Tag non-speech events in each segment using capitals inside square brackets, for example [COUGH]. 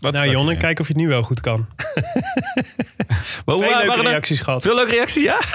Wat nou, Jonne, kijk of je het nu wel goed kan. [LAUGHS] Veel leuke reacties gehad. Veel leuke reacties, ja? [LAUGHS]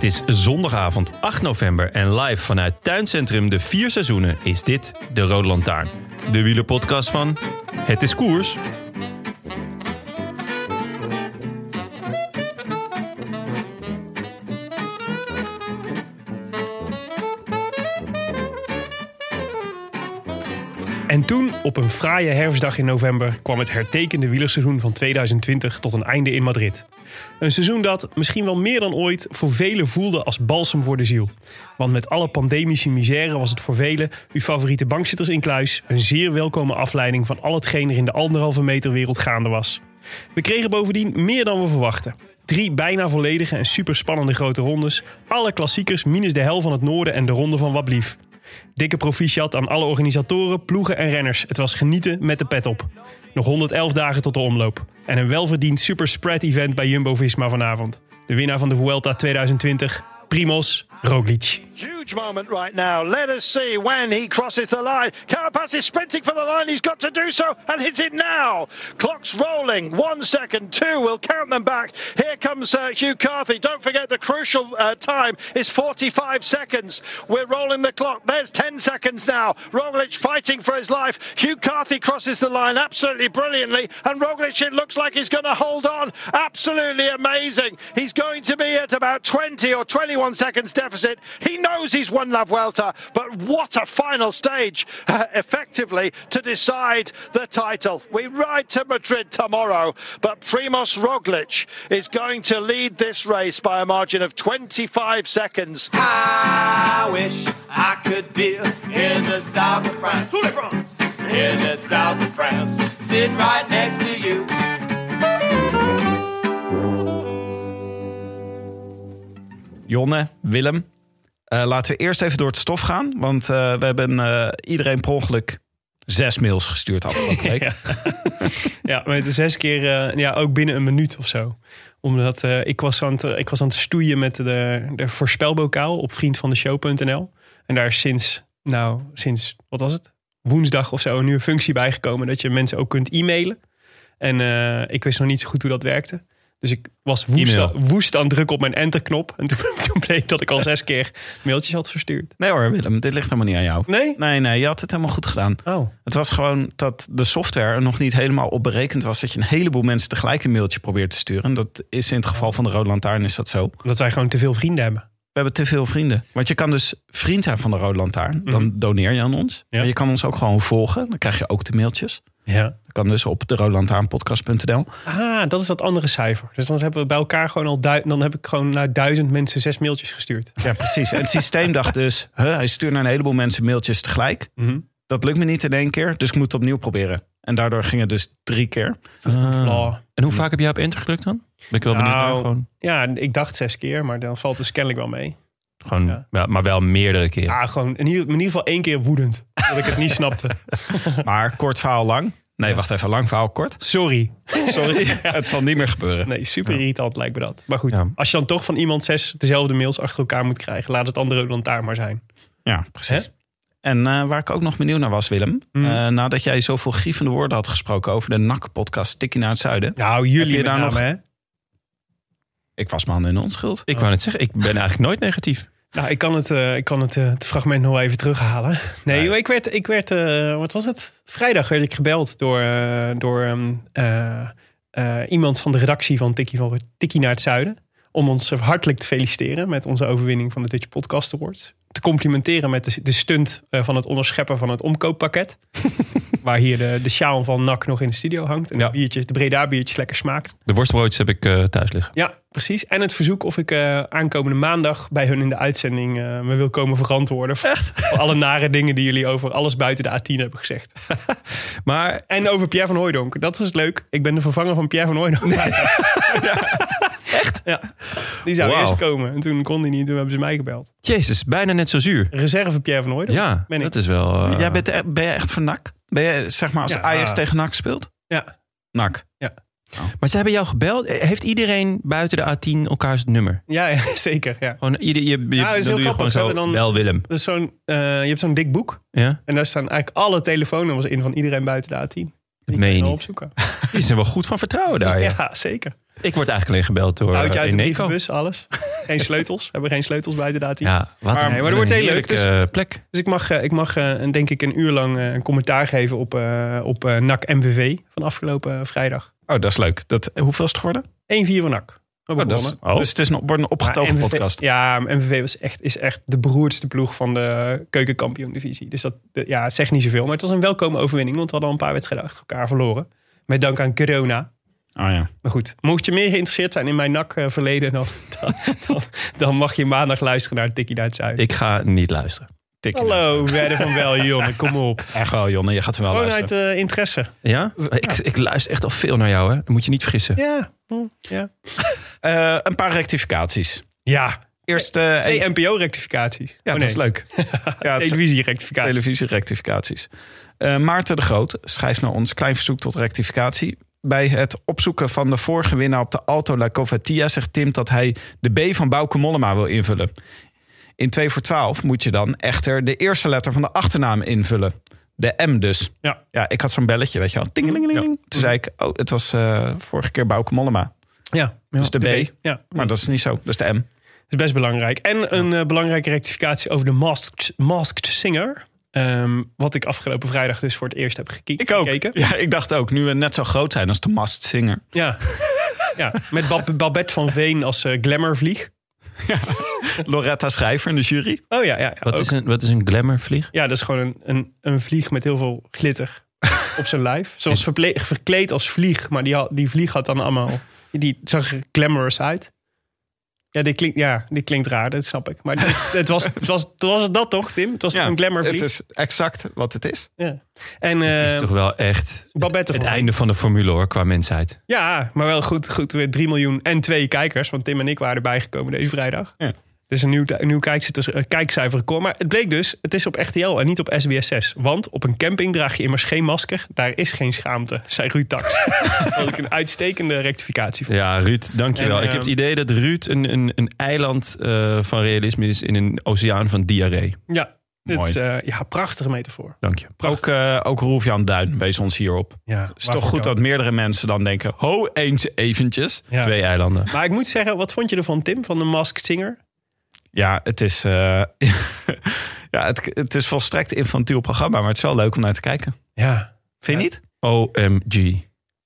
Het is zondagavond 8 november en live vanuit Tuincentrum De Vier Seizoenen is dit de Rode Lantaarn. De wielerpodcast van Het is Koers. Op een fraaie herfstdag in november, kwam het hertekende wielerseizoen van 2020 tot een einde in Madrid. Een seizoen dat, misschien wel meer dan ooit, voor velen voelde als balsem voor de ziel. Want met alle pandemische misère was het voor velen, uw favoriete bankzitters in kluis, een zeer welkome afleiding van al hetgeen er in de anderhalve meter wereld gaande was. We kregen bovendien meer dan we verwachten. Drie bijna volledige en superspannende grote rondes. Alle klassiekers minus de hel van het noorden en de ronde van Wablief. Dikke proficiat aan alle organisatoren, ploegen en renners. Het was genieten met de pet op. Nog 111 dagen tot de omloop. En een welverdiend super spread event bij Jumbo-Visma vanavond. De winnaar van de Vuelta 2020, Primoz Roglic. Huge moment right now. Let us see when he crosses the line. Carapaz is sprinting for the line. He's got to do so and hits it now. Clock's rolling. One second, two. We'll count them back. Here comes uh, Hugh Carthy. Don't forget the crucial uh, time is 45 seconds. We're rolling the clock. There's 10 seconds now. Roglic fighting for his life. Hugh Carthy crosses the line absolutely brilliantly. And Roglic, it looks like he's going to hold on. Absolutely amazing. He's going to be at about 20 or 21 seconds. He knows he's won La Vuelta, but what a final stage, uh, effectively, to decide the title. We ride to Madrid tomorrow, but Primoz Roglic is going to lead this race by a margin of 25 seconds. I wish I could be in the south of France. In the south of France. Sitting right next to you. Jonne, Willem. eh, laten we eerst even door het stof gaan. Want eh, we hebben eh, iedereen per ongeluk zes mails gestuurd afgelopen week. [LAUGHS] Ja. ja, maar het zes keer, ja, ook binnen een minuut of zo. Omdat ik, was aan het, ik was aan het stoeien met de, de voorspelbokaal op vriendvandeshow.nl. En daar is sinds, nou, sinds, wat was het? Woensdag of zo, een functie bijgekomen dat je mensen ook kunt e-mailen. En ik wist nog niet zo goed hoe dat werkte. Dus ik was woest, woest aan drukken op mijn enterknop. En toen, [LAUGHS] toen bleek dat ik al zes keer mailtjes had verstuurd. Nee hoor, Willem, dit ligt helemaal niet aan jou. Nee? Nee, nee, je had het helemaal goed gedaan. Oh. Het was gewoon dat de software er nog niet helemaal op berekend was... dat je een heleboel mensen tegelijk een mailtje probeert te sturen. Dat is in het geval van de Rode Lantaarn is dat zo. Omdat wij gewoon te veel vrienden hebben. We hebben te veel vrienden. Want je kan dus vriend zijn van de Rode Lantaarn. Dan doneer je aan ons. Ja. Maar je kan ons ook gewoon volgen. Dan krijg je ook de mailtjes. Ja. Dat kan dus op de rodelantaarnpodcast.nl. Ah, dat is dat andere cijfer. Dus dan hebben we bij elkaar gewoon al dan heb ik gewoon naar duizend mensen zes mailtjes gestuurd. Ja, precies. En het systeem dacht dus... Huh, hij stuurt naar een heleboel mensen mailtjes tegelijk. Mhm. Dat lukt me niet in één keer. Dus ik moet het opnieuw proberen. En daardoor ging het dus drie keer. Dat is een Ah. flaw. En hoe vaak heb jij op enter gedrukt dan? Ben ik wel benieuwd naar. Nou, Gewoon, Ja, ik dacht zes keer, maar dan valt dus kennelijk wel mee. gewoon, ja. ja, maar wel meerdere keren. Ja, gewoon in ieder, in ieder geval één keer woedend. Dat ik het niet snapte. [LAUGHS] Maar kort verhaal lang. Nee, wacht even. Lang verhaal kort. Sorry. Sorry. [LAUGHS] [LAUGHS] Het zal niet meer gebeuren. Nee, super irritant lijkt me dat. Maar goed, Ja. als je dan toch van iemand zes dezelfde mails achter elkaar moet krijgen, laat het andere lantaarn maar zijn. Ja, precies. Hè? En eh, waar ik ook nog benieuwd naar was, Willem. Mm. eh, nadat jij zoveel grievende woorden had gesproken over de NAC-podcast Tikkie naar het Zuiden. Nou, Heb jullie je daar name, nog- hè? Ik was man in onschuld. Ik wou net zeggen, ik ben eigenlijk nooit negatief. Nou, ik kan het, eh, ik kan het, eh, het fragment nog even terughalen. Nee, ik werd, ik werd eh, wat was het? Vrijdag werd ik gebeld door, door ehm, eh, eh, iemand van de redactie van Tikkie, van Tikkie naar het Zuiden. Om ons hartelijk te feliciteren met onze overwinning van de Dutch Podcast Awards. Te complimenteren met de, de stunt eh, van het onderscheppen van het omkooppakket. [LAUGHS] waar hier de, de sjaal van NAC nog in de studio hangt. En Ja. de, biertjes, de Breda biertjes lekker smaakt. De worstbroodjes heb ik eh, thuis liggen. Ja, precies. En het verzoek of ik eh, aankomende maandag bij hun in de uitzending me wil komen verantwoorden. Echt? Voor alle nare dingen die jullie over alles buiten de A10 hebben gezegd. [LAUGHS] Maar En over Pierre van Hooijdonk. Dat was leuk. Ik ben de vervanger van Pierre van Hooijdonk. [LAUGHS] Echt? Ja. Die zou eerst komen. En toen kon hij niet. Toen hebben ze mij gebeld. jezus, bijna net zo zuur. Reserve Pierre van Hooijdonk. Ja, Ben ik. dat is wel... eh, Jij bent, e- ben je echt voor NAC? Ben je, zeg maar, als Ja. Ajax tegen NAC speelt? Ja. NAC. Maar ze hebben jou gebeld. Heeft iedereen buiten de A10 elkaars nummer? Ja, ja, [LAUGHS] zeker. Ja. Gewoon ieder, je, je, Ja, dat is dan heel doe je gewoon grappig. Ze zo, hebben dan- wel Willem. Dat is zo'n, eh, je hebt zo'n dik boek. Ja? En daar staan eigenlijk alle telefoonnummers in van iedereen buiten de A10. Die Dat meen je wel niet. opzoeken. [LAUGHS] Die zijn wel goed van vertrouwen daar. Ja. Ja, zeker. Ik word eigenlijk alleen gebeld door Houd je uh, uit de brievenbus, alles. [LAUGHS] Geen sleutels. Hebben geen sleutels buiten de A10. Ja, wat Maar- een, maar dat wordt een heel leuk. heerlijke, eh, plek. Dus ik mag, eh, ik mag eh, een- denk ik een uur lang eh, een commentaar geven op, eh, op eh, NAC MVV van afgelopen eh, vrijdag. 1-4 Oh, dat is leuk. Dat, hoeveel is het geworden? voor NAC. We Oh, dat is. Oh. Dus het is een, wordt een opgetogen MVV podcast. Ja, MVV was echt, is echt de beroerdste ploeg van de keukenkampioen-divisie. Dus dat ja, zegt niet zoveel. Maar het was een welkome overwinning, want we hadden al een paar wedstrijden achter elkaar verloren. Met dank aan corona. Oh ja. Maar goed, mocht je meer geïnteresseerd zijn in mijn NAC-verleden... Dan, [LAUGHS] dan, dan, dan mag je maandag luisteren naar Tikkie naar het Zuiden. Ik ga niet luisteren. Tikkie Hallo, werden van wel, Jonne, kom op. [LAUGHS] Echt wel, Jonne. Je gaat er wel Gewoon luisteren. uit eh, interesse. Ja? Ik, ik luister echt al veel naar jou, hè? Dat moet je niet vergissen. Ja, hm, ja. [LAUGHS] Eh, een paar rectificaties. Ja, Eerst eh, twee eentje- NPO-rectificaties. Ja, Oh, dat is leuk. ja, Televisie-rectificaties. televisierectificaties. Eh Maarten de Groot schrijft naar ons klein verzoek tot rectificatie. Bij het opzoeken van de vorige winnaar op de Alto La Covatia zegt Tim dat hij de B van Bouke Mollema wil invullen. In 2 voor 12 moet je dan echter de eerste letter van de achternaam invullen. De M dus. Ja. Ja, ik had zo'n belletje, weet je wel. Tingelingeling. Toen zei ik, oh, het was eh, vorige keer Bouke Mollema. Ja, Dus de B. Ja, Maar dat is niet zo. Dat is de M. Dat is best belangrijk. En een eh, belangrijke rectificatie over de Masked, Masked Singer. Ehm, wat ik afgelopen vrijdag dus voor het eerst heb geki- Ik ook. gekeken. Ja, ik dacht ook, nu we net zo groot zijn als de Mast Singer. Ja. ja. Met Bab- Babette van Veen als eh, glamourvlieg. Loretta Schrijver in de jury. Oh ja, ja, ja, Wat ook. is, een, wat is een glamourvlieg? ja dat is gewoon een, een, een vlieg met heel veel glitter op zijn lijf. Zoals verkleed als vlieg. Maar die, had- die vlieg had dan allemaal... Die zag er glamorous uit. Ja, die klinkt, ja, die klinkt raar, dat snap ik. Maar het, is- het, was, het, was, het was dat toch, Tim? Het was een glamourvlieg? Het is exact wat het is. Ja. En eh, is toch wel echt Babette het van einde van de formule, hoor, qua mensheid. Ja, maar wel goed, goed weer 3 miljoen en twee kijkers. Want Tim en ik waren erbij gekomen deze vrijdag. Ja. Dus een nieuw, een nieuw eh, kijkcijferrecord. Maar het bleek dus, het is op RTL en niet op SBS6. Want op een camping draag je immers geen masker. Daar is geen schaamte, zei Ruud Tax. Wat [LAUGHS] ik een uitstekende rectificatie vond. Ja, Ruud, dankjewel. En, ik heb het ehm, idee dat Ruud een, een, een eiland eh, van realisme is in een oceaan van diarree. Ja, dit is eh, ja, prachtige metafoor. Dank je. Ook, uh, ook Roelf-Jan Duin wees ons hierop. Ja, Het is toch goed dat meerdere mensen dan denken... ho, eens eventjes. Ja. Twee eilanden. Maar ik moet zeggen, wat vond je ervan, Tim, van de Masked Singer? Ja, het is, uh, [LAUGHS] ja, het, het is volstrekt infantiel programma... maar het is wel leuk om naar te kijken. Ja. Vind je niet? OMG.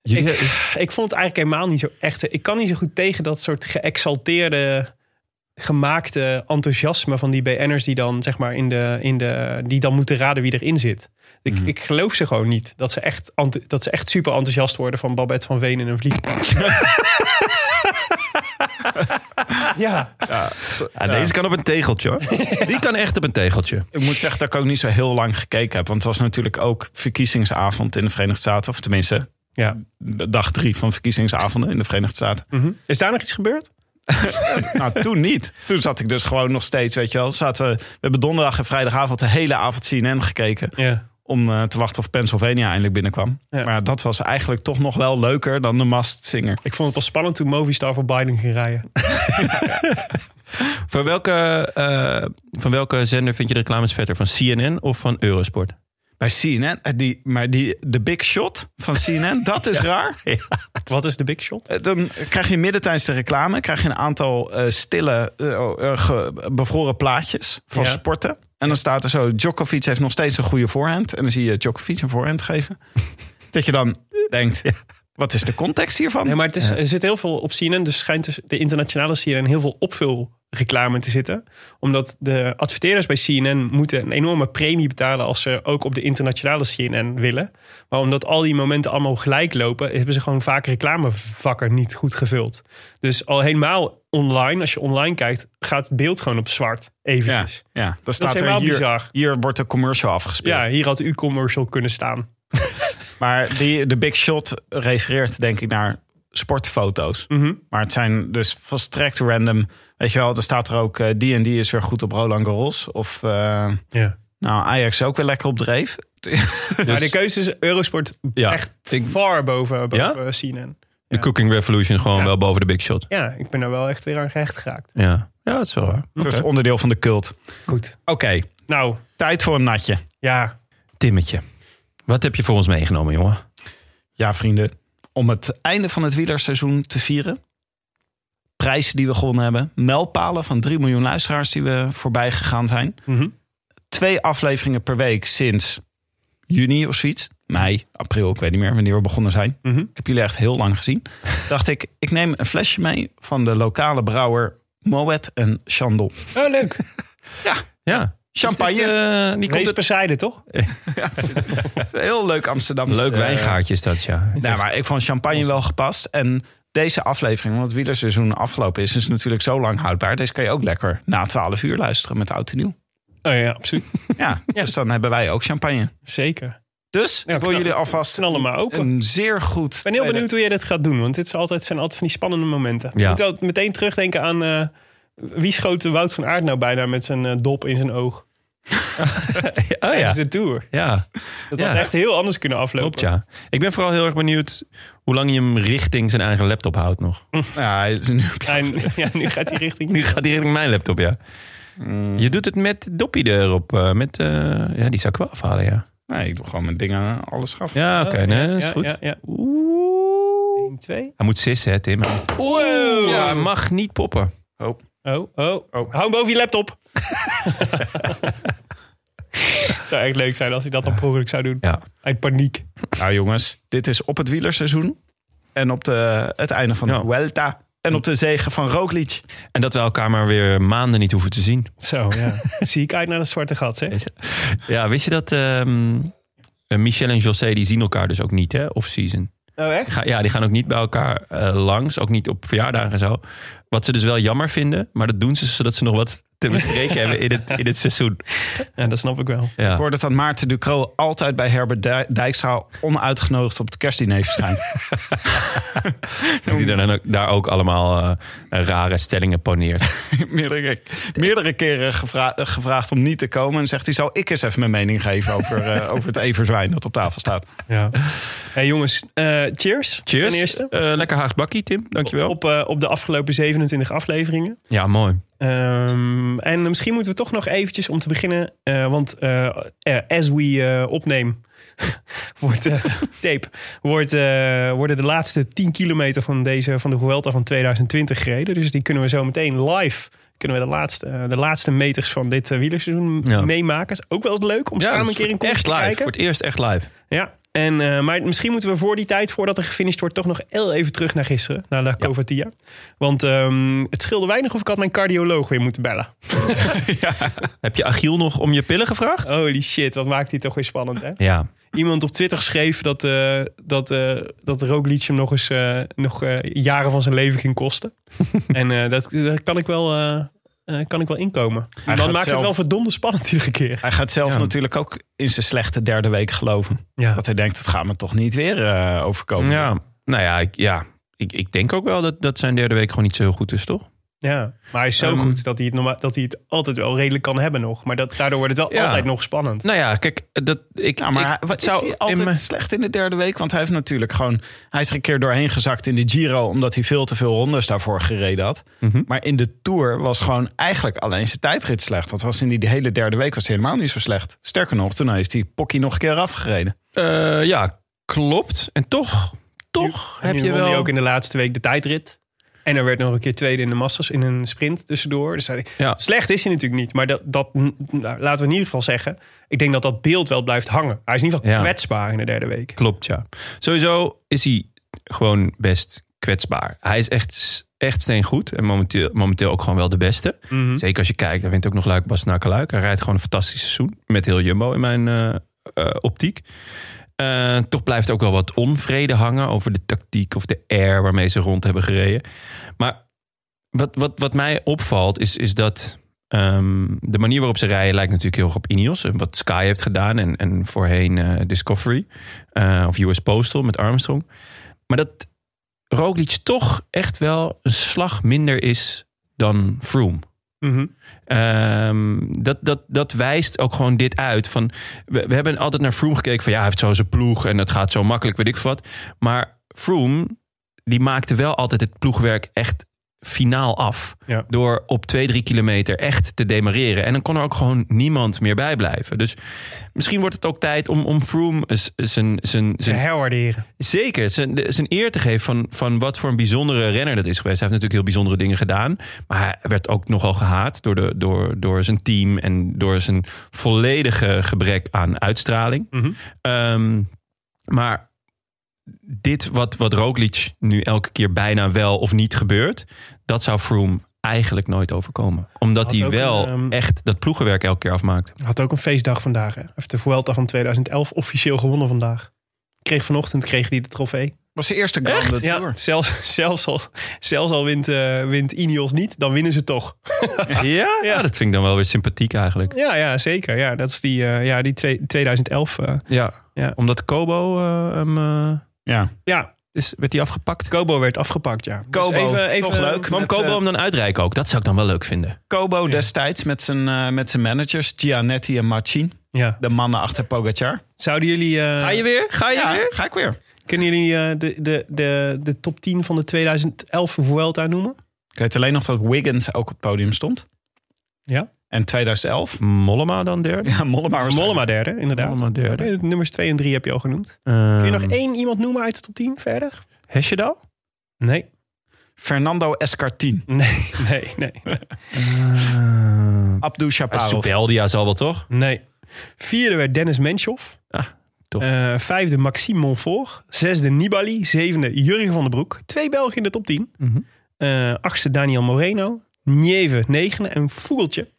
Ik, ik vond het eigenlijk helemaal niet zo echt. Ik kan niet zo goed tegen dat soort geëxalteerde, gemaakte enthousiasme van die BN'ers die dan zeg maar in de, in de die dan moeten raden wie erin zit. Ik, Mhm. ik geloof ze gewoon niet dat ze echt dat ze echt super enthousiast worden van Babette van Veen in een vliegtuig. [LAUGHS] ja, Ja, Deze kan op een tegeltje hoor. Die kan echt op een tegeltje. Ik moet zeggen dat ik ook niet zo heel lang gekeken heb. Want het was natuurlijk ook verkiezingsavond in de Verenigde Staten. Of tenminste, ja. de dag drie van verkiezingsavonden in de Verenigde Staten. Mhm. Is daar nog iets gebeurd? [LAUGHS] nou, toen niet. Toen zat ik dus gewoon nog steeds, weet je wel. Zaten we, we hebben donderdag en vrijdagavond de hele avond CNN gekeken. Ja. Om uh, te wachten of Pennsylvania eindelijk binnenkwam. Ja. Maar dat was eigenlijk toch nog wel leuker dan de Mast Singer. Ik vond het wel spannend toen Movistar voor Biden ging rijden. [LAUGHS] Van welke, uh, van welke zender vind je de reclames vetter? Van CNN of van Eurosport? Bij CNN, die, maar die, de big shot van CNN, [LAUGHS] dat is raar. Ja. Wat is de big shot? Eh, Dan krijg je midden tijdens de reclame krijg je een aantal uh, stille, uh, bevroren plaatjes van Ja. sporten. En dan staat er zo, Djokovic heeft nog steeds een goede voorhand. En dan zie je Djokovic een voorhand geven. [LAUGHS] dat je dan denkt, wat is de context hiervan? Nee, maar het is, er zit heel veel op CNN. Dus schijnt dus de internationale CNN heel veel opvul reclame te zitten. Omdat de adverteerders bij CNN moeten een enorme premie betalen als ze ook op de internationale CNN willen. Maar omdat al die momenten allemaal gelijk lopen, hebben ze gewoon vaak reclamevakken niet goed gevuld. Dus al helemaal online, als je online kijkt, gaat het beeld gewoon op zwart. Eventjes. ja. Dat staat is er helemaal hier, bizar. hier wordt de commercial afgespeeld. Ja, hier had uw commercial kunnen staan. [LAUGHS] Maar die, de Big Shot refereert denk ik naar sportfoto's. Mhm. Maar het zijn dus volstrekt random. Weet je wel, er staat er ook... eh, die en die is weer goed op Roland Garros. Of eh, Ja. nou, Ajax ook weer lekker op dreef. [LAUGHS] Maar de keuze is Eurosport Ja, echt ik- far boven, boven Ja? CNN. De Cooking Revolution gewoon Ja. wel boven de big shot. Ja, ik ben er wel echt weer aan gehecht geraakt. Ja, ja dat is wel waar. Dat is onderdeel van de cult. Goed. Oké, Nou, tijd voor een natje. ja. Timmetje, wat heb je voor ons meegenomen, jongen? Ja, vrienden. Om het einde van het wielerseizoen te vieren. Prijzen die we gewonnen hebben. Mijlpalen van 3 miljoen luisteraars die we voorbij gegaan zijn. Mhm. Twee afleveringen per week sinds juni of zoiets. Mei, april, ik weet niet meer wanneer we begonnen zijn. Mhm. Ik heb jullie echt heel lang gezien. [LAUGHS] Dacht ik, ik neem een flesje mee van de lokale brouwer Moet en Chandon. Oh, leuk. [LAUGHS] Ja, Champagne. Is dit, die komt bezijden, toch? [LAUGHS] Heel leuk Amsterdamse. Leuk eh, wijngaartje is dat, ja. Nou, maar ik vond champagne wel gepast. En deze aflevering, want het wielerseizoen afgelopen is, is natuurlijk zo lang houdbaar. Deze kan je ook lekker na 12 uur luisteren met oud en nieuw. Oh ja, absoluut. [LAUGHS] Ja, dus dan hebben wij ook champagne. Zeker. Dus Ja, ik wil jullie alvast Knallen maar open. een zeer goed... Ik ben heel benieuwd hoe jij dit gaat doen. Want dit is altijd, zijn altijd van die spannende momenten. Ja. Je moet ook meteen terugdenken aan... eh, wie schoot Wout van Aert nou bijna met zijn eh, dop in zijn oog? [LAUGHS] Oh Tijdens de Tour. ja. Dat Ja. had echt heel anders kunnen aflopen. Klopt, ja. Ik ben vooral heel erg benieuwd hoe lang je hem richting zijn eigen laptop houdt nog. Ja, hij is nu... [LAUGHS] En, ja, nu gaat hij richting... Nu gaat hij richting mijn laptop, ja. Je doet het met Doppie erop. eh, met, eh, ja, die zou ik wel afhalen, ja. Nee, ik doe gewoon mijn dingen alles af. Ja, oké, Oh, nee, ja, dat is ja, goed. Ja, ja. 1, 2. Hij moet sissen, hè, Tim. Ja, hij mag niet poppen. Oh, oh. Hou hem boven je laptop. Het [LAUGHS] zou echt leuk zijn als hij dat dan ongeluk zou doen. Ja. Uit paniek. Nou jongens, dit is op het wielerseizoen. En op de, het einde van de. Vuelta. En op de zegen van Roglic. En dat we elkaar maar weer maanden niet hoeven te zien. Zo, ja. [LAUGHS] Zie ik uit naar de zwarte gat, hè? Ja, wist je dat ehm, eh, Michel en José, die zien elkaar dus ook niet, hè, off-season. Oh, echt? Ga- Ja, die gaan ook niet bij elkaar eh, langs, ook niet op verjaardagen en zo. Wat ze dus wel jammer vinden, maar dat doen ze zodat ze nog wat te bespreken hebben in het, in het seizoen. [LAUGHS] Ja, dat snap ik wel. Ik hoorde dat Maarten Ducro altijd bij Herbert Dij- Dijkstra onuitgenodigd op het kerstdiner verschijnt. [LAUGHS] Die dan ook, daar ook allemaal eh, rare stellingen poneert. [LAUGHS] meerdere, meerdere keren gevra- gevraagd om niet te komen. En zegt hij, zou ik eens even mijn mening geven over, eh, over het everzwijn dat op tafel staat. Ja. hey, jongens, eh, cheers. Cheers. Ten eerste. Eh, lekker Haags bakkie, Tim. Dankjewel. Op, eh, op de afgelopen 27 afleveringen. Ja, mooi. Ehm, en misschien moeten we toch nog eventjes om te beginnen. eh, want eh, eh, as we opneem, [LAUGHS] wordt, tape, wordt, worden de laatste 10 kilometer van, deze, van de Vuelta van 2020 gereden. Dus die kunnen we zo meteen live. Kunnen we de laatste, de laatste meters van dit wielerseizoen Ja. meemaken. Is ook wel eens leuk om samen een keer in voor- koers echt te live. kijken. Voor het eerst echt live. Ja, en, eh, maar misschien moeten we voor die tijd, voordat er gefinished wordt, toch nog heel even terug naar gisteren, naar La Covatia. Want ehm, het scheelde weinig of ik had mijn cardioloog weer moeten bellen. [LAUGHS] Heb je Achiel nog om je pillen gevraagd? Holy shit, wat maakt die toch weer spannend, hè? Ja. Iemand op Twitter schreef dat, eh dat, eh dat Roglic hem nog eens nog, jaren van zijn leven ging kosten. [LAUGHS] en dat, dat kan ik wel... eh, kan ik wel inkomen. Hij Dan maakt zelf- het wel verdomde spannend iedere keer. Hij gaat zelf Ja. natuurlijk ook in zijn slechte derde week geloven. Ja. Dat hij denkt, het gaat me toch niet weer eh, overkomen. Ja, nou ja, ik, ja. Ik, ik denk ook wel dat, dat zijn derde week gewoon niet zo heel goed is, toch? Ja, maar hij is zo Ehm, goed dat hij, het normaal, dat hij het altijd wel redelijk kan hebben nog. Maar dat, daardoor wordt het wel Ja. altijd nog spannend. Nou ja, kijk, dat, ik, Ja, maar ik, wat zou hij altijd slecht in de derde week? Want hij heeft natuurlijk gewoon... Hij is er een keer doorheen gezakt in de Giro... omdat hij veel te veel rondes daarvoor gereden had. Mhm. Maar in de Tour was gewoon eigenlijk alleen zijn tijdrit slecht. Want was in die hele derde week was hij helemaal niet zo slecht. Sterker nog, toen heeft hij Pocky nog een keer afgereden. Eh, ja, klopt. En toch, toch heb nu je wel... ook in de laatste week de tijdrit. En er werd nog een keer tweede in de massas in een sprint tussendoor. Dus hij, Ja. Slecht is hij natuurlijk niet. Maar dat, dat nou, laten we in ieder geval zeggen. Ik denk dat dat beeld wel blijft hangen. Hij is in ieder geval Ja. kwetsbaar in de derde week. Klopt, ja. Sowieso is hij gewoon best kwetsbaar. Hij is echt, echt steen goed. En momenteel, momenteel ook gewoon wel de beste. Mhm. Zeker als je kijkt, hij wint ook nog Luik Bastenaken Luik. Hij rijdt gewoon een fantastisch seizoen. Met heel Jumbo in mijn eh, eh, optiek. Eh, toch blijft ook wel wat onvrede hangen over de tactiek of de air waarmee ze rond hebben gereden. Maar wat, wat, wat mij opvalt is, is dat ehm, de manier waarop ze rijden lijkt natuurlijk heel erg op Ineos. En wat Sky heeft gedaan en, en voorheen eh, Discovery eh, of US Postal met Armstrong. Maar dat Roglic toch echt wel een slag minder is dan Froome. Mhm. Ehm, dat, dat, dat wijst ook gewoon dit uit. Van, we, we hebben altijd naar Froome gekeken van ja, hij heeft zo zijn ploeg en het gaat zo makkelijk, weet ik wat. Maar Froome, die maakte wel altijd het ploegwerk echt finaal af. Ja. Door op twee, drie kilometer echt te demareren. En dan kon er ook gewoon niemand meer bij blijven. Dus misschien wordt het ook tijd om, om Froome zijn, zijn herwaarderen. Zeker, zijn eer te geven van, van wat voor een bijzondere renner dat is geweest. Hij heeft natuurlijk heel bijzondere dingen gedaan. Maar hij werd ook nogal gehaat door, de, door, door zijn team en door zijn volledige gebrek aan uitstraling. Mhm. Ehm, maar dit wat, wat Roglic nu elke keer bijna wel of niet gebeurt, dat zou Froome eigenlijk nooit overkomen. Omdat hij wel een, ehm, echt dat ploegenwerk elke keer afmaakt. Had ook een feestdag vandaag. Hè? Hij heeft de Vuelta van 2011 officieel gewonnen vandaag. Kreeg vanochtend kreeg hij de trofee. was de eerste Grande Ja, Tour. zelfs, zelfs al, zelfs al wint, eh, wint Ineos niet, dan winnen ze toch. [LAUGHS] Ja, ja, dat vind ik dan wel weer sympathiek eigenlijk. Ja, ja zeker. Ja, dat is die, eh, ja, die twee- 2011. eh, Ja, Ja. omdat Kobo eh, hem... Ja. ja, is, werd hij afgepakt? Kobo werd afgepakt, ja. Dus Kobo, toch leuk. Kwam Met, Kobo eh, hem dan uitreiken ook? Dat zou ik dan wel leuk vinden. Kobo destijds met zijn, eh, met zijn managers, Gianetti en Marcin. Ja. De mannen achter Pogacar. Zouden jullie... eh, weer? Ga Ja, ga ik weer. Kunnen jullie eh, de, de, de, de top 10 van de 2011 Vuelta noemen? Ik weet alleen nog dat Wiggins ook op het podium stond. Ja. En 2011. Mollema dan derde? Ja, Mollema was Mollema derde, inderdaad. Mollema derde. Ja, Nummers 2 en 3 heb je al genoemd. Kun Kun je nog één iemand noemen uit de top 10 verder? Hesjedal? Nee. Fernando Escartin. [LAUGHS] Nee, nee, nee. Abdou Shaparov. Subeldia zal wel toch? Nee. Vierde werd Dennis Menchoff. Ah, toch. Eh, vijfde Maxime Monfort. Zesde Nibali. Zevende Jurgen van den Broek. Twee Belgen in de top 10. Mhm. Eh, achtste Daniel Moreno. Nieve negende. En Vogeltje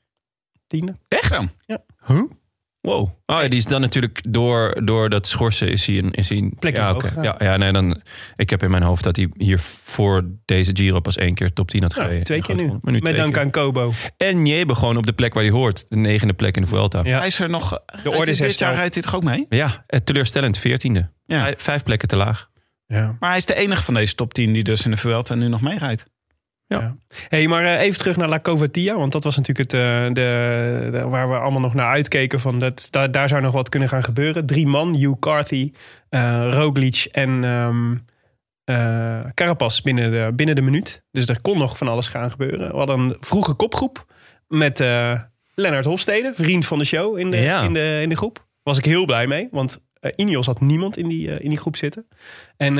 tiende. Echt? Ja. Huh? Wow. Oh, ja, die is dan natuurlijk door, door dat schorsen is hij een... Is hij een Plek ja, ja, ja, nee, dan... Ik heb in mijn hoofd dat hij hier voor deze Giro pas één keer top 10 had Nou, gereden. twee keer nu. Maar nu Met dank keer. aan Kobo. En Niebe gewoon op de plek waar hij hoort. De negende plek in de Vuelta. Ja, Ja. Hij is er nog. De orde is dit hersteld. jaar rijdt hij toch ook mee? eh, teleurstellend. Veertiende. Ja. Vijf, vijf plekken te laag. Ja. Maar hij is de enige van deze top 10 die dus in de Vuelta nu nog meerijdt. Hey, maar eh, even terug naar La Covatia. Want dat was natuurlijk het, eh, de, de- waar we allemaal nog naar uitkeken. Van dat, da- daar zou nog wat kunnen gaan gebeuren. Drie man, Hugh Carthy, eh Roglic en eh, Carapaz binnen de, binnen de minuut. Dus er kon nog van alles gaan gebeuren. We hadden een vroege kopgroep met Lennart Hofstede, vriend van de show in de, Ja. in de, in de groep. Was ik heel blij mee, want Ineos had niemand in die, in die groep zitten. En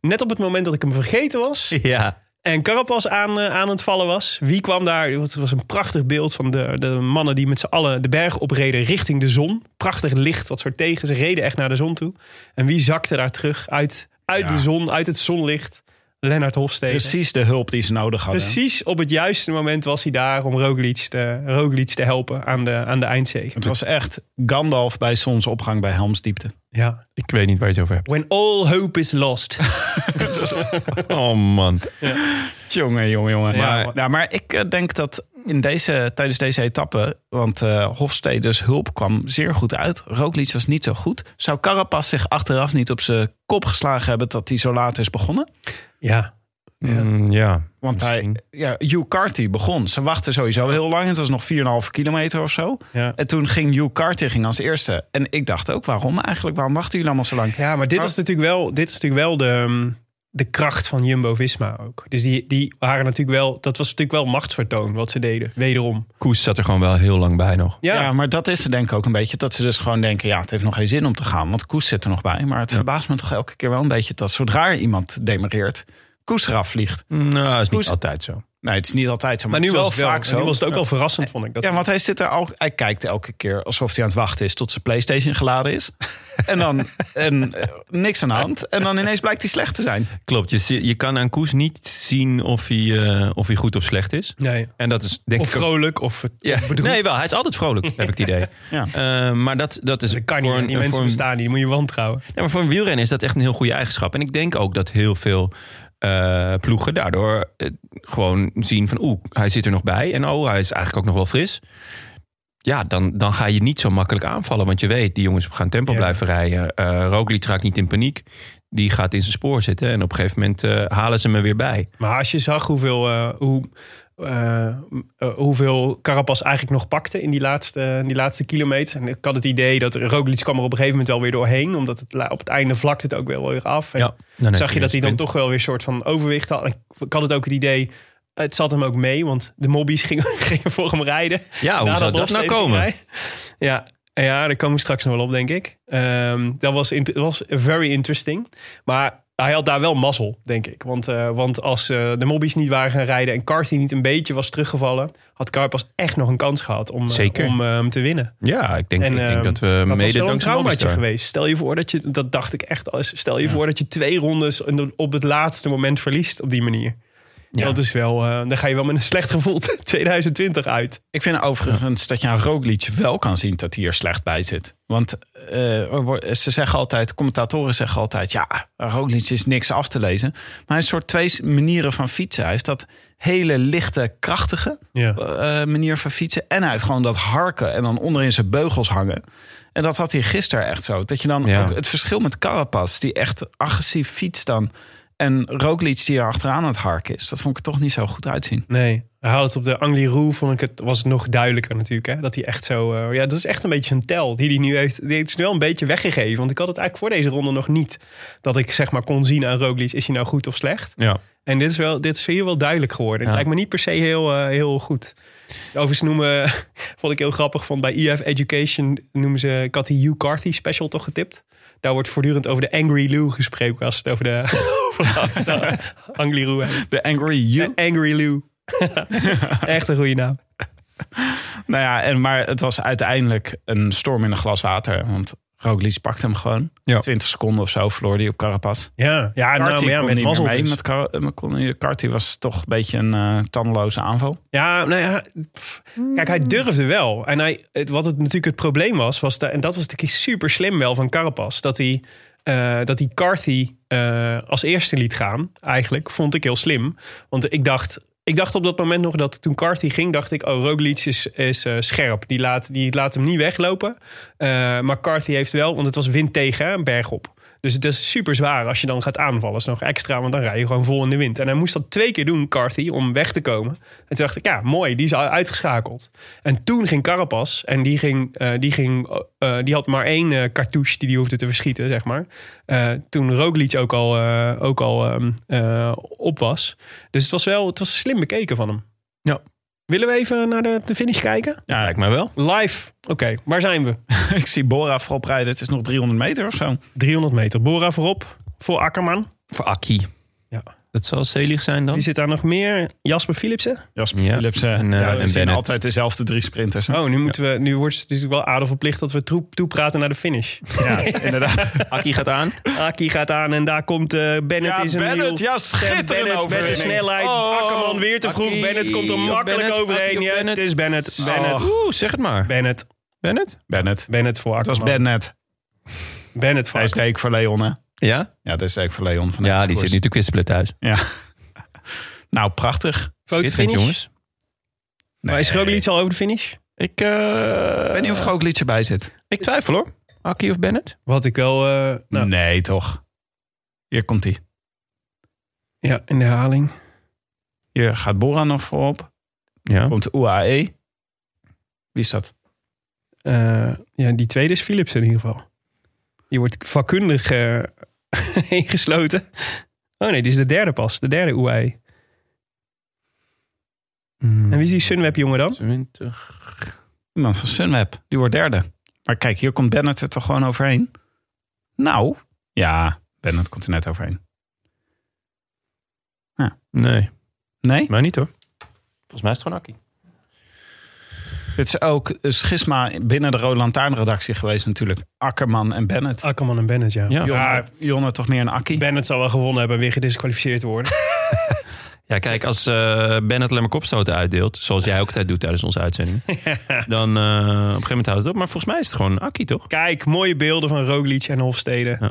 net op het moment dat ik hem vergeten was, Ja. En Carapaz aan, eh, aan het vallen was. Wie kwam daar? Het was een prachtig beeld van de, de mannen die met z'n allen de berg opreden richting de zon. Prachtig licht, wat soort tegen. Ze reden echt naar de zon toe. En wie zakte daar terug uit, uit de zon, uit het zonlicht? Lennart Hofstede. Precies de hulp die ze nodig hadden. Precies op het juiste moment was hij daar om Roglic te, Roglic te helpen aan de, aan de eindzege. Het was echt Gandalf bij zonsopgang bij Helmsdiepte. Ja. Ik weet niet waar je het over hebt. When all hope is lost. [LAUGHS] [LAUGHS] Oh man. Jongen, jongen, jongen. Ja, maar, maar- nou, maar ik eh, denk dat in deze, tijdens deze etappe, want eh Hofstede's hulp kwam zeer goed uit. Roglic was niet zo goed. Zou Carapaz zich achteraf niet op zijn kop geslagen hebben dat hij zo laat is begonnen? ja. Mm, ja. Want hij, ja, Hugh Carty begon. Ze wachten sowieso heel lang. Het was nog 4,5 kilometer of zo. Ja. En toen ging Hugh Carty ging als eerste. En ik dacht ook, waarom eigenlijk? Waarom wachten jullie allemaal zo lang? Ja, maar dit Maar- was natuurlijk wel, dit is natuurlijk wel de, um, de kracht van Jumbo-Visma ook. Dus die, die waren natuurlijk wel, dat was natuurlijk wel machtsvertoon wat ze deden, wederom. Koes zat er gewoon wel heel lang bij nog. Ja. Ja, maar dat is denk ik ook een beetje. Dat ze dus gewoon denken, ja, het heeft nog geen zin om te gaan. Want Koes zit er nog bij. Maar het verbaast me toch elke keer wel een beetje... dat zodra er iemand demareert, Koes eraf vliegt. Nou, dat is niet altijd zo. Nee, het is niet altijd zo. Maar nu was, het wel, vaak zo. nu was het ook wel verrassend, vond ik. Dat Ja, want hij zit er al. Hij kijkt elke keer alsof hij aan het wachten is tot zijn PlayStation geladen is. en dan [LAUGHS] en, eh, niks aan de hand. En dan ineens blijkt hij slecht te zijn. Klopt, je, je kan aan Koes niet zien of hij, eh, of hij goed of slecht is. nee. En dat is denk Of ik vrolijk, of Ja, bedroefd. nee, wel. Hij is altijd vrolijk, heb ik het idee. [LAUGHS] Ja. Eh, maar dat, dat is Dat kan voor niet. een- Die mensen bestaan niet. Die moet je wantrouwen. Ja, maar voor een wielrenner is dat echt een heel goede eigenschap. En ik denk ook dat heel veel eh, ploegen daardoor eh, gewoon zien van... oeh, hij zit er nog bij en oh, hij is eigenlijk ook nog wel fris. Ja, dan, dan ga je niet zo makkelijk aanvallen. Want je weet, die jongens gaan tempo Ja. blijven rijden. Roglic raakt niet in paniek. Die gaat in zijn spoor zitten. En op een gegeven moment halen ze me weer bij. Maar als je zag hoeveel, hoe, eh, eh, hoeveel Carapaz eigenlijk nog pakte in die laatste, in die laatste kilometer. En ik had het idee dat Roglic kwam er op een gegeven moment wel weer doorheen. Omdat het, op het einde vlakte het ook wel weer af. En Ja, dan zag je dat hij dan toch wel weer een soort van overwicht had. En ik had het ook het idee, het zat hem ook mee. Want de mobbies [LAUGHS] gingen, gingen voor hem rijden. Ja, hoe zou dat nou komen? rij. Ja, ja, daar komen we straks nog wel op, denk ik. Ehm, dat was, was very interesting. Maar hij had daar wel mazzel, denk ik. Want, eh, want als eh, de mobbies niet waren gaan rijden... en Carthy niet een beetje was teruggevallen... had Carapaz echt nog een kans gehad om, eh, Zeker. om hem te winnen. Ja, ik denk, En, ik denk ehm, dat we dat mede wel een dankzij traumaatje geweest. Stel je voor dat je, dat dacht ik echt, als- stel je voor dat je twee rondes op het laatste moment verliest op die manier. Ja. Dat is wel, dan ga je wel met een slecht gevoel [LAUGHS] 2020 uit. Ik vind overigens dat je aan Roglic wel kan zien dat hij er slecht bij zit. Want eh, ze zeggen altijd, commentatoren zeggen altijd... ja, Roglic is niks af te lezen. Maar hij heeft een soort twee manieren van fietsen. Hij heeft dat hele lichte, krachtige Ja. eh, manier van fietsen. En hij heeft gewoon dat harken en dan onderin zijn beugels hangen. En dat had hij gisteren echt zo. Dat je dan Ja. ook het verschil met Carapaz... die echt agressief fietst dan... en Roglic die er achteraan aan het harken is. Dat vond ik toch niet zo goed uitzien. Nee, hij had het op de Angliru, vond ik het, was het nog duidelijker natuurlijk. Hè? Dat hij echt zo, eh, ja, dat is echt een beetje zijn tel die hij nu heeft. Die is nu wel een beetje weggegeven. Want ik had het eigenlijk voor deze ronde nog niet. Dat ik zeg maar kon zien aan Roglic, is hij nou goed of slecht? Ja. En dit is, wel, dit is hier wel duidelijk geworden. Ja. Het lijkt me niet per se heel, eh, heel goed. Overigens noemen, [LAUGHS] vond ik heel grappig, van bij EF Education noemen ze, ik had die Hugh Carthy special toch getipt. Daar wordt voortdurend over de Angry Lou gesproken als het over de, [LAUGHS] over de Angliru hebt. De Angry You. Angry Lou. [LAUGHS] Echt een goede naam. Nou ja, en, maar het was uiteindelijk een storm in een glas water. Want Roglic pakte hem gewoon. Ja. 20 seconden of zo verloor hij op Carapaz. Ja, ja, nou, Carty maar ja kon met niet meer mee. dus. Met Car- met Con- Carty was toch een beetje een eh tandeloze aanval. Ja, nou ja, pff, kijk, hij durfde wel. En hij, het, wat het natuurlijk het probleem was, was de, en dat was natuurlijk super slim wel van Carapaz, dat hij, eh, dat hij Carthy eh, als eerste liet gaan. Eigenlijk vond ik heel slim, want ik dacht. Ik dacht op dat moment nog dat toen Carthy ging, dacht ik, oh, Roglic is, is eh, scherp. Die laat, die laat hem niet weglopen. Eh, maar Carthy heeft wel, want het was wind tegen, een berg op. Dus het is super zwaar als je dan gaat aanvallen. Dat is nog extra, want dan rij je gewoon vol in de wind. En hij moest dat twee keer doen, Carthy, om weg te komen. En toen dacht ik, ja, mooi, die is uitgeschakeld. En toen ging Carapaz en die, ging, eh, die, ging, eh, die had maar één eh, cartouche die hij hoefde te verschieten, zeg maar. Eh, toen Roglic ook al, eh, ook al ehm, eh, op was. Dus het was wel het was slim bekeken van hem. Ja. Willen we even naar de, de finish kijken? Ja, lijkt mij wel. Live. Oké, waar zijn we? [LAUGHS] ik zie Bora voorop rijden. Het is nog 300 meter of zo. 300 meter. Bora voorop. Voor Akkerman. Voor Akki. Ja. Dat zal Selig zijn dan? Wie zit daar nog meer? Jasper Philipsen? Jasper Ja. Philipsen. En, eh, ja, we en zien Bennett. altijd dezelfde drie sprinters. hè? Oh, nu, moeten we, nu wordt het natuurlijk wel aardig verplicht dat we troep toepraten naar de finish. Ja, [LAUGHS] inderdaad. Akki gaat aan. Aki gaat aan en daar komt eh, Bennett Ja, in zijn Bennett, wiel. ja, Bennett met de snelheid. Oh, Akkerman weer te vroeg. Aki Bennett komt er makkelijk Bennett, overheen. Aki Ja, Bennett? het is Bennett. Bennett. Oeh, zeg het maar. Bennett. Bennett? Bennett. Bennett voor Het Akkerman. was Bennett. Bennett voor Hij is voor Leon, hè? Ja? Ja, dat is zeker voor Leon. Van Ja, die zit nu te kwispelen thuis. Ja. [LAUGHS] nou, prachtig. Schitterend, Fotofinish. jongens. Nee. Maar is Roglic al over de finish? Ik, eh, Ik weet niet of Roglic erbij zit. ik twijfel hoor. Akki of Bennett? Wat ik wel... eh, nou, Nee, toch? Hier komt hij. Ja, in de herhaling. Hier gaat Bora nog voorop. Ja. Komt de UAE. Wie is dat? Eh, ja, die tweede is Philips in ieder geval. Die wordt vakkundig eh, [LAUGHS] ingesloten. Oh nee, die is de derde pas. De derde UAE. En wie is die Sunweb jongen dan? 20. Iemand van Sunweb. Die wordt derde. Maar kijk, hier komt Bennett er toch gewoon overheen? Nou, ja, Bennett komt er net overheen. Nee, Nee? maar niet hoor. Volgens mij is het gewoon Akkie. Dit is ook een schisma binnen de Rode Lantaarn-redactie geweest natuurlijk. Akkerman en Bennett. Akkerman en Bennett, ja. Ja. Jonne, Jonne toch meer een Akkie? Bennett zal wel gewonnen hebben en weer gedisqualificeerd worden. [LAUGHS] Ja, kijk, als eh, Bennett alleen maar kopstoten uitdeelt, zoals jij ook altijd doet tijdens onze uitzending, [LAUGHS] dan eh, op een gegeven moment houdt het op. Maar volgens mij is het gewoon Akkie, toch? Kijk, mooie beelden van Roglic en Hofstede. Ja.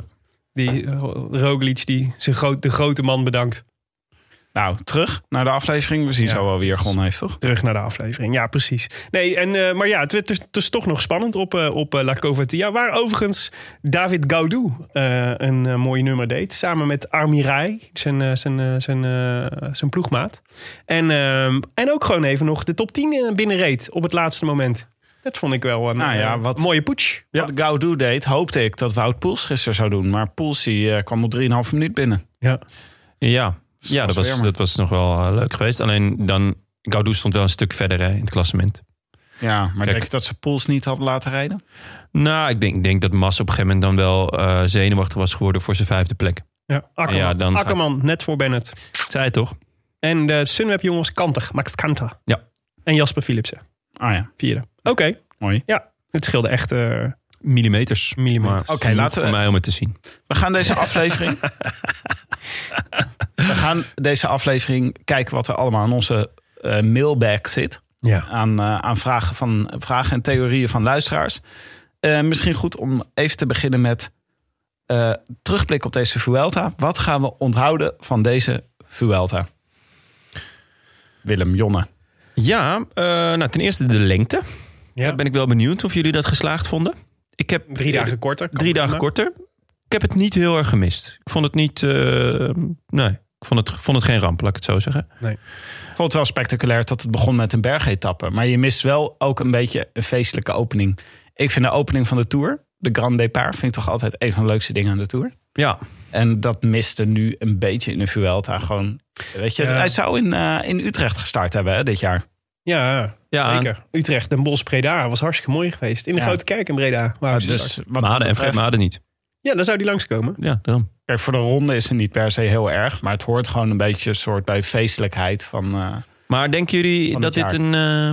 Die uh, Roglic die zijn groot, de grote man bedankt. Nou, terug naar de aflevering. We zien Ja. zo wel wie er gewonnen heeft, toch? Terug naar de aflevering. Ja, precies. Nee, en, eh, maar ja, het, is, het is toch nog spannend op, eh, op eh, La Covatia. Waar overigens David Gaudu eh, een mooi nummer deed. Samen met Armirai, zijn, zijn, zijn, zijn ploegmaat. En, ehm, en ook gewoon even nog de top 10 eh, binnenreed op het laatste moment. Dat vond ik wel een Nou ja, wat- mooie poets. Wat Gaudu deed, hoopte ik dat Wout Poels gisteren zou doen. Maar Poels die, kwam op 3,5 minuut binnen. Ja. Ja, ja dat, was, dat was nog wel eh, leuk geweest. Alleen dan, Gaudu stond wel een stuk verder hè, in het klassement. Ja, maar Kijk. denk je dat ze Poels niet had laten rijden? Nou, ik denk, ik denk dat Mas op een gegeven moment dan wel eh, zenuwachtig was geworden voor zijn vijfde plek. Ja, Akkerman, Ja, dan gaat- Akkerman net voor Bennett. Het toch? En de Sunweb jongens Kanter, Max Kanter. Ja. En Jasper Philipsen, Ah ja, vierde. Oké, mooi. ja. Het scheelde echt eh, Millimeters. Millimeters. Maar Oké, laten we- voor mij om het te zien. We gaan deze [LAUGHS] aflevering. we gaan deze aflevering kijken wat er allemaal in onze eh, mailbag zit. Ja. Aan, eh, aan vragen, van, vragen en theorieën van luisteraars. Eh, misschien goed om even te beginnen met terugblik op deze Vuelta. Wat gaan we onthouden van deze Vuelta? Willem Jonne. Ja, nou ten eerste de lengte. Ja. Ben ik wel benieuwd of jullie dat geslaagd vonden. Ik heb Drie dagen korter. Drie dagen korter. Ik heb het niet heel erg gemist. Ik vond het niet. eh, nee, ik vond het, vond het geen ramp, laat ik het zo zeggen. Ik vond het wel spectaculair dat het begon met een bergetappe. Maar je mist wel ook een beetje een feestelijke opening. Ik vind de opening van de Tour, de Grand Départ... vind ik toch altijd een van de leukste dingen aan de Tour. Ja, En dat miste nu een beetje in de Vuelta. Gewoon, weet je, Ja. hij zou in, eh, in Utrecht gestart hebben hè, dit jaar. Ja, Ja, zeker. Utrecht, Den Bosch, Breda was hartstikke mooi geweest. In de Ja. grote kerk in Breda. Waar ze dus dat Maden en Fred Maden niet. Ja, dan zou die langskomen. Ja, daarom. Kijk, voor de ronde is het niet per se heel erg. Maar het hoort gewoon een beetje een soort bij feestelijkheid van... eh, Maar denken jullie dat dit een, eh,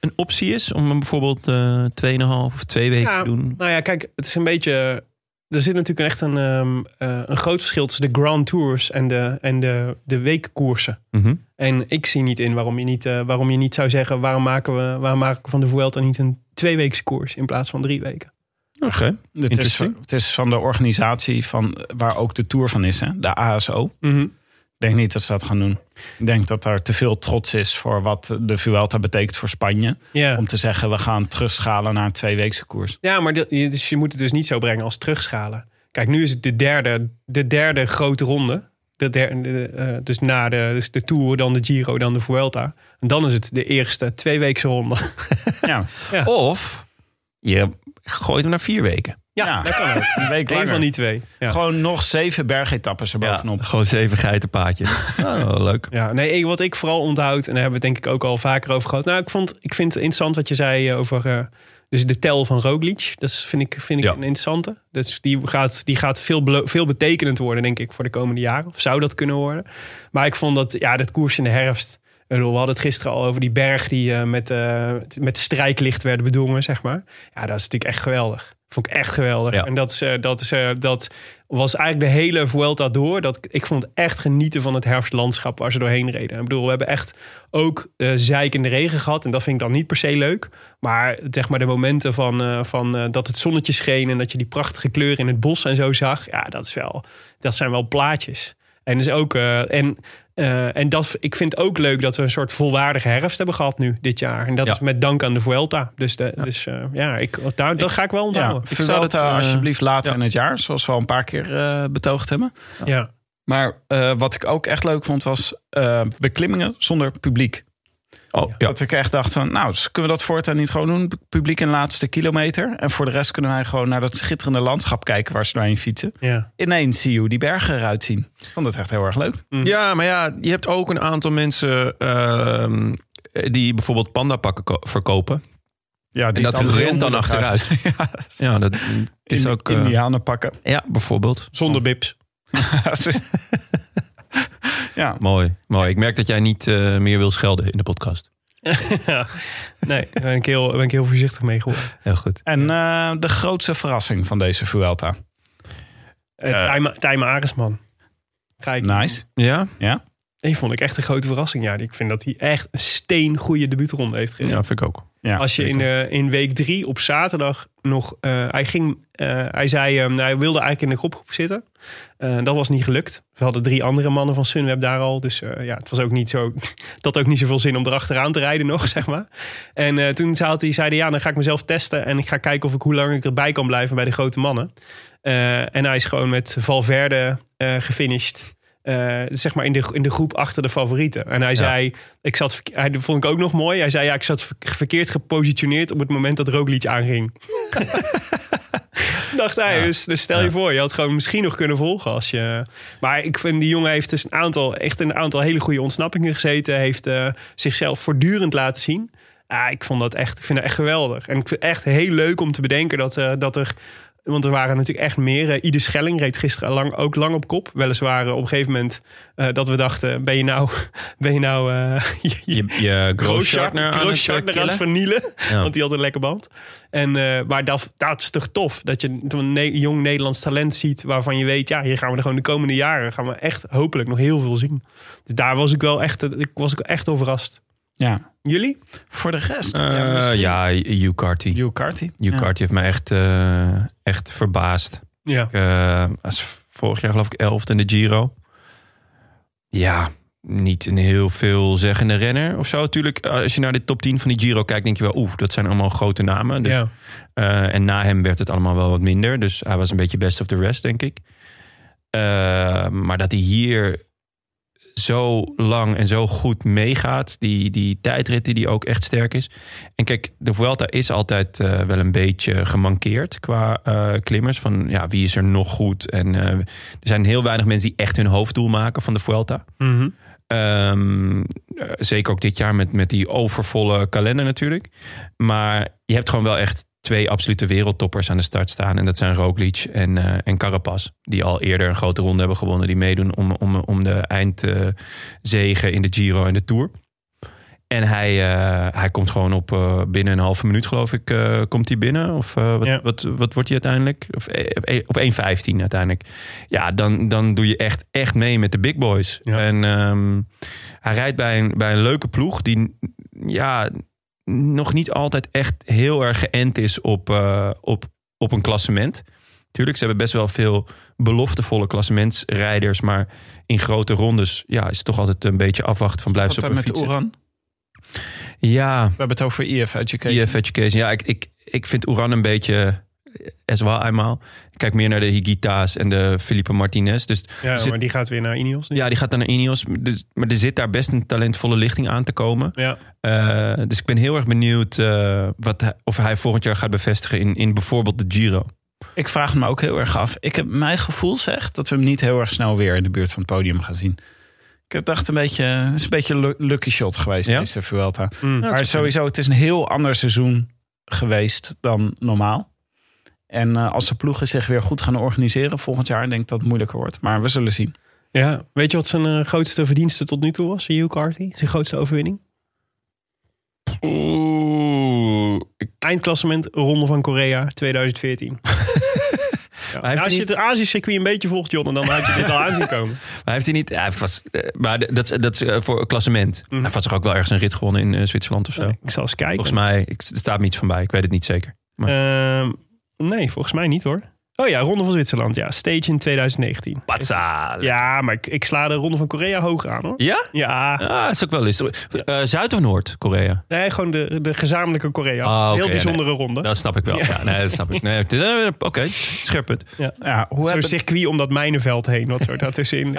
een optie is om hem bijvoorbeeld eh 2,5 of twee weken Ja, te doen? nou ja, kijk, het is een beetje... Er zit natuurlijk echt een, ehm, eh, een groot verschil tussen de Grand Tours en de, en de, de weekkoersen. Mhm. En ik zie niet in waarom je niet, eh, waarom je niet zou zeggen... waarom maken, we, waarom maken we van de Vuelta niet een tweeweekse koers... in plaats van drie weken? Oké. het, is, het is van de organisatie van, waar ook de Tour van is, hè, de ASO. Mhm. Ik denk niet dat ze dat gaan doen. Ik denk dat er te veel trots is voor wat de Vuelta betekent voor Spanje. Om te zeggen, we gaan terugschalen naar een tweeweekse koers. Ja, maar de- dus je moet het dus niet zo brengen als terugschalen. Kijk, nu is het de derde, de derde grote ronde. De derde, de, eh, dus na de, dus de Tour, dan de Giro, dan de Vuelta. En dan is het de eerste tweeweekse ronde. [LAUGHS] Ja, Of je gooit hem naar vier weken. Ja, Ja. dat kan ook. [LAUGHS] een week Eén van die twee. Ja. Gewoon nog zeven bergetappes erbovenop. gewoon zeven geitenpaadjes. [LAUGHS] oh, leuk. Ja, nee, wat ik vooral onthoud, en daar hebben we het denk ik ook al vaker over gehad. Nou, ik, vond, ik vind het interessant wat je zei eh, over eh, dus de tel van Roglic. Dat vind ik, vind ik Ja. een interessante. Dus die gaat, die gaat veel, veel betekenend worden, denk ik, voor de komende jaren. Of zou dat kunnen worden. Maar ik vond dat, ja, dat koers in de herfst. We hadden het gisteren al over die berg die eh, met, eh, met strijklicht werden bedongen, zeg maar. Ja, dat is natuurlijk echt geweldig. Vond ik echt geweldig. Ja. En dat, is, eh, dat, is, eh, dat was eigenlijk de hele Vuelta door. Dat, ik vond echt genieten van het herfstlandschap waar ze doorheen reden. Ik bedoel, we hebben echt ook eh zeikende regen gehad. En dat vind ik dan niet per se leuk. Maar zeg maar de momenten van, van dat het zonnetje scheen... en dat je die prachtige kleuren in het bos en zo zag. Ja, dat, is wel, dat zijn wel plaatjes. En, dus ook, en, eh, en dat, ik vind het ook leuk dat we een soort volwaardige herfst hebben gehad nu dit jaar. En dat Ja. is met dank aan de Vuelta. Dus, de, dus eh, ja, ik, daar, dat ga ik wel Ja, onthouden. Ik zou dat, eh, alsjeblieft later ja. in het jaar. Zoals we al een paar keer betoogd hebben. Ja. Maar wat ik ook echt leuk vond was beklimmingen zonder publiek. Oh, ja. Dat ik echt dacht van, nou, dus kunnen we dat voortaan niet gewoon doen? Publiek in de laatste kilometer. En voor de rest kunnen wij gewoon naar dat schitterende landschap kijken waar ze doorheen fietsen. Ja. Ineens zie je hoe die bergen eruit zien. Ik vond het echt heel erg leuk. Ja, maar ja, je hebt ook een aantal mensen ehm, die bijvoorbeeld pandapakken ko- verkopen. Ja, En dat rent dan achteruit. [LAUGHS] ja, dat is In, ook... eh, Indianen pakken. ja, bijvoorbeeld. Zonder bips. [LAUGHS] [LAUGHS] Ja. Mooi, mooi. Ik merk dat jij niet eh, meer wil schelden in de podcast. [LAUGHS] ja. Nee, daar ben ik, heel, ben ik heel voorzichtig mee geworden. Heel goed. En eh, de grootste verrassing van deze Vuelta. Uh, Aresman. Ga ik Nice. Ja? Ja? Die vond ik echt een grote verrassing. Ja, ik vind dat hij echt een steengoede debuutronde heeft gereden. Ja, vind ik ook. Ja, Als je in, de, in week drie op zaterdag nog... eh, hij, ging, eh, hij zei, eh, hij wilde eigenlijk in de kopgroep zitten. Eh, dat was niet gelukt. We hadden drie andere mannen van Sunweb daar al. Dus eh, ja, het was ook niet zo... [LAUGHS] Had ook niet zoveel zin om erachteraan te rijden nog, [LAUGHS] zeg maar. En eh, toen zei hij, zei hij, ja, dan ga ik mezelf testen. En ik ga kijken of ik hoe lang ik erbij kan blijven bij de grote mannen. Eh, en hij is gewoon met Valverde eh gefinished. Eh, zeg maar in de, in de groep achter de favorieten. En hij zei, ik zat, hij dat vond ik ook nog mooi. Hij zei, ja, ik zat ver- verkeerd gepositioneerd op het moment dat Roglic aanging. [LAUGHS] Dacht hij, dus, dus stel je voor, je had gewoon misschien nog kunnen volgen als je. Maar ik vind die jongen heeft dus een aantal, echt een aantal hele goede ontsnappingen gezeten. Heeft eh, zichzelf voortdurend laten zien. Ja, ik vond dat echt, ik vind dat echt geweldig. En ik vind het echt heel leuk om te bedenken dat, eh, dat er. Want er waren natuurlijk echt meer. Eh, Ide Schelling reed gisteren lang, ook lang op kop. Weliswaar eh, op een gegeven moment eh, dat we dachten: ben je nou, [LAUGHS] ben je nou je- je- Je, aan het aan het vernielen. Ja. Want die had een lekker band. En maar dat, dat is toch tof. Dat je een ne- jong Nederlands talent ziet. Waarvan je weet, ja, hier gaan we er gewoon de komende jaren. Gaan we echt hopelijk nog heel veel zien. Dus daar was ik wel echt, ik was ik echt over verrast. Ja. Jullie? Voor de rest. Eh, ja, Hugh Carty. Hugh Carty. Hugh Ja. Carty heeft mij echt, eh, echt verbaasd. Ja. Eh, als vorig jaar geloof ik elfde in de Giro. Ja, niet een heel veelzeggende renner of zo. Natuurlijk, als je naar de top 10 van die Giro kijkt, denk je wel... oeh, dat zijn allemaal grote namen. Dus, ja. eh, en na hem werd het allemaal wel wat minder. Dus hij was een beetje best of the rest, denk ik. Eh, maar dat hij hier zo lang en zo goed meegaat. Die, die tijdrit die ook echt sterk is. En kijk, de Vuelta is altijd eh, wel een beetje gemankeerd qua eh, klimmers. Van ja, wie is er nog goed? En eh, er zijn heel weinig mensen die echt hun hoofddoel maken van de Vuelta. Ehm, eh, zeker ook dit jaar met, met die overvolle kalender natuurlijk. Maar je hebt gewoon wel echt twee absolute wereldtoppers aan de start staan. En dat zijn Roglic en, eh en Carapaz. Die al eerder een grote ronde hebben gewonnen. Die meedoen om, om, om de eindzegen in de Giro en de Tour. En hij, eh, hij komt gewoon op eh, binnen een halve minuut, geloof ik, eh, komt hij binnen. Of eh, wat, Ja. wat, wat wordt hij uiteindelijk? Of, op 1.15 uiteindelijk. Ja, dan, dan doe je echt, echt mee met de big boys. Ja. En ehm, hij rijdt bij een, bij een leuke ploeg die ja, nog niet altijd echt heel erg geënt is op, eh, op, op een klassement. Tuurlijk, ze hebben best wel veel beloftevolle klassementsrijders. Maar in grote rondes ja, is het toch altijd een beetje afwachten van blijven Wat ze op een met fiets. Oran? Ja, We hebben het over EF Education. EF Education. Ja, ik, ik, ik vind Oeran een beetje as well eenmaal. Ik kijk meer naar de Higita's en de Felipe Martinez. Dus Ja, zit- maar die gaat weer naar Ineos. nu. ja, die gaat dan naar Ineos. Dus, maar er zit daar best een talentvolle lichting aan te komen. Ja. Eh, dus ik ben heel erg benieuwd eh, wat hij, of hij volgend jaar gaat bevestigen in, in bijvoorbeeld de Giro. Ik vraag het me ook heel erg af. Ik heb mijn gevoel zegt dat we hem niet heel erg snel weer in de buurt van het podium gaan zien. Ik heb dacht een beetje, het is een beetje lucky shot geweest Ja? deze Vuelta. Mm. maar sowieso, het is een heel ander seizoen geweest dan normaal. En eh, als de ploegen zich weer goed gaan organiseren volgend jaar, denk ik dat het moeilijker wordt. Maar we zullen zien. ja. Weet je wat zijn eh, grootste verdienste tot nu toe was? Hugh Carty? Zijn grootste overwinning? Oeh. Eindklassement Ronde van Korea 2014. [LAUGHS] Ja. heeft als je het Azië-circuit een beetje volgt, John, dan had je dit al aanzien komen. [LAUGHS] Maar heeft hij niet... Hij was, eh, maar dat, is- dat is eh, voor klassement. Mhm. Hij heeft toch ook wel ergens een rit gewonnen in eh, Zwitserland of zo? Ik zal eens kijken. Volgens mij, ik, er staat me iets van bij. Ik weet het niet zeker. Ehm, nee, volgens mij niet hoor. Oh ja, Ronde van Zwitserland. Ja, stage in 2019. Patsa! Ja, maar ik, ik sla de Ronde van Korea hoger aan hoor. Ja? Ja, Ah, dat is ook wel listig. Eh, Zuid of Noord, Korea? nee, gewoon de, de gezamenlijke Korea. Ah, Heel bijzondere ronde. Dat snap ik wel. Ja, nee, dat snap ik. Nee, Oké, scherp het. Ja, hoe Zo'n hebben circuit om dat mijnenveld heen. Wat zo daartussenin.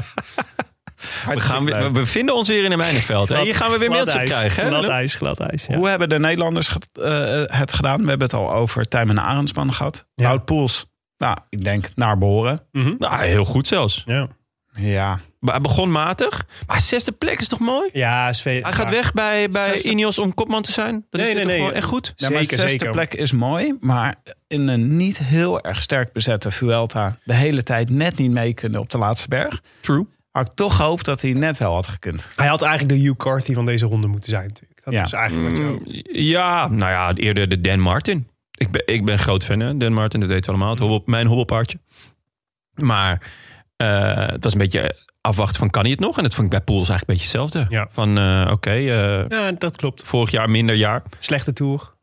We, [LAUGHS] gaan weer, we bevinden ons weer in een mijnenveld. Hier gaan we weer mailtjes ijs, krijgen. hè, Glad ijs, glad ijs. Ja. Hoe hebben de Nederlanders eh, het gedaan? We hebben het al over Tijmen Arendsman gehad. Ja. Wout Poels, nou, ik denk naar behoren. Mhm. Nou, heel goed zelfs. Ja, Ja, Maar Hij begon matig. Maar zesde plek is toch mooi? ja, Hij gaat weg bij, bij Zesde- Ineos om kopman te zijn. Dat Nee, is nee, toch nee. gewoon echt goed? Ja, maar Zeker, zesde zeker. plek is mooi, maar in een niet heel erg sterk bezette Vuelta de hele tijd net niet mee kunnen op de laatste berg. True. Had ik toch gehoopt dat hij net wel had gekund. Hij had eigenlijk de Hugh Carthy van deze ronde moeten zijn natuurlijk. Dat Ja. is eigenlijk wat je Mm, hoopt. Ja, nou ja, eerder de Dan Martin. Ik ben, ik ben groot fan, hè? Dan Martin, dat weten we allemaal. Het hobbel, mijn hobbelpaardje. Maar eh, het was een beetje afwachten van kan hij het nog? En dat vond ik bij Pools eigenlijk een beetje hetzelfde. Ja. Van eh, oké, eh, Ja, dat klopt. vorig jaar minder jaar. Slechte tour.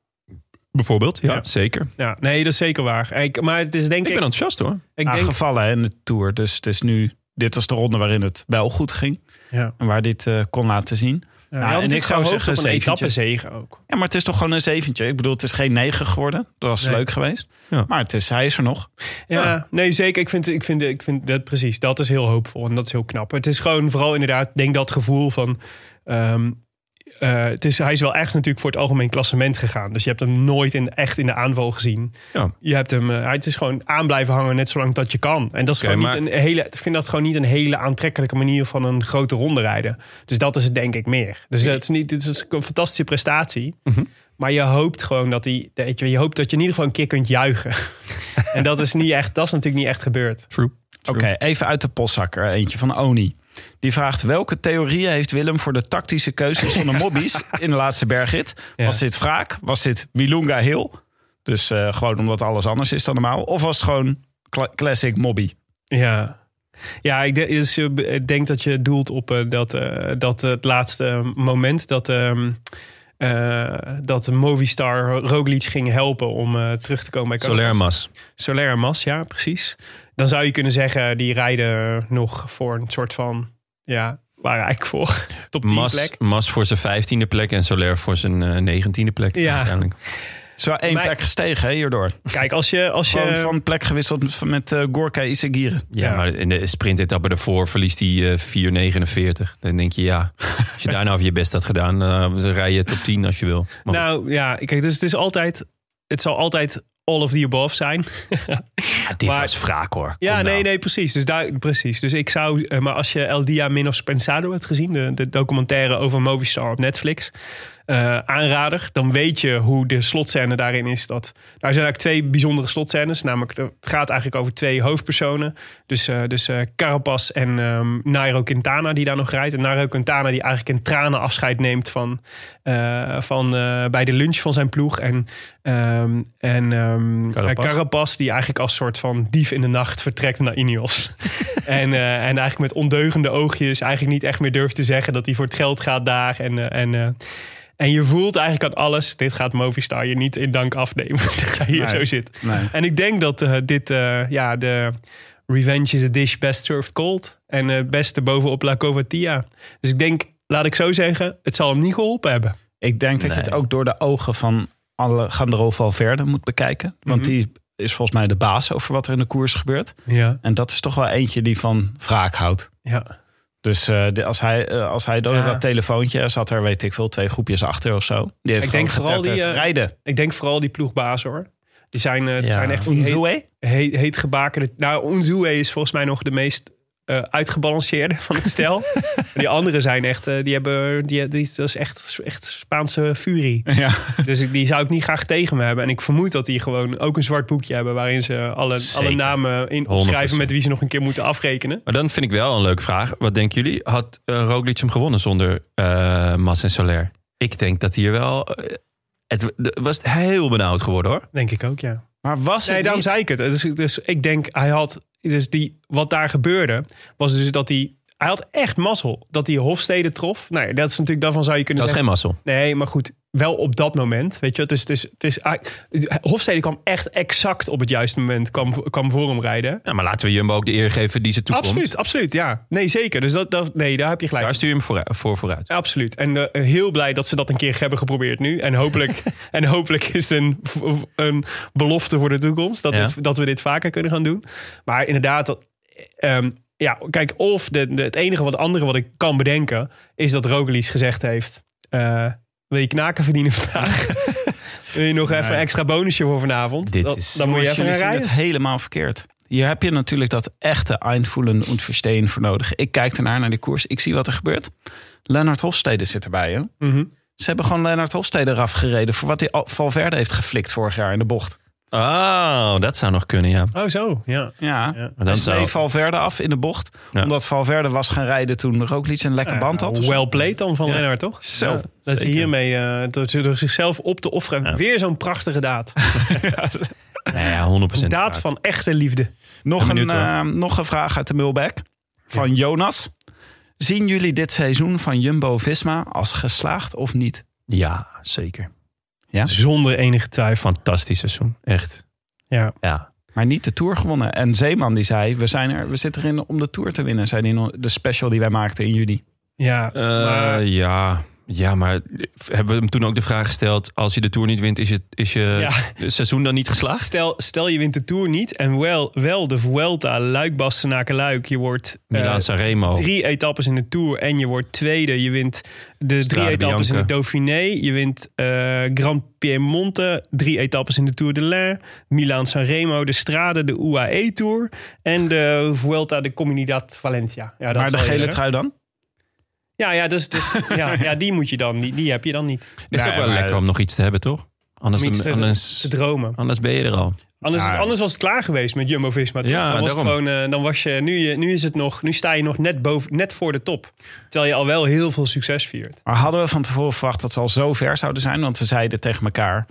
Bijvoorbeeld, ja, Ja. zeker. Ja, nee, dat is zeker waar. Ik, maar het is denk Ik ik... ben enthousiast hoor. ik denk, hè, in de Tour. Dus het is nu... Dit was de ronde waarin het wel goed ging. ja. En waar dit eh, kon laten zien. Ja, Nou, en ik zou zeggen op een zeventje. etappezege ook. Ja, maar het is toch gewoon een zeventje. Ik bedoel, het is geen negen geworden. Dat was Nee. leuk geweest. Ja. Maar het is, hij is er nog. Ja, nee, zeker. Ik vind, ik, vind, ik vind dat precies. Dat is heel hoopvol en dat is heel knap. Het is gewoon vooral inderdaad, denk dat gevoel van. ehm, eh, het is, hij is wel echt natuurlijk voor het algemeen klassement gegaan. Dus je hebt hem nooit in, echt in de aanval gezien. Ja. Je hebt hem, eh, het is gewoon aan blijven hangen net zolang dat je kan. En dat is gewoon maar- niet een hele, ik vind dat gewoon niet een hele aantrekkelijke manier van een grote ronde rijden. Dus dat is het denk ik meer. Dus dat is niet, dit is een fantastische prestatie. Mhm. Maar je hoopt gewoon dat hij, weet je, je hoopt dat je in ieder geval een keer kunt juichen. [LAUGHS] en dat is niet echt, dat is natuurlijk niet echt gebeurd. True. Oké, even uit de postzakker. Eentje van Oni. Die vraagt welke theorieën heeft Willem voor de tactische keuzes van de [LAUGHS] mobbies in de laatste bergrit? Ja. Was dit wraak? Was dit Wilunga Hill? Dus eh, gewoon omdat alles anders is dan normaal? Of was het gewoon cla- classic mobbie? Ja. Ja, ik denk, dus, eh, ik denk dat je doelt op eh, dat, eh, dat het laatste moment dat, ehm eh, dat Movistar Roglic ging helpen om eh, terug te komen bij Carapaz. Soler Mas. Soler en Mas, ja, precies. Dan zou je kunnen zeggen, die rijden nog voor een soort van, ja, waar eigenlijk voor [LAUGHS] top 10 Mas, plek. Mas voor zijn vijftiende plek en Soler voor zijn eh, negentiende plek. Ja. uiteindelijk. Wel één Maar- plek gestegen hè, hierdoor. Kijk, als je, als Gewoon je, van plek gewisseld met, eh, Gorka Isagire. Ja, Ja. maar in de sprintetappe ervoor verliest hij eh 4,49. Dan denk je, ja, als je daar nou je best had gedaan, eh, dan rij je top 10 als je wil. Maar goed. nou ja, kijk, dus het is altijd, het zal altijd all of the above zijn. [LAUGHS] Ja, dit maar- was wraak hoor. Ja, Kom nee, nou. nee, precies. Dus, daar, precies. dus ik zou, eh, maar als je El Dia Menos Pensado hebt gezien, de, de documentaire over Movistar op Netflix, eh, aanrader, dan weet je hoe de slotscène daarin is. Dat, daar zijn eigenlijk twee bijzondere slotscènes. Namelijk, het gaat eigenlijk over twee hoofdpersonen. Dus, eh dus eh, Carapaz en ehm, Nairo Quintana die daar nog rijdt. En Nairo Quintana die eigenlijk in tranen afscheid neemt van, van, bij de lunch van zijn ploeg. En, ehm, en ehm, eh, Carapaz die eigenlijk als soort van dief in de nacht vertrekt naar Ineos. [LAUGHS] en, en eigenlijk met ondeugende oogjes eigenlijk niet echt meer durft te zeggen dat hij voor het geld gaat daar. En, en, en je voelt eigenlijk aan alles, dit gaat Movistar je niet in dank afnemen [LAUGHS] dat jij hier Nee. zo zit. Nee. En ik denk dat eh, dit, eh, ja, de revenge is a dish best served cold. En het beste bovenop La Covatia. Dus ik denk, laat ik zo zeggen, het zal hem niet geholpen hebben. Ik denk dat je het ook door de ogen van Alejandro Valverde moet bekijken. Want Mhm. die is volgens mij de baas over wat er in de koers gebeurt. Ja, En dat is toch wel eentje die van wraak houdt. ja. Dus eh, de- als hij, eh, als hij door Ja. dat telefoontje zat er, weet ik veel, twee groepjes achter of zo. Die heeft Ik denk vooral die, eh, rijden. Ik denk vooral die ploegbaas hoor. Die zijn, het Ja. zijn echt van heet, Unzue? heet, heet gebakende... Nou, Unzue is volgens mij nog de meest eh, uitgebalanceerde van het stel. [LAUGHS] Die anderen zijn echt... eh, die hebben, die, die, dat is echt, echt Spaanse furie. Ja. Dus ik- die zou ik niet graag tegen me hebben. En ik vermoed dat die gewoon ook een zwart boekje hebben... waarin ze alle, Zeker. alle namen in 100%. opschrijven... met wie ze nog een keer moeten afrekenen. Maar dan vind ik wel een leuke vraag. Wat denken jullie? Had uh, Roglic hem gewonnen zonder eh Mas en Soler? Ik denk dat hij er wel... het was heel benauwd geworden hoor. Denk ik ook, ja. Maar was het Nee, daarom niet- zei ik het. Dus, dus ik denk, hij had... Dus die, wat daar gebeurde, was dus dat hij... Hij had echt mazzel dat hij Hofstede trof. Nou, ja, dat is natuurlijk, daarvan zou je kunnen Dat is zeggen... geen mazzel. Nee, maar goed, wel op dat moment. Weet je, het is, het is, het is, eigenlijk- Hofstede kwam echt exact op het juiste moment kwam, kwam voor hem rijden. Ja, maar laten we Jumbo ook de eer geven die ze toekomt. Absoluut, absoluut, ja. Nee, zeker. Dus dat, dat, nee, daar heb je gelijk. Daar stuur je hem voor, voor vooruit. Absoluut. En eh, heel blij dat ze dat een keer hebben geprobeerd nu. En hopelijk, [LAUGHS] en hopelijk is het een, een belofte voor de toekomst. Dat, Ja. dit- dat we dit vaker kunnen gaan doen. Maar inderdaad, dat, ehm, ja, kijk, of de, de- het enige wat andere wat ik kan bedenken... is dat Roglic gezegd heeft... eh, wil je knaken verdienen vandaag? [LAUGHS] wil je nog even een extra bonusje voor vanavond? Dit Dat- is- dan moet je even gaan rijden. het helemaal verkeerd. Hier heb je natuurlijk dat echte Einvoelen en Verstehen voor nodig. Ik kijk ernaar naar die koers. Ik zie wat er gebeurt. Lennart Hofstede zit erbij. Hè? Mhm. Ze hebben gewoon Lennart Hofstede eraf gereden... voor wat hij al- Valverde heeft geflikt vorig jaar in de bocht. Oh, dat zou nog kunnen, ja. Oh, zo. Ja. Ja, Ja. dan dan zou-. Valverde af in de bocht. Ja. Omdat Valverde was gaan rijden toen Roglic een lekker band had. Nou, well played dan van Lennart, toch? Zo, Ja, dat hij hiermee eh, door, door zichzelf op te offeren. Ja. Weer zo'n prachtige daad. [LAUGHS] Nee, ja, 100% Een daad van echte liefde. Nog, een, eh, nog een vraag uit de mailback van Jonas. Zien jullie dit seizoen van Jumbo-Visma als geslaagd of niet? Ja, zeker. Ja? Zonder enige twijfel. Fantastisch seizoen, echt. Ja. Ja. Maar niet de Tour gewonnen. En Zeeman die zei, we, zijn er, we zitten erin om de Tour te winnen. Zei hij in de special die wij maakten in juli. Ja, Eh, maar ja. Ja, maar hebben we hem toen ook de vraag gesteld... als je de Tour niet wint, is, het, is je Ja. seizoen dan niet geslaagd? stel, stel je wint de Tour niet en wel, wel de Vuelta, Luik, Bastenaken, Luik. Je wordt eh, Milaan Sanremo. drie etappes in de Tour en je wordt tweede. Je wint de drie etappes in de. Dauphiné. Je wint eh Grand Piemonte, drie etappes in de Tour de l'Ain. Milaan Sanremo, de Strade, de UAE Tour en de Vuelta de Comunidad Valencia. Ja, dat maar de gele trui dan? Ja, ja, dus, dus, [LAUGHS] ja, ja, die moet je dan, die, die heb je dan niet. is Nee, ook wel maar- lekker om nog iets te hebben, toch? Anders, Om iets te, anders, te dromen. anders ben je er al. Anders, Ja. anders was het klaar geweest met Jumbo Visma. toch? Ja, dan, was het daarom. gewoon, eh, dan was je nu, je, nu is het nog, nu sta je nog net boven, net voor de top. Terwijl je al wel heel veel succes viert. Maar hadden we van tevoren verwacht dat ze al zo ver zouden zijn? Want we zeiden tegen elkaar,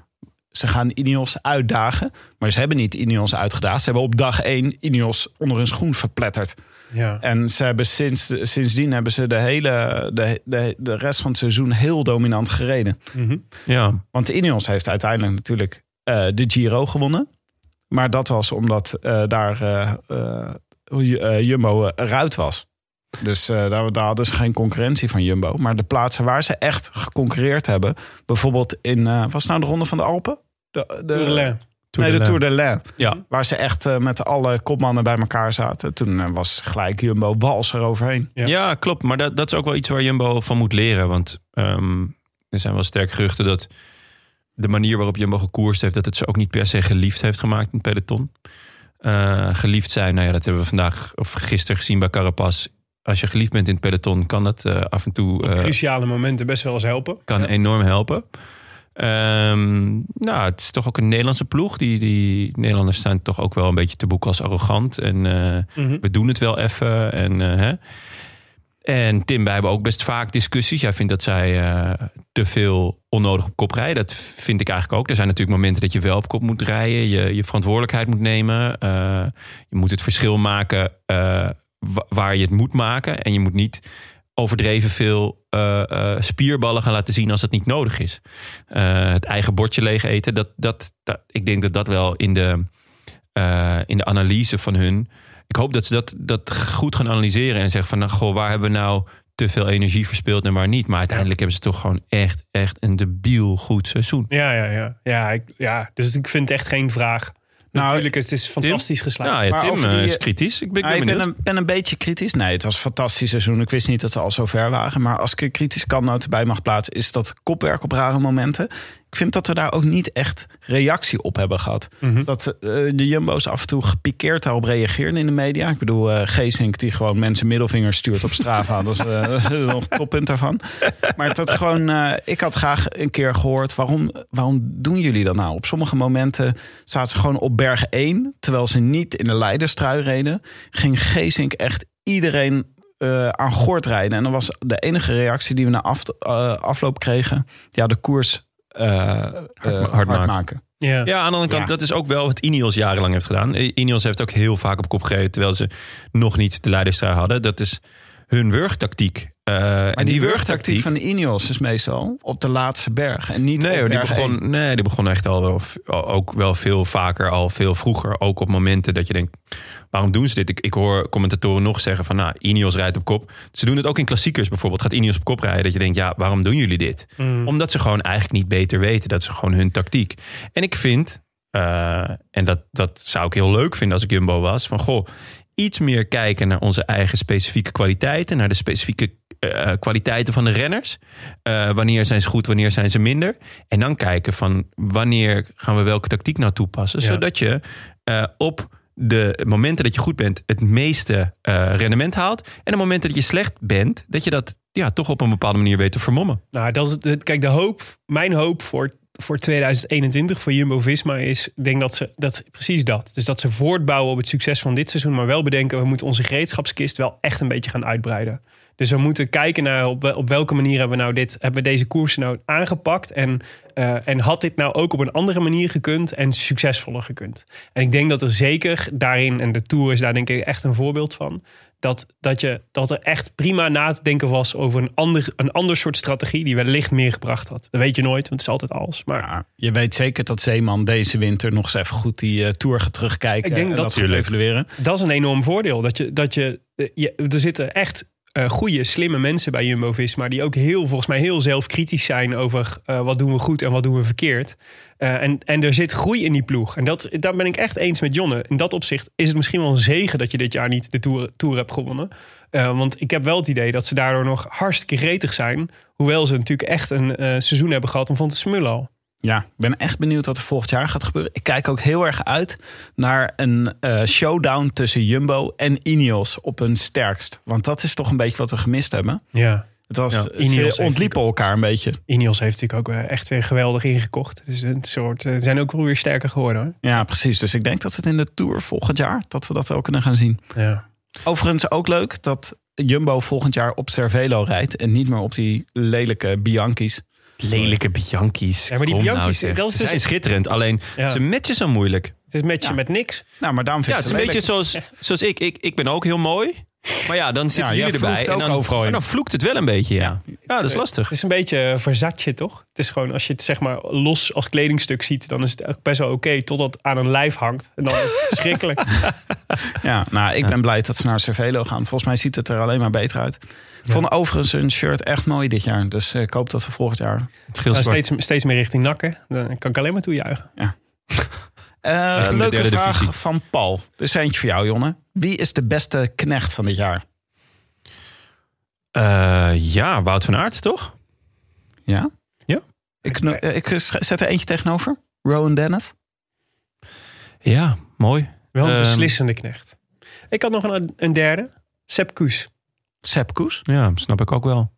ze gaan Ineos uitdagen. Maar ze hebben niet Ineos uitgedaagd. Ze hebben op dag één Ineos onder hun schoen verpletterd. Ja. En ze hebben sinds, sindsdien hebben ze de hele de, de, de rest van het seizoen heel dominant gereden. Mhm. Ja, Want Ineos heeft uiteindelijk natuurlijk eh, de Giro gewonnen. Maar dat was omdat eh, daar eh, Jumbo eruit was. Dus eh, daar, daar hadden ze geen concurrentie van Jumbo. Maar de plaatsen waar ze echt geconcurreerd hebben... bijvoorbeeld in... eh was het nou de Ronde van de Alpen? De, de, Tour de l'Ain. nee, de Tour de l'Ain. Ja. Waar ze echt eh, met alle kopmannen bij elkaar zaten. Toen was gelijk Jumbo wals eroverheen. Ja. Ja, klopt. Maar dat, dat is ook wel iets waar Jumbo van moet leren. Want ehm, er zijn wel sterk geruchten dat de manier waarop Jumbo gekoerst heeft... dat het ze ook niet per se geliefd heeft gemaakt in het peloton. Eh, geliefd zijn, nou ja, dat hebben we vandaag of gisteren gezien bij Carapaz. Als je geliefd bent in het peloton, kan dat eh, af en toe... eh, Cruciale momenten best wel eens helpen. kan enorm helpen. Ehm, nou, het is toch ook een Nederlandse ploeg. Die, die Nederlanders zijn toch ook wel een beetje te boeken als arrogant. En eh, Mhm. we doen het wel even. En, hè. en Tim, wij hebben ook best vaak discussies. Jij vindt dat zij te veel onnodig op kop rijden. Dat vind ik eigenlijk ook. Er zijn natuurlijk momenten dat je wel op kop moet rijden. Je, je verantwoordelijkheid moet nemen. Je moet het verschil maken waar je het moet maken. En je moet niet overdreven veel eh, eh, spierballen gaan laten zien als het niet nodig is. Eh, het eigen bordje leeg eten. Dat, dat, dat, ik denk dat dat wel in de, in de analyse van hun. Ik hoop dat ze dat, dat goed gaan analyseren en zeggen van nou, goh, waar hebben we nou te veel energie verspild en waar niet. Maar uiteindelijk hebben ze toch gewoon echt, echt een debiel goed seizoen. Ja, ja, ja. Ja, ik, ja, dus ik vind het echt geen vraag. Nou, Natuurlijk, het is fantastisch geslaagd. Nou ja, Maar Tim die, eh, is kritisch. Ik ben, ik Ah, ben ik ben benieuwd. een, ben een beetje kritisch. Nee, het was een fantastisch seizoen. Ik wist niet dat ze al zo ver waren. Maar als ik een kritisch kantnoot bij mag plaatsen... is dat kopwerk op rare momenten. Ik vind dat we daar ook niet echt reactie op hebben gehad. Mhm. Dat eh, de Jumbo's af en toe gepikeerd daarop reageerden in de media. Ik bedoel, eh Geesink die gewoon mensen middelvingers stuurt op Strava. dat, is, eh, dat is nog toppunt daarvan. Maar dat gewoon, ik had graag een keer gehoord... Waarom, waarom doen jullie dat nou? Op sommige momenten zaten ze gewoon op berg 1... terwijl ze niet in de leiderstrui reden. Ging Geesink echt iedereen aan gort rijden. En dan was de enige reactie die we na af, afloop kregen... ja, de koers hard, hard maken. maken. ja. Ja, aan de andere kant, Ja. dat is ook wel wat Ineos jarenlang heeft gedaan. Ineos heeft ook heel vaak op kop gereden... terwijl ze nog niet de leiderstrui hadden. Dat is hun wurgtactiek. Eh, Maar en die, die wurgtactiek van de Ineos is meestal op de laatste berg. En niet Nee, op die begon, nee, die begon echt al wel, ook wel veel vaker, al veel vroeger. Ook op momenten dat je denkt, waarom doen ze dit? Ik, ik hoor commentatoren nog zeggen van, nou, Ineos rijdt op kop. Ze doen het ook in klassiekers bijvoorbeeld. Gaat Ineos op kop rijden? Dat je denkt, ja, waarom doen jullie dit? Mm. Omdat ze gewoon eigenlijk niet beter weten. Dat is gewoon hun tactiek. En ik vind, eh, en dat, dat zou ik heel leuk vinden als ik Jumbo was, van goh, iets meer kijken naar onze eigen specifieke kwaliteiten, naar de specifieke eh, kwaliteiten van de renners. Eh, wanneer zijn ze goed, wanneer zijn ze minder? En dan kijken van wanneer gaan we welke tactiek nou toepassen, Ja. zodat je eh, op de momenten dat je goed bent het meeste eh, rendement haalt. En de momenten dat je slecht bent, dat je dat ja, toch op een bepaalde manier weet te vermommen. Nou, dat is het, kijk, de hoop, mijn hoop voor voor 2021 voor Jumbo-Visma is... Ik denk dat ze dat precies dat. Dus dat ze voortbouwen op het succes van dit seizoen... maar wel bedenken, we moeten onze gereedschapskist wel echt een beetje gaan uitbreiden. Dus we moeten kijken naar op, op welke manier hebben we nou dit, hebben we deze koersen nou aangepakt. En, uh, en had dit nou ook op een andere manier gekund en succesvoller gekund. En ik denk dat er zeker daarin, en de Tour is daar denk ik echt een voorbeeld van. Dat, dat, je, dat er echt prima na te denken was over een ander, een ander soort strategie die wellicht meer gebracht had. Dat weet je nooit, want het is altijd alles. Maar ja, je weet zeker dat Zeeman deze winter nog eens even goed die uh, Tour gaat terugkijken. Ik denk en dat, dat gaat evalueren. Dat is een enorm voordeel. Dat je, dat je, je, er zitten echt uh, goede, slimme mensen bij Jumbo-Visma... die ook heel, volgens mij heel zelfkritisch zijn over uh, wat doen we goed en wat doen we verkeerd. Uh, en, en er zit groei in die ploeg. En dat, daar ben ik echt eens met Jonne. In dat opzicht is het misschien wel een zegen dat je dit jaar niet de Tour, tour hebt gewonnen. want ik heb wel het idee dat ze daardoor nog hartstikke gretig zijn. Hoewel ze natuurlijk echt een seizoen hebben gehad om van te smullen al. Ja, ik ben echt benieuwd wat er volgend jaar gaat gebeuren. Ik kijk ook heel erg uit naar een uh, showdown tussen Jumbo en Ineos op hun sterkst. Want dat is toch een beetje wat we gemist hebben. Ja. Het was, ja, Ineos ontliepen elkaar een beetje. Ineos heeft natuurlijk ook echt weer geweldig ingekocht. Dus een soort, uh, zijn ook weer sterker geworden. Hoor. Ja, precies. Dus ik denk dat het in de Tour volgend jaar, dat we dat wel kunnen gaan zien. Ja. Overigens ook leuk dat Jumbo volgend jaar op Cervelo rijdt. En niet meer op die lelijke Bianchi's. Lelijke Bianchi's. Ja, maar die Bianchi's, nou dat is dus... Ze schitterend. Alleen, Ja. ze matchen zo moeilijk. Het is met je met niks. Nou, maar daarom Ja, vind het ik is een ze beetje zoals, [LAUGHS] zoals ik. ik. Ik ben ook heel mooi. Maar ja, dan zitten jij jullie erbij. En dan, overal dan vloekt het wel een beetje, ja. Ja, dat is lastig. Het is een beetje verzatje, toch? Het is gewoon, als je het zeg maar los als kledingstuk ziet... dan is het ook best wel oké, totdat het aan een lijf hangt. En dan is het verschrikkelijk. [LAUGHS] Ja, nou, ik ben blij dat ze naar Cervelo gaan. Volgens mij ziet het er alleen maar beter uit. Ik vond overigens hun shirt echt mooi dit jaar. Dus eh, ik hoop dat we volgend jaar... Ja, zwart. steeds, steeds meer richting nakken. Dan kan ik alleen maar toejuichen. [LAUGHS] Eh, de leuke vraag divisie. van Paul. Dus is eentje voor jou, Jonne. Wie is de beste knecht van dit jaar? Eh, ja, Wout van Aert, toch? Ja? Ja. Ik, eh, ik zet er eentje tegenover. Rowan Dennis. Ja, mooi. Wel een Ehm, beslissende knecht. Ik had nog een, een derde. Sepp Koes. Sepp Koes. Ja, snap ik ook wel.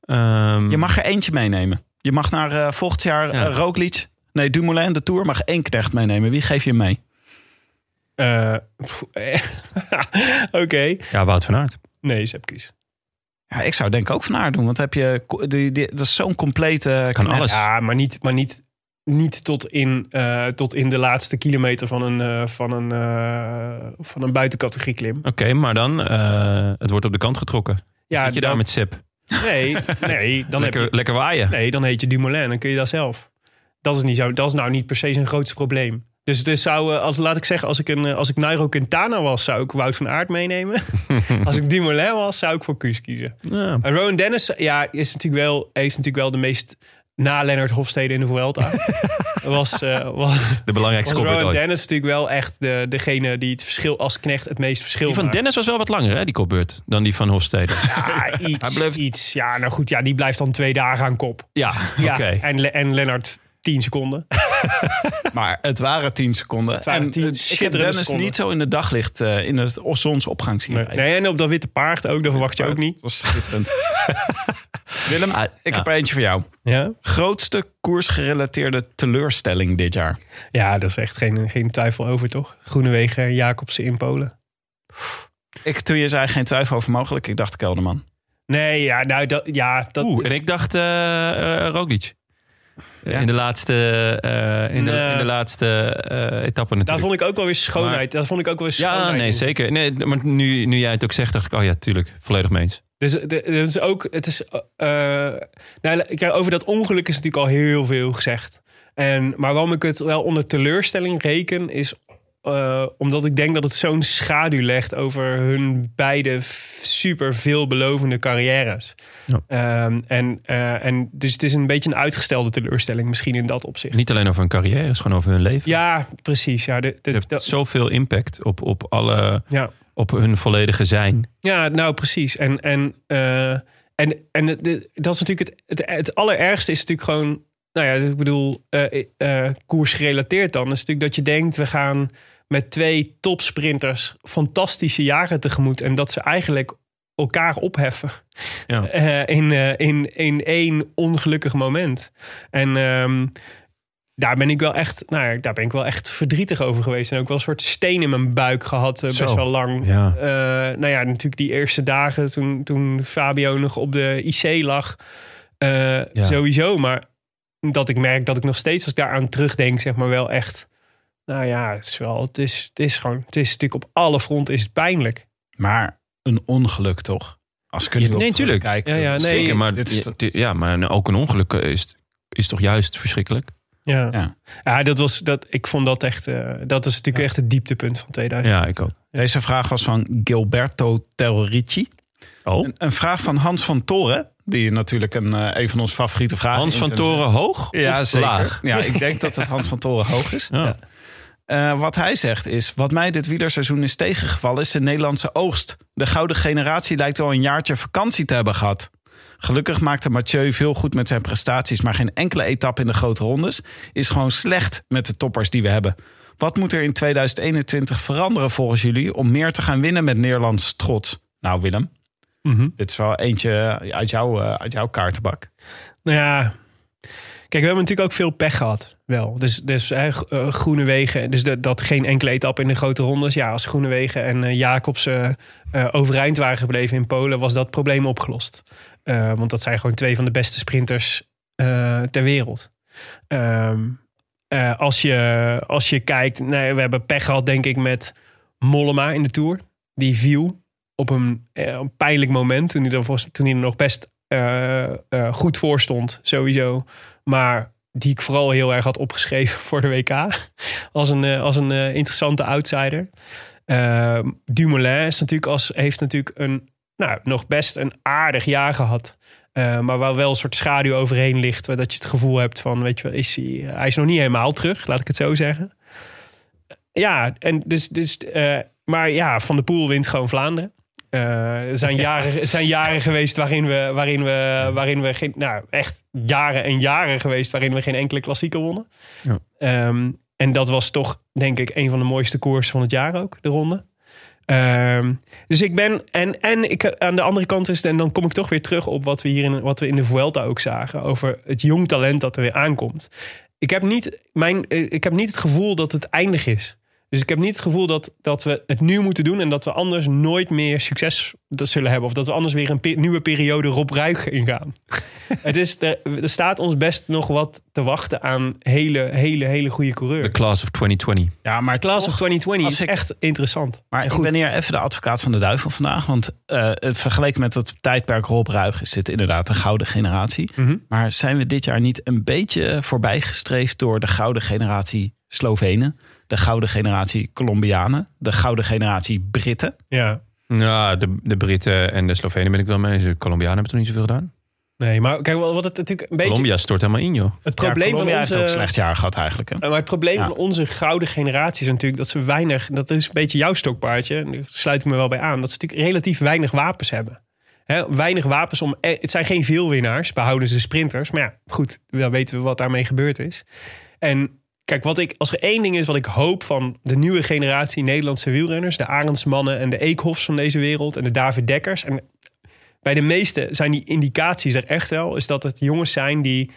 Ehm, Je mag er eentje meenemen. Je mag naar eh, volgend jaar Ja. Roglic. Nee, Dumoulin, de Tour. Mag één knecht meenemen. Wie geef je mee? Eh, [LAUGHS] Oké. Ja, Wout van Aert. Nee, Sepp Koes. Ja, ik zou denk ik ook van haar doen. Want heb je, die, die, dat is zo'n complete Kan alles. Ja, maar niet, maar niet, niet tot, in, eh, tot in de laatste kilometer van een, eh, van een, eh, van een buitencategorie klim. Oké, maar dan, eh, het wordt op de kant getrokken. Ja, Zit je daar dan- met Sip? Nee, nee, dan lekker, heb je, lekker waaien. nee, dan heet je Dumoulin. Dan kun je dat zelf. Dat is, niet zo, dat is nou niet per se zijn grootste probleem. Dus, dus zou, eh, als, laat ik zeggen, als ik, een, eh, als ik Nairo Quintana was, zou ik Wout van Aert meenemen. [LAUGHS] als ik Dumoulin was, zou ik voor Kuus kiezen. Ja. En Rowan Dennis ja, is natuurlijk wel, heeft natuurlijk wel de meest na Lennart Hofstede in de Vuelta. [LAUGHS] was, eh, was, De belangrijkste was Rowan. Dennis natuurlijk wel echt de, degene die het verschil als knecht het meest verschil Die van maakt. Dennis was wel wat langer, hè, die kopbeurt, dan die van Hofstede. Ja, [LAUGHS] iets, Hij bleef- iets. Ja, nou goed, ja, die blijft dan twee dagen aan kop. Ja, Ja, oké. en, en Lennart 10 seconden. [LAUGHS] Maar het waren 10 seconden. Het waren en 10 eh, ik heb Dennis seconden. niet zo in de daglicht, eh, in de zonsopgang zien. Nee, en op dat witte paard ook, dat verwacht je ook Het niet. was schitterend. [LAUGHS] Willem, Ah, ik ja. heb er eentje voor jou. Ja, Grootste koersgerelateerde teleurstelling dit jaar? ja dat is echt geen, geen twijfel over, toch? Groenewegen en Jacobsen in Polen. Ik, toen je zei geen twijfel over mogelijk, ik dacht Kelderman. Nee, ja, nou, dat, ja, dat, Oeh, en ik dacht eh, Roglic. In de laatste, eh, in de, in de laatste eh, etappe natuurlijk. daar vond ik ook wel weer schoonheid. dat vond ik ook wel weer schoonheid. ja, nee, zeker. Nee, maar nu, nu jij het ook zegt, dacht ik, oh ja, tuurlijk, volledig mee eens. Dus de- het is ook, het is, eh, nou, over dat ongeluk is natuurlijk al heel veel gezegd. En, maar waarom ik het wel onder teleurstelling reken, is eh, omdat ik denk dat het zo'n schaduw legt over hun beide super veelbelovende carrières. Ja. Ehm, en, eh, en dus het is een beetje een uitgestelde teleurstelling, misschien in dat opzicht. Niet alleen over hun carrière, het is gewoon over hun leven. Ja, precies. Ja, de, de- Het heeft de- zoveel impact op, op, alle, ja. op hun volledige zijn. Ja, nou precies. En, en, eh, en, en de- dat is natuurlijk het, het, het allerergste is natuurlijk gewoon, nou ja, ik bedoel, eh eh, koersgerelateerd dan. is natuurlijk dat je denkt, we gaan met twee topsprinters fantastische jaren tegemoet. En dat ze eigenlijk elkaar opheffen Ja. eh, in, eh, in, in één ongelukkig moment. En, ehm, daar ben ik wel echt, nou, ja, daar ben ik wel echt verdrietig over geweest. En ook wel een soort steen in mijn buik gehad, eh, best wel lang. Ja. Eh, nou ja, natuurlijk die eerste dagen toen, toen Fabio nog op de IC lag. Eh, Sowieso, maar dat ik merk dat ik nog steeds als ik daaraan terugdenk, zeg maar wel echt. Nou ja, het is wel, het is, het is gewoon, het is natuurlijk op alle fronten is het pijnlijk. Maar een ongeluk toch? Als ik er nu Ja, op nee, tuurlijk. terugkijk, Ja, ja, dan- nee. Zeker, maar, dit is- ja, ja, maar ook een ongeluk is, is toch juist verschrikkelijk? Ja, ja. Ja. dat was, dat, ik vond dat echt, eh, dat is natuurlijk echt het dieptepunt van 2000. Ja, ik ook. Deze vraag was van Gilberto Terrici. Oh, Een, een vraag van Hans van Toren. Die natuurlijk een, eh, een van onze favoriete vragen Hans is. van En- Toren hoog Ja, of zeker. laag? Ja, ik denk dat het Hans van Toren hoog is. [LAUGHS] Ja. Eh, wat hij zegt is: Wat mij dit wielerseizoen is tegengevallen, is de Nederlandse oogst. De gouden generatie lijkt wel een jaartje vakantie te hebben gehad. Gelukkig maakte Mathieu veel goed met zijn prestaties, maar geen enkele etappe in de grote rondes is gewoon slecht met de toppers die we hebben. Wat moet er in 2021 veranderen volgens jullie om meer te gaan winnen met Nederlands trots? Nou, Willem, Mhm. dit is wel eentje uit, jouw eh, uit jouw kaartenbak. Nou ja, kijk, we hebben natuurlijk ook veel pech gehad. Wel, dus, dus hè, eh, Groene Wegen, dus dat, dat geen enkele etappe in de grote rondes. Ja, als Groene Wegen en eh, Jacobs eh, eh, overeind waren gebleven in Polen, was dat probleem opgelost. Eh, want dat zijn gewoon twee van de beste sprinters eh, ter wereld. Ehm, eh, als, je, als je kijkt, nee, we hebben pech gehad, denk ik, met Mollema in de Tour. Die viel op een, eh, een pijnlijk moment, toen hij er, toen nog best eh, eh, goed voor stond, sowieso. Maar die ik vooral heel erg had opgeschreven [LAUGHS] voor de WK. Als een, als een interessante outsider. Eh, Dumoulin is natuurlijk als, heeft natuurlijk een, nou, nog best een aardig jaar gehad. Eh, maar waar wel een soort schaduw overheen ligt. Dat je het gevoel hebt van, weet je wel, is hij, is nog niet helemaal terug, laat ik het zo zeggen. Ja, en dus, dus, maar ja, Van de Poel wint gewoon Vlaanderen. Er zijn [LAUGHS] jaren, zijn jaren geweest waarin we, waarin we, waarin we geen, nou echt jaren en jaren geweest waarin we geen enkele klassieker wonnen. Ja. Ehm, en dat was toch, denk ik, een van de mooiste koers van het jaar ook, de ronde. Ehm, dus ik ben, en, en ik, aan de andere kant is het, en dan kom ik toch weer terug op wat we hier in, wat we in de Vuelta ook zagen, over het jong talent dat er weer aankomt. Ik heb niet, mijn, eh, ik heb niet het gevoel dat het eindig is. Dus ik heb niet het gevoel dat, dat we het nu moeten doen en dat we anders nooit meer succes dat zullen hebben. Of dat we anders weer een pe- nieuwe periode Rob Ruig ingaan. [LAUGHS] het is, er, er staat ons best nog wat te wachten aan hele, hele, hele goede De coureurs. class of 2020. Ja, maar Class toch- of 2020 als is ik- echt interessant. Maar ik ben hier even de advocaat van de duivel vandaag. Want eh, vergeleken met het tijdperk Rob Ruig is dit inderdaad een gouden generatie. Mhm. Maar zijn we dit jaar niet een beetje voorbijgestreefd door de gouden generatie Slovenen? De gouden generatie Colombianen? De gouden generatie Britten? Ja. Ja, de, de Britten en de Slovenen ben ik wel mee. De Colombianen hebben toch niet zoveel gedaan? Nee, maar kijk, wat het natuurlijk een beetje... Colombia stort helemaal in, joh. Het probleem ja, van onze... heeft ook een slecht jaar gehad eigenlijk. Hè? Maar het probleem Ja. van onze gouden generatie is natuurlijk dat ze weinig, dat is een beetje jouw stokpaardje, daar sluit ik me wel bij aan, dat ze natuurlijk relatief weinig wapens hebben. Hè, weinig wapens om. eh, Het zijn geen veel winnaars, behouden ze sprinters. Maar ja, goed, dan weten we wat daarmee gebeurd is. En kijk, wat ik, als er één ding is wat ik hoop van de nieuwe generatie Nederlandse wielrenners, de Arendsmannen en de Eekhofs van deze wereld en de David Dekkers. En bij de meeste zijn die indicaties er echt wel, is dat het jongens zijn die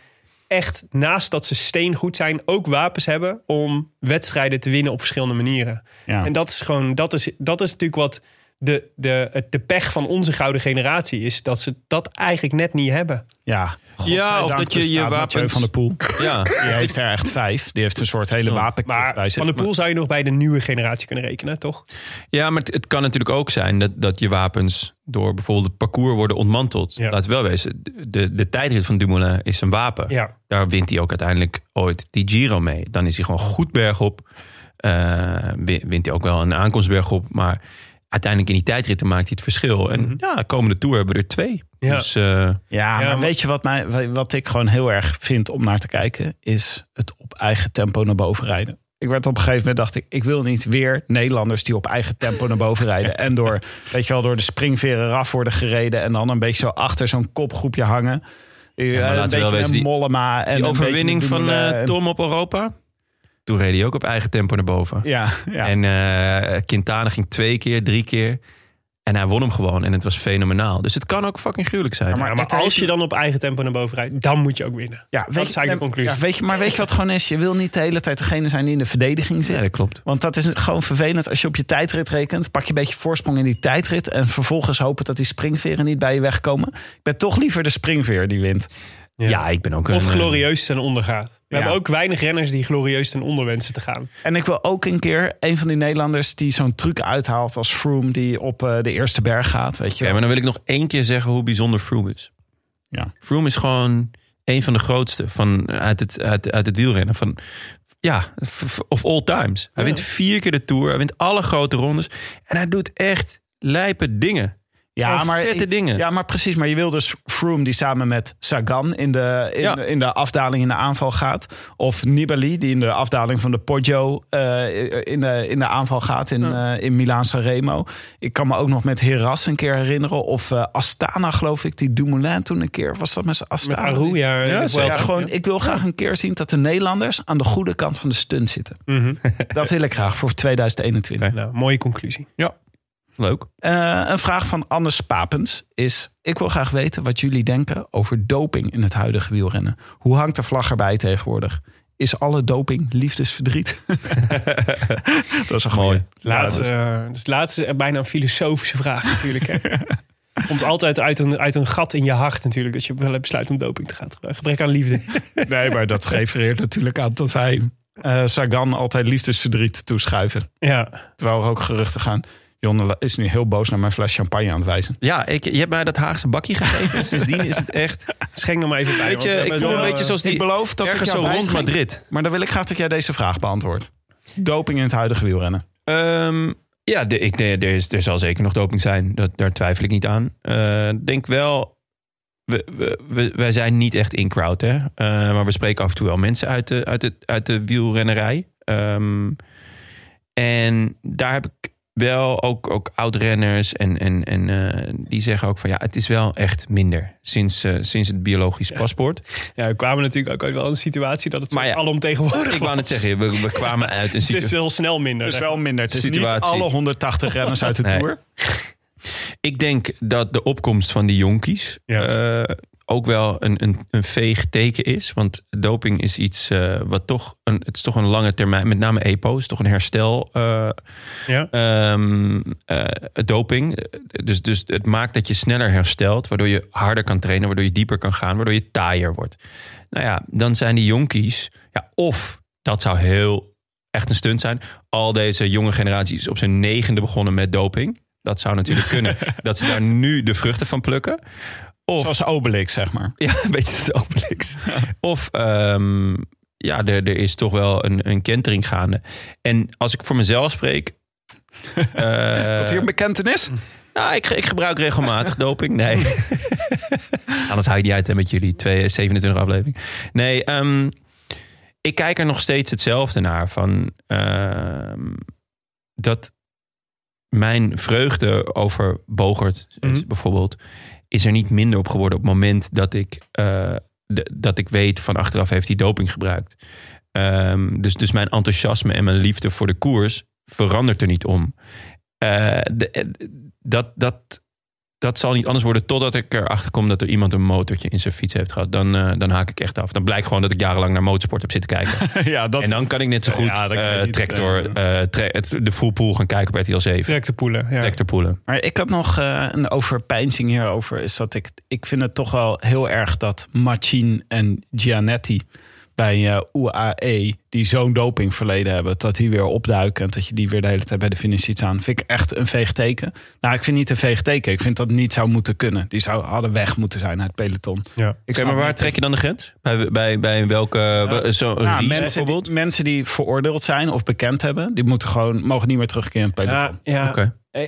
echt naast dat ze steengoed zijn, ook wapens hebben om wedstrijden te winnen op verschillende manieren. Ja. En dat is gewoon, dat is, dat is natuurlijk wat de, de, het- de pech van onze gouden generatie is, dat ze dat eigenlijk net niet hebben. Ja, Ja, of dat je je wapens- van de Poel. Ja, Die heeft er echt vijf. Die heeft een soort hele wapenkit Maar bij zich. Van de Poel zou je nog bij de nieuwe generatie kunnen rekenen, toch? ja maar het, het kan natuurlijk ook zijn dat, dat je wapens door bijvoorbeeld het parcours worden ontmanteld. Ja. Laat het wel wezen. De, de tijdrit van Dumoulin is een wapen. Ja. Daar wint hij ook uiteindelijk ooit die Giro mee. Dan is hij gewoon goed bergop. Eh, win- wint hij ook wel een aankomstberg op. Maar uiteindelijk in die tijdritten maakt hij het verschil. En ja, de komende Tour hebben we er twee. Ja. Dus eh, Ja, Ja, maar maar- weet je wat, mij, wat ik gewoon heel erg vind om naar te kijken? Is het op eigen tempo naar boven rijden. Ik werd op een gegeven moment dacht ik, ik wil niet weer Nederlanders die op eigen tempo naar boven rijden. En door, [LAUGHS] weet je wel, door de springveren eraf worden gereden. En dan een beetje zo achter zo'n kopgroepje hangen. maar Eh, laten een we beetje wel wezen, een die- Mollema. En die overwinning van eh, en- Tom op Europa. Toen reed hij ook op eigen tempo naar boven. Ja, ja. En eh Quintana ging twee keer, drie keer. En hij won hem gewoon en het was fenomenaal. Dus het kan ook fucking gruwelijk zijn. Ja, maar als je dan op eigen tempo naar boven rijdt, dan moet je ook winnen. Ja, dat is eigenlijk de conclusie. Ja, weet je, maar weet je wat gewoon is? Je wil niet de hele tijd degene zijn die in de verdediging zit. Ja, dat klopt. Want dat is gewoon vervelend als je op je tijdrit rekent. Pak je een beetje voorsprong in die tijdrit. En vervolgens hopen dat die springveren niet bij je wegkomen. Ik ben toch liever de springveer die wint. Ja, ik ben ook een... Of eh, glorieus ten onder gaat. We Ja. hebben ook weinig renners die glorieus ten onder wensen te gaan. En ik wil ook een keer een van die Nederlanders die zo'n truc uithaalt als Froome. Die op eh, de eerste berg gaat. Weet je maar dan wil ik nog één keer zeggen hoe bijzonder Froome is. Ja. Froome is gewoon een van de grootste van, uit, het, uit, uit het wielrennen. Van, ja, of all times. Hij wint vier keer de Tour. Hij wint alle grote rondes. En hij doet echt lijpe dingen. Ja, maar, vette dingen. Ja, maar precies. Maar je wil dus Froome die samen met Sagan in de, in, Ja. de, in de afdaling in de aanval gaat. Of Nibali die in de afdaling van de Poggio eh, in, de, in de aanval gaat in, eh in Milaan Sanremo. Ik kan me ook nog met Heras een keer herinneren. Of eh, Astana geloof ik, die Dumoulin toen een keer. Was dat met z'n Met Astana? Aru, ja. Ja. Ja, gewoon, ik wil graag een keer zien dat de Nederlanders aan de goede kant van de stunt zitten. Mhm. Dat wil ik graag voor [LAUGHS] 2021. Nou, mooie conclusie. Leuk. Eh, een vraag van Anne Spapens is... Ik wil graag weten wat jullie denken over doping in het huidige wielrennen. Hoe hangt de vlag erbij tegenwoordig? Is alle doping liefdesverdriet? [LAUGHS] dat is een Mooi. Laatste, Ja, eh, dus het laatste is bijna een filosofische vraag natuurlijk. Hè. [LAUGHS] Komt altijd uit een, uit een gat in je hart natuurlijk. Dat je wel besluit om doping te gaan gebruiken. Gebrek aan liefde. [LAUGHS] nee, maar dat refereert natuurlijk aan dat wij eh, Sagan altijd liefdesverdriet toeschuiven. Ja, Terwijl er ook geruchten gaan... Jonne is nu heel boos naar mijn fles champagne aan het wijzen. Ja, ik, je hebt mij dat Haagse bakje gegeven. En sindsdien is het echt... schenk nog maar even bij. Weet je, ik voel een beetje eh, zoals die... ik beloof dat ik ergens zo rond. Madrid. Maar dan wil ik graag dat jij deze vraag beantwoordt. Doping in het huidige wielrennen. Ehm, ja, de, ik, nee, er, is, er zal zeker nog doping zijn. Dat, daar twijfel ik niet aan. Eh, Ik denk wel... We, we, we- wij zijn niet echt in crowd, hè. Eh, maar we spreken af en toe wel mensen uit de, uit de, uit de wielrennerij. Ehm, en daar heb ik wel ook, ook oud-renners en, en, en eh, die zeggen ook van ja, het is wel echt minder sinds, eh, sinds het biologisch paspoort. Ja, we kwamen natuurlijk ook uit wel een situatie dat het Maar ja, alomtegenwoordig Ik wou net zeggen, we, we kwamen uit een Het is situatie. heel snel minder. Het is wel minder. Het is Situatie. niet alle 180 renners uit de Nee. Tour. Ik denk dat de opkomst van die jonkies Ja. eh, ook wel een, een, een veeg teken is. Want doping is iets eh, wat toch een, het is toch een lange termijn, met name EPO, is toch een herstel. eh, Ja. ehm, eh, doping. Dus, dus het maakt dat je sneller herstelt, waardoor je harder kan trainen, waardoor je dieper kan gaan, waardoor je taaier wordt. Nou ja, dan zijn die jonkies, ja, of dat zou heel echt een stunt zijn. Al deze jonge generaties op zijn negende begonnen met doping. Dat zou natuurlijk kunnen. [LAUGHS] Dat ze daar nu de vruchten van plukken. Of, Zoals Obelix, zeg maar. [LAUGHS] ja, een beetje zo Obelix. [LAUGHS] Of ehm, ja, er, er is toch wel een, een kentering gaande. En als ik voor mezelf spreek... [LAUGHS] eh, Wat hier een bekentenis? nou, ik, ik gebruik regelmatig doping. Nee. Anders hou je die uit hè, met jullie. Twee, 27 aflevering. Nee, ehm, ik kijk er nog steeds hetzelfde naar. Van, ehm, dat mijn vreugde over Bogert Mhm. bijvoorbeeld... is er niet minder op geworden op het moment dat ik, eh, dat ik weet... van achteraf heeft hij doping gebruikt. Ehm, dus, dus mijn enthousiasme en mijn liefde voor de koers verandert er niet om. Eh, eh, dat, dat, dat zal niet anders worden totdat ik erachter kom dat er iemand een motortje in zijn fiets heeft gehad. Dan, eh, dan haak ik echt af. Dan blijkt gewoon dat ik jarenlang naar motorsport heb zitten kijken. [LAUGHS] ja, dat... en dan kan ik net zo goed Ja, eh, niet, tractor, eh, tra- de full pool gaan kijken op RTL 7. Trek de poelen. Ja. Maar ik had nog eh, een overpeinzing hierover. Is dat ik, ik vind het toch wel heel erg dat Machin en Gianetti bij eh, UAE, die zo'n dopingverleden hebben, dat die weer opduiken en dat je die weer de hele tijd bij de finish ziet staan. Vind ik echt een veegteken. Nou, ik vind niet een veegteken. Ik vind dat niet zou moeten kunnen. Die zou, hadden weg moeten zijn uit het peloton. Ja. Ik maar waar trek je dan de grens? Bij, bij, bij welke... Zo'n Nou, Ries mensen, bijvoorbeeld? die, mensen die veroordeeld zijn of bekend hebben, die moeten gewoon, mogen niet meer terugkeren in het peloton. Ja, ja. Oké, Eh,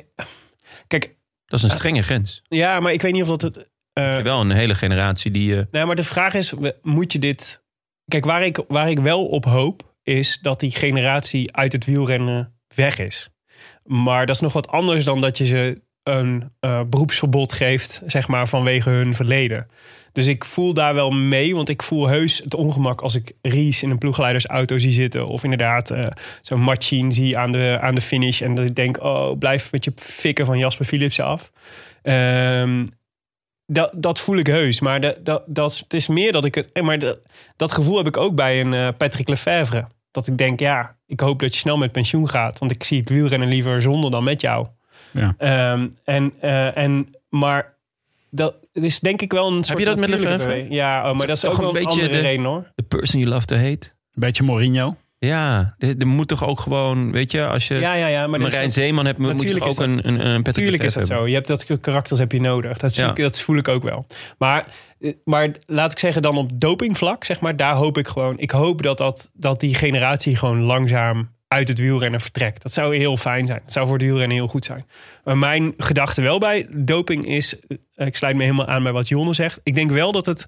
Kijk, dat is een strenge grens. ja, maar ik weet niet of dat het... eh, Je hebt wel een hele generatie die... eh, Nee, maar de vraag is, moet je dit... Kijk, waar ik, waar ik wel op hoop, is dat die generatie uit het wielrennen weg is. Maar dat is nog wat anders dan dat je ze een uh, beroepsverbod geeft, zeg maar, vanwege hun verleden. Dus ik voel daar wel mee, want ik voel heus het ongemak als ik Ries in een ploegleidersauto zie zitten. Of inderdaad uh, zo'n Machine zie aan de, aan de finish. En dat ik denk, oh, blijf met je fikken van Jasper Philipsen af. Um, dat, dat voel ik heus. Maar dat, dat, dat, het is meer dat ik het. Maar dat, dat gevoel heb ik ook bij een uh, Patrick Lefevre. Dat ik denk, ja, ik hoop dat je snel met pensioen gaat. Want ik zie het wielrennen liever zonder dan met jou. Ja. Um, en, uh, en, maar dat is denk ik wel een soort Heb je dat met Lefevre? Ja, oh, maar dat is ook een, een beetje de reden hoor. The person you love to hate. Een beetje Mourinho. Ja, er, moet toch ook gewoon, weet je, als je ja, ja, ja, maar Marijn Zeeman hebt, moet je ook een, een, een Tuurlijk is dat zo. Je hebt dat karakters heb je nodig. Dat, ja. dat voel ik ook wel. Maar, maar laat ik zeggen dan op dopingvlak, zeg maar, daar hoop ik gewoon. Ik hoop dat, dat, dat die generatie gewoon langzaam uit het wielrennen vertrekt. Dat zou heel fijn zijn. Dat zou voor het wielrennen heel goed zijn. Maar mijn gedachte wel bij doping is, ik sluit me helemaal aan bij wat Jonne zegt. Ik denk wel dat het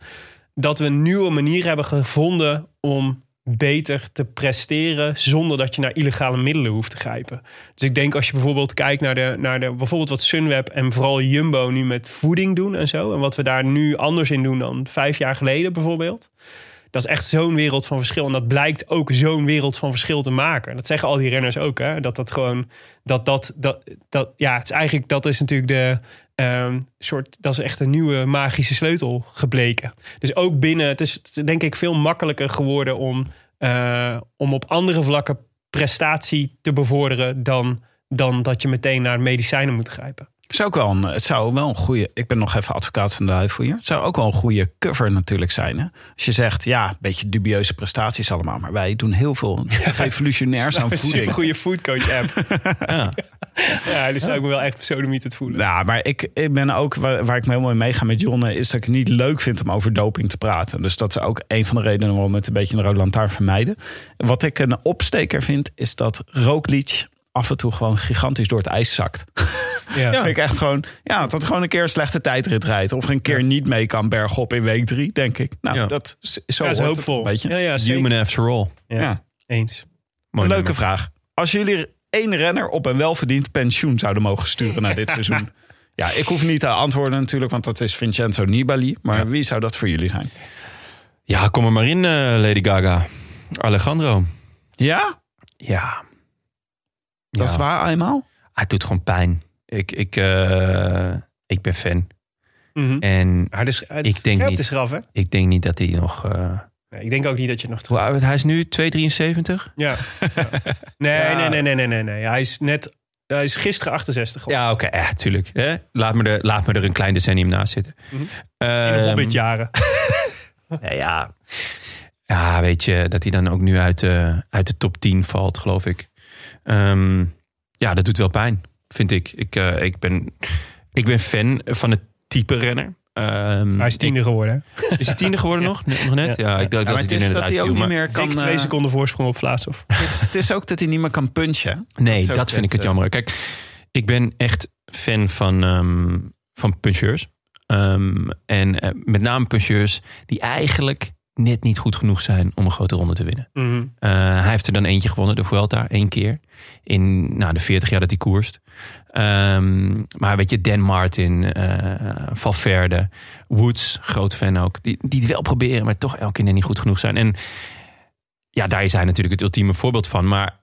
dat we een nieuwe manier hebben gevonden om beter te presteren zonder dat je naar illegale middelen hoeft te grijpen. Dus ik denk als je bijvoorbeeld kijkt naar de, naar de bijvoorbeeld wat Sunweb en vooral Jumbo nu met voeding doen en zo. En wat we daar nu anders in doen dan vijf jaar geleden bijvoorbeeld. Dat is echt zo'n wereld van verschil. En dat blijkt ook zo'n wereld van verschil te maken. Dat zeggen al die renners ook. Hè? Dat dat gewoon. Dat dat, dat, dat. Ja, het is eigenlijk. Dat is natuurlijk de. Um, soort, dat is echt een nieuwe magische sleutel gebleken. Dus ook binnen, het is denk ik veel makkelijker geworden om, uh, om op andere vlakken prestatie te bevorderen dan, dan dat je meteen naar medicijnen moet grijpen. Het zou, ook wel een, het zou wel een goede. Ik ben nog even advocaat van de duivel hier. Het zou ook wel een goede cover natuurlijk zijn. Hè? Als je zegt, ja, een beetje dubieuze prestaties allemaal. Maar wij doen heel veel [LAUGHS] revolutionairs aan [LAUGHS] voeding. Een goede foodcoach app. [LAUGHS] ja. ja, dus zou ik me wel echt niet het voelen. Ja, maar ik, ik ben ook, waar, waar ik me helemaal mee meega met Jonne... is dat ik het niet leuk vind om over doping te praten. Dus dat is ook een van de redenen waarom we het een beetje een rode lantaarn vermijden. Wat ik een opsteker vind, is dat Roglic af en toe gewoon gigantisch door het ijs zakt. Ja. ja. ik echt gewoon, ja, dat gewoon een keer een slechte tijdrit rijdt. Of een keer niet mee kan bergop in week drie, denk ik. Nou, ja. dat is zo is hoopvol. Een beetje. Ja, ja, Human after all. Ja, eens. een leuke vraag. Als jullie één renner op een welverdiend pensioen zouden mogen sturen naar dit [LAUGHS] seizoen. Ja, ik hoef niet te antwoorden natuurlijk, want dat is Vincenzo Nibali. Maar wie zou dat voor jullie zijn? Ja, kom er maar in, uh, Lady Gaga. Alejandro. Ja? Ja. Dat is waar eenmaal? Het doet gewoon pijn. Ik, ik, uh, ik ben fan. Mm -hmm. En maar dus, ik denk niet, is eraf, hè? Ik denk niet dat hij nog. Uh, nee, ik denk ook niet dat je nog terug. Hij is nu 2,73? Ja. ja. [LAUGHS] Nee, ja. nee, nee, nee, nee, nee, nee. Hij is net. Hij is gisteren 68 geworden. Ja, oké, okay, ja, tuurlijk. Hè? Laat, me er, laat me er een klein decennium naast zitten. Mm -hmm. uh, In de Hobbit-jaren. [LAUGHS] ja, ja. ja, weet je, dat hij dan ook nu uit de, uit de top 10 valt, geloof ik. Um, ja, dat doet wel pijn, vind ik. Ik, uh, ik, ben, ik ben fan van het type renner. Um, hij is tiende geworden. [LAUGHS] Is hij tiende geworden nog? Nog net? Ja, ik dacht ja, dat het is dat hij ook niet meer kan... twee seconden voorsprong op Vlaasov. Het is, het is ook dat hij niet meer kan punchen. Nee, dat, dat vind ik het jammer. Kijk, ik ben echt fan van, um, van puncheurs. Um, en uh, met name puncheurs die eigenlijk net niet goed genoeg zijn om een grote ronde te winnen. Mm -hmm. uh, hij heeft er dan eentje gewonnen, de Vuelta, één keer. In nou, de 40 jaar dat hij koerst. Um, maar weet je, Dan Martin, uh, Valverde, Woods, groot fan ook. Die, die het wel proberen, maar toch elke keer niet goed genoeg zijn. En ja, daar is hij natuurlijk het ultieme voorbeeld van. Maar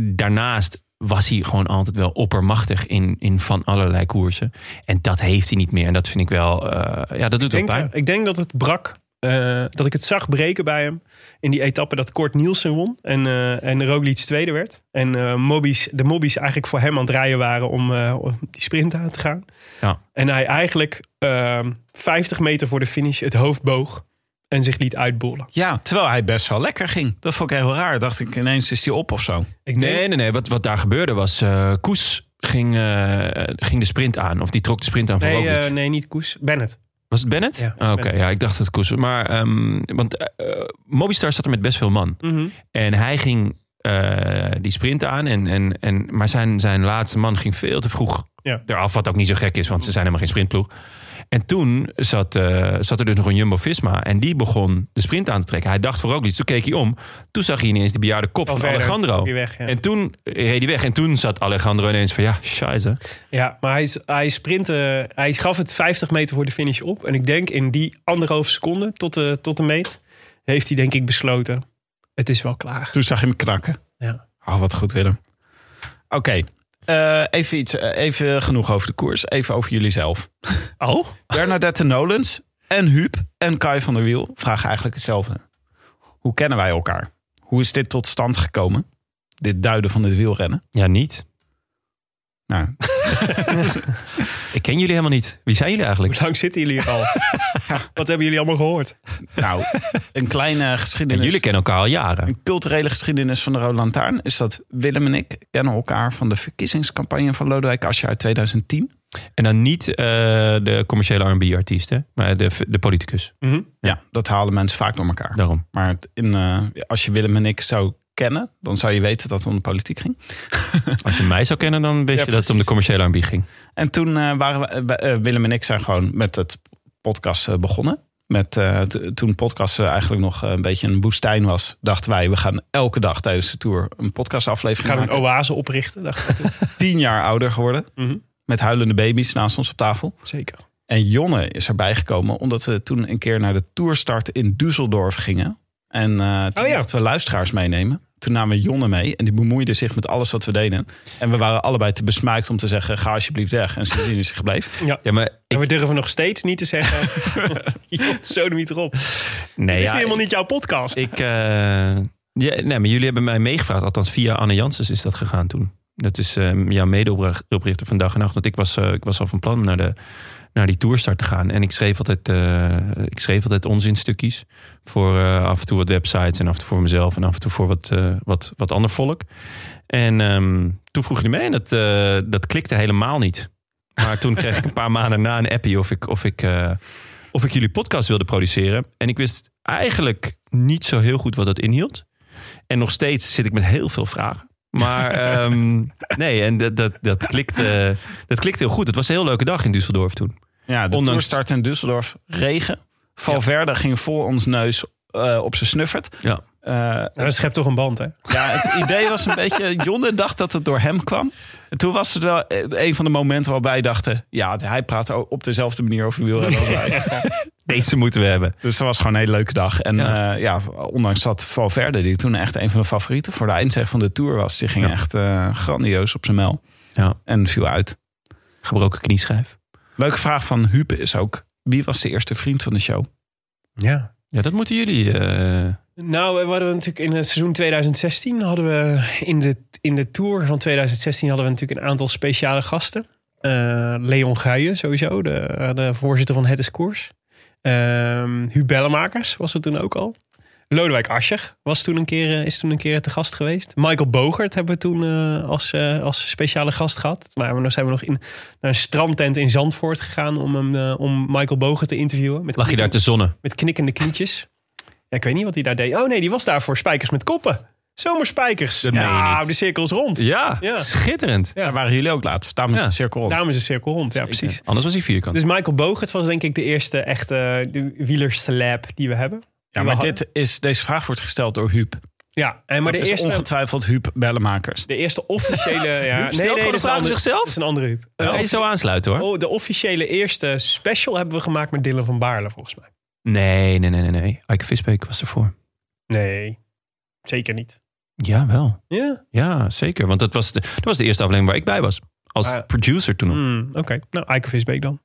daarnaast was hij gewoon altijd wel oppermachtig in, in van allerlei koersen. En dat heeft hij niet meer. En dat vind ik wel, uh, ja, dat doet denk, wel pijn. Ik denk dat het brak uh, dat ik het zag breken bij hem in die etappe dat Kort Nielsen won en, uh, en Roglic tweede werd. En uh, mobbies, de mobbies eigenlijk voor hem aan het rijden waren om, om die sprint aan te gaan. Ja. En hij eigenlijk 50 meter voor de finish het hoofd boog en zich liet uitbollen. Ja, terwijl hij best wel lekker ging. Dat vond ik heel raar. Dacht ik ineens is hij op of zo. Ik nee, nee, nee. Wat, wat daar gebeurde was Koes ging, ging de sprint aan. Of die trok de sprint aan voor nee, Roglic. nee, niet Koes. Bennett. Was het Bennett? Ja, oh, Oké, okay. ja, ik dacht het Koes. Maar, um, want uh, Mobistar zat er met best veel man. Mm -hmm. En hij ging uh, die sprint aan. En, en, en, maar zijn, zijn laatste man ging veel te vroeg ja. eraf. Wat ook niet zo gek is, want ze zijn helemaal geen sprintploeg. En toen zat, eh, zat er dus nog een Jumbo-Visma. En die begon de sprint aan te trekken. Hij dacht voor ook niet. Toen keek hij om. Toen zag hij ineens de bejaarde kop van Alejandro. weg, ja. En toen reed hij weg. En toen zat Alejandro ineens van... Ja, scheisse. Ja, maar hij, hij sprintte, hij gaf het 50 meter voor de finish op. En ik denk in die anderhalf seconde tot de, tot de meet... heeft hij denk ik besloten, het is wel klaar. Toen zag je hem knakken. Ja. Oh, wat goed, Willem. Oké, eh, even, iets, eh, even genoeg over de koers. Even over jullie zelf. [LAUGHS] Oh? Bernadette Nolens en Huub en Kai van der Wiel vragen eigenlijk hetzelfde. Hoe kennen wij elkaar? Hoe is dit tot stand gekomen? Dit duiden van dit wielrennen? Ja, niet. Nou, [LAUGHS] Ik ken jullie helemaal niet. Wie zijn jullie eigenlijk? Hoe lang zitten jullie hier al? [LAUGHS] Wat hebben jullie allemaal gehoord? nou een kleine En geschiedenis. jullie kennen elkaar al jaren. Een culturele geschiedenis van de Rode Lantaarn is dat Willem en ik kennen elkaar van de verkiezingscampagne van Lodewijk Asscher uit 2010. En dan niet eh, de commerciële R&B-artiest, maar de, de politicus. Mhm. Ja, dat halen mensen vaak door elkaar. Daarom. Maar in, eh, als je Willem en ik zou kennen, dan zou je weten dat het om de politiek ging. Als je mij zou kennen, dan wist Ja, je dat het om de commerciële R&B ging. En toen eh, waren we, eh, eh, Willem en ik zijn gewoon met het podcast begonnen. Met, eh, t- toen podcast eigenlijk nog een beetje een woestijn was, dachten wij, we gaan elke dag tijdens de tour een We podcastaflevering gaan een maken. oase oprichten, dacht ik toen. [LAUGHS] Tien jaar ouder geworden, Mhm. met huilende baby's naast ons op tafel. Zeker. En Jonne is erbij gekomen omdat we toen een keer naar de tourstart in Düsseldorf gingen. En eh toen Oh ja. we luisteraars meenemen. Toen namen we Jonne mee en die bemoeide zich met alles wat we deden. En we waren allebei te besmuikt om te zeggen, ga alsjeblieft weg. En sindsdien is hij gebleven. Ja. Ja, maar En ik, we durven nog steeds niet te zeggen... [LAUGHS] Zo niet erop. nee, Het is ja, helemaal niet jouw podcast. Ik, eh, ja, nee, maar jullie hebben mij meegevraagd. Althans, via Anne Janssens is dat gegaan toen. Dat is eh, jouw medeoprichter van Dag en Nacht. Want ik was, eh, ik was al van plan naar, de, naar die tourstart te gaan. En ik schreef altijd, eh, ik schreef altijd onzinstukjes. Voor eh, af en toe wat websites en af en toe voor mezelf. En af en toe voor wat, eh, wat, wat ander volk. En ehm, toen vroeg je mee en dat, dat klikte helemaal niet. Maar toen kreeg ik een paar maanden na een appie of ik, of ik, of ik jullie podcast wilde produceren. En ik wist eigenlijk niet zo heel goed wat dat inhield. En nog steeds zit ik met heel veel vragen. Maar ehm, [LAUGHS] nee, en dat, dat, dat, klikte, dat klikte heel goed. Het was een heel leuke dag in Düsseldorf toen. Ja, de Ondanks- tourstart in Düsseldorf, regen. Valverde ging voor ons neus eh, op zijn snuffert. Ja. Eh, Nou, dat schept toch een band, hè? ja, het [LAUGHS] idee was een beetje... Jonne dacht dat het door hem kwam. En toen was het wel eh, een van de momenten waarbij wij dachten... ja, hij praat op dezelfde manier over wielrennen als wij. [LAUGHS] Deze moeten we hebben. Dus dat was gewoon een hele leuke dag. En Ja. ja, ja ondanks dat Valverde, die toen echt een van de favorieten... voor de eindzeg van de Tour was... die ging Ja. echt eh, grandioos op zijn mel. Ja. En viel uit. Gebroken knieschijf. Leuke vraag van Hupe is ook... wie was de eerste vriend van de show? Ja. Ja, dat moeten jullie. eh, Nou, we hadden natuurlijk in het seizoen 2016 hadden we in de, in de tour van 2016 hadden we natuurlijk een aantal speciale gasten. Eh, Leon Guijen sowieso, de, de voorzitter van Het is Koers. Ehm Bellemakers was er toen ook al. Lodewijk Asscher was toen een keer, eh, is toen een keer te gast geweest. Michael Bogert hebben we toen eh, als, eh, als speciale gast gehad. Maar we zijn we nog in, naar een strandtent in Zandvoort gegaan om, hem, om Michael Bogert te interviewen. Met lag je daar te zonnen? met knikkende knietjes. Ja, ik weet niet wat hij daar deed. Oh nee, die was daar voor spijkers met koppen. Zomerspijkers. Dat je ja, de cirkel is rond. Ja, Ja. schitterend. Daar waren jullie ook laatst. Daarom is Ja. de cirkel rond. Daarom is de cirkel rond. Ja, precies. Anders was hij vierkant. Dus Michael Bogert was denk ik de eerste echte de wielersceleb die we hebben. Ja, maar dit is, deze vraag wordt gesteld door Huub. Ja, en maar het de is eerste, ongetwijfeld Huub Bellemakers. de eerste officiële... [LAUGHS] Ja, Huub stelt is de vraag zichzelf? Dat is een andere Huub. Kan je Eh, zo aansluiten hoor? Oh, de officiële eerste special hebben we gemaakt met Dylan van Baarle volgens mij. Nee, nee, nee, nee. nee. Ike Visbeek was ervoor. Nee, zeker niet. Ja, wel. Ja? Ja, zeker. Want dat was de, dat was de eerste aflevering waar ik bij was. Als Ah. producer toen nog. Hmm, Oké, nou Eike Visbeek dan.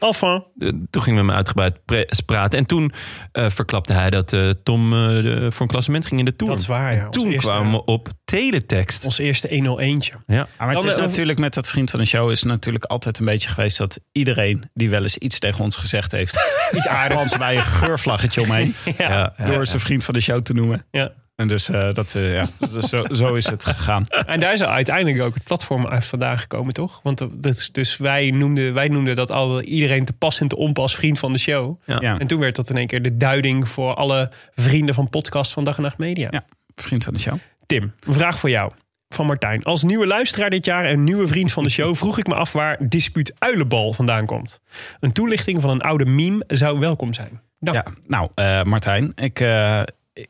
Enfin. Toen gingen we met hem uitgebreid praten. En toen eh, verklapte hij dat eh, Tom eh, de- voor een klassement ging in de Tour. Dat is waar, ja. Toen eerste- kwamen we op teletext. Ons eerste 101'tje. Ja. Ja, maar het is natuurlijk met dat vriend van de show is natuurlijk altijd een beetje geweest dat iedereen die wel eens iets tegen ons gezegd heeft, [LAUGHS] iets aardigs bij een geurvlaggetje omheen Ja, ja, door zijn vriend van de show te noemen. Ja. En dus eh, dat, eh, ja, [LAUGHS] dus zo, zo is het gegaan. En daar is uiteindelijk ook het platform uit vandaan gekomen, toch? Want dus, dus wij, noemden, wij noemden dat al iedereen te pas en te onpas vriend van de show. Ja. Ja, En toen werd dat in één keer de duiding voor alle vrienden van podcast van Dag en Nacht Media. Ja. vriend van de show. Tim, een vraag voor jou. van Martijn. Als nieuwe luisteraar dit jaar en nieuwe vriend van de show vroeg ik me af waar dispuut uilenbal vandaan komt. Een toelichting van een oude meme zou welkom zijn. Dank. Ja, nou, eh, Martijn, ik, eh,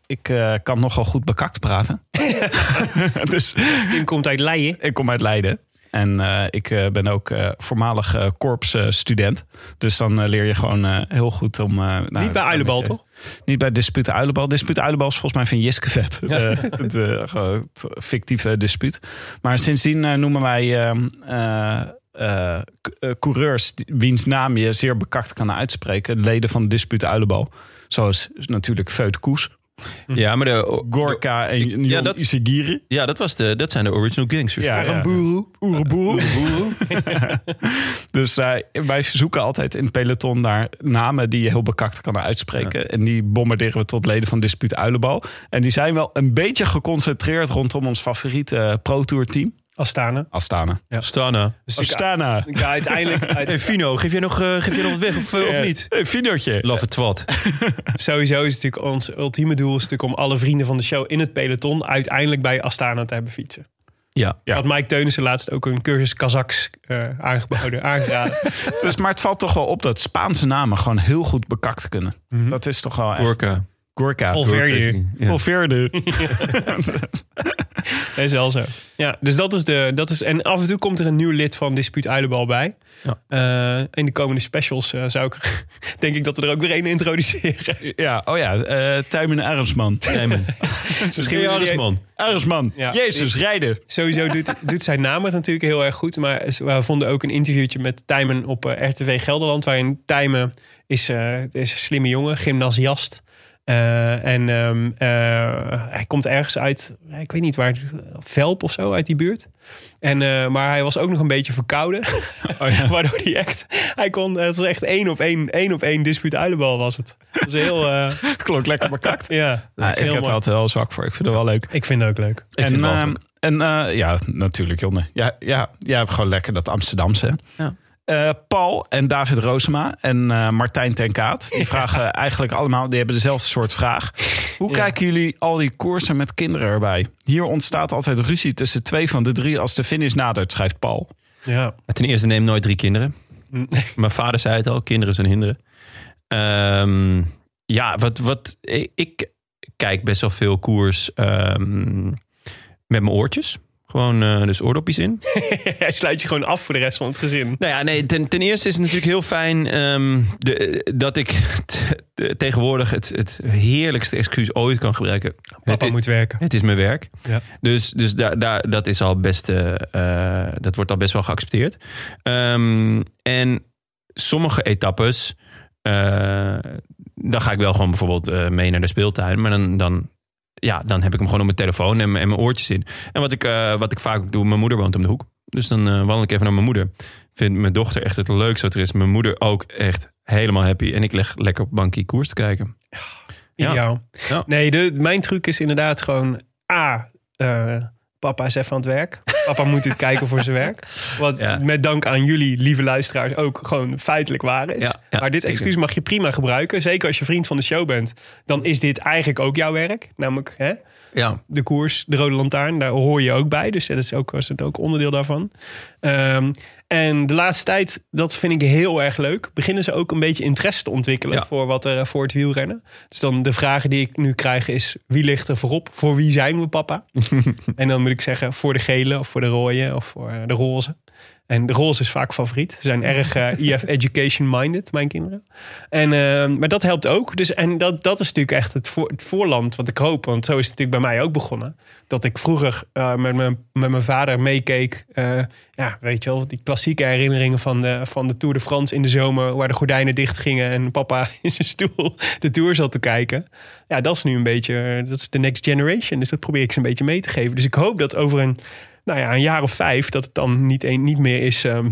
ik eh, kan nogal goed bekakt praten. [LAUGHS] [LAUGHS] dus Tim komt uit Leiden. ik kom uit Leiden. En eh, ik eh, ben ook voormalig korpsstudent. dus dan leer je gewoon heel goed om... nou, Niet bij uilenbal, toch? Niet bij Dispute Uilenbal. Dispute Uilenbal is volgens mij van Jiske Vet. [LAUGHS] Het, fictieve dispuut. Maar sindsdien noemen wij ehm, eh, eh, eh, coureurs wiens naam je zeer bekakt kan uitspreken. Leden van Dispute Uilenbal. Zoals natuurlijk Feut Koes, Ja, maar de, Gorka en Ja, dat- Isagiri. ja, dat, was de, dat zijn de original gangsters. Ja, ja. [LAUGHS] Dus eh, wij zoeken altijd in het peloton naar namen die je heel bekakt kan uitspreken. En die bombarderen we tot leden van Dispuut Uilenbal. En die zijn wel een beetje geconcentreerd rondom ons favoriete Pro Tour team. Astana. Astana. Stana. Dus ik- Astana. Ja, uiteindelijk, [LAUGHS] uit- Hey Fino, geef jij nog, eh, geef jij nog wat weg of, eh, of niet? Hey, Finootje. Love it wat. [LAUGHS] sowieso is het natuurlijk ons ultieme doel is natuurlijk om alle vrienden van de show in het peloton uiteindelijk bij Astana te hebben fietsen. Ja. Ja. Had Mike Teunissen laatst ook een cursus Kazaks eh aangeboden, [LAUGHS] aangeraden. Dus, maar het valt toch wel op dat Spaanse namen gewoon heel goed bekakt kunnen. Dat is toch wel echt... Gorka. Gorka. Valverde. Ja. [LAUGHS] Dat is wel zo. Ja, dus dat is de. Dat is, en af en toe komt er een nieuw lid van Dispuut Uilenbal bij. Ja. Eh, in de komende specials eh, zou ik. [LAUGHS] denk ik dat we er ook weer een introduceren. Ja, oh ja. eh Tuimen Arendsman. [LAUGHS] Misschien Misschien. Arendsman. Ja. Jezus, rijden. Sowieso doet, doet zijn naam het natuurlijk heel erg goed. Maar we vonden ook een interviewtje met Tijmen op RTV Gelderland. Waarin Tijmen is, is een slimme jongen, gymnasiast. Eh, en ehm, eh, hij komt ergens uit, ik weet niet waar, Velp of zo, uit die buurt. En, eh, maar hij was ook nog een beetje verkouden. [LAUGHS] [LAUGHS] Waardoor hij echt, hij kon, het was echt één op één, één op één dispuut uilenbal was het. Dat is heel, eh, [LAUGHS] Klonk lekker bekakt. ja, Nou, ik heb er altijd wel zwak voor. Ik vind het wel leuk. Ik vind het ook leuk. Ik en ehm, en eh, ja, natuurlijk, Jonne. Ja, ja, jij hebt gewoon lekker dat Amsterdamse. Ja. Eh, Paul en David Roosema en eh, Martijn ten Kaat. Die vragen eigenlijk allemaal, die hebben dezelfde soort vraag. Hoe Ja. kijken jullie al die koersen met kinderen erbij? Hier ontstaat altijd ruzie tussen twee van de drie als de finish nadert, schrijft Paul. Ja. Ten eerste neem nooit drie kinderen. Mm. [LAUGHS] Mijn vader zei het al, kinderen zijn hinderen. Ehm, ja, wat, wat, ik kijk best wel veel koers ehm, met mijn oortjes. Gewoon eh, dus oordopjes in. [LAUGHS] Hij sluit je gewoon af voor de rest van het gezin. Nou ja, nee, ten, ten eerste is het natuurlijk heel fijn ehm, de, dat ik t- tegenwoordig het, het heerlijkste excuus ooit kan gebruiken. Papa het, moet werken. het is mijn werk. Ja. Dus, dus daar, daar, dat is al best, eh, eh, dat wordt al best wel geaccepteerd. Ehm, en sommige etappes, eh, dan ga ik wel gewoon bijvoorbeeld eh, mee naar de speeltuin. Maar dan, dan, ja, dan heb ik hem gewoon op mijn telefoon en, mijn- en mijn oortjes in. En wat ik, eh, wat ik vaak doe, mijn moeder woont om de hoek. Dus dan eh, wandel ik even naar mijn moeder. Vindt mijn dochter echt het leukste wat er is. Mijn moeder ook echt helemaal happy. En ik leg lekker op bankje koers te kijken. Ja. Ideaal. Ja. Nee, de, mijn truc is inderdaad gewoon... A, eh, papa is even aan het werk. Papa moet dit kijken voor zijn werk. Wat Ja. met dank aan jullie, lieve luisteraars, ook gewoon feitelijk waar is. Ja, ja, maar dit excuus mag je prima gebruiken. Zeker als je vriend van de show bent. Dan is dit eigenlijk ook jouw werk. Namelijk hè, Ja, de koers, de Rode Lantaarn. Daar hoor je ook bij. Dus dat is ook, was het ook onderdeel daarvan. Ehm, en de laatste tijd, dat vind ik heel erg leuk. Beginnen ze ook een beetje interesse te ontwikkelen Ja. voor wat er voor het wielrennen. Dus dan de vragen die ik nu krijg is: wie ligt er voorop? Voor wie zijn we, papa? [LAUGHS] en dan moet ik zeggen: voor de gele of voor de rode of voor de roze. En de roze is vaak favoriet. Ze zijn erg eh, [LAUGHS] EF education minded, mijn kinderen. En, eh, maar dat helpt ook. Dus, en dat, dat is natuurlijk echt het, voor, het voorland wat ik hoop. Want zo is het natuurlijk bij mij ook begonnen. Dat ik vroeger eh, met, mijn, met mijn vader meekeek. eh, ja, weet je wel, die klassieke herinneringen van de, van de Tour de France in de zomer. Waar de gordijnen dicht gingen en papa [LAUGHS] in zijn stoel de Tour zat te kijken. Ja, dat is nu een beetje, dat is de next generation. Dus dat probeer ik ze een beetje mee te geven. Dus ik hoop dat over een, nou ja, een jaar of vijf... dat het dan niet, een, niet meer is... ehm,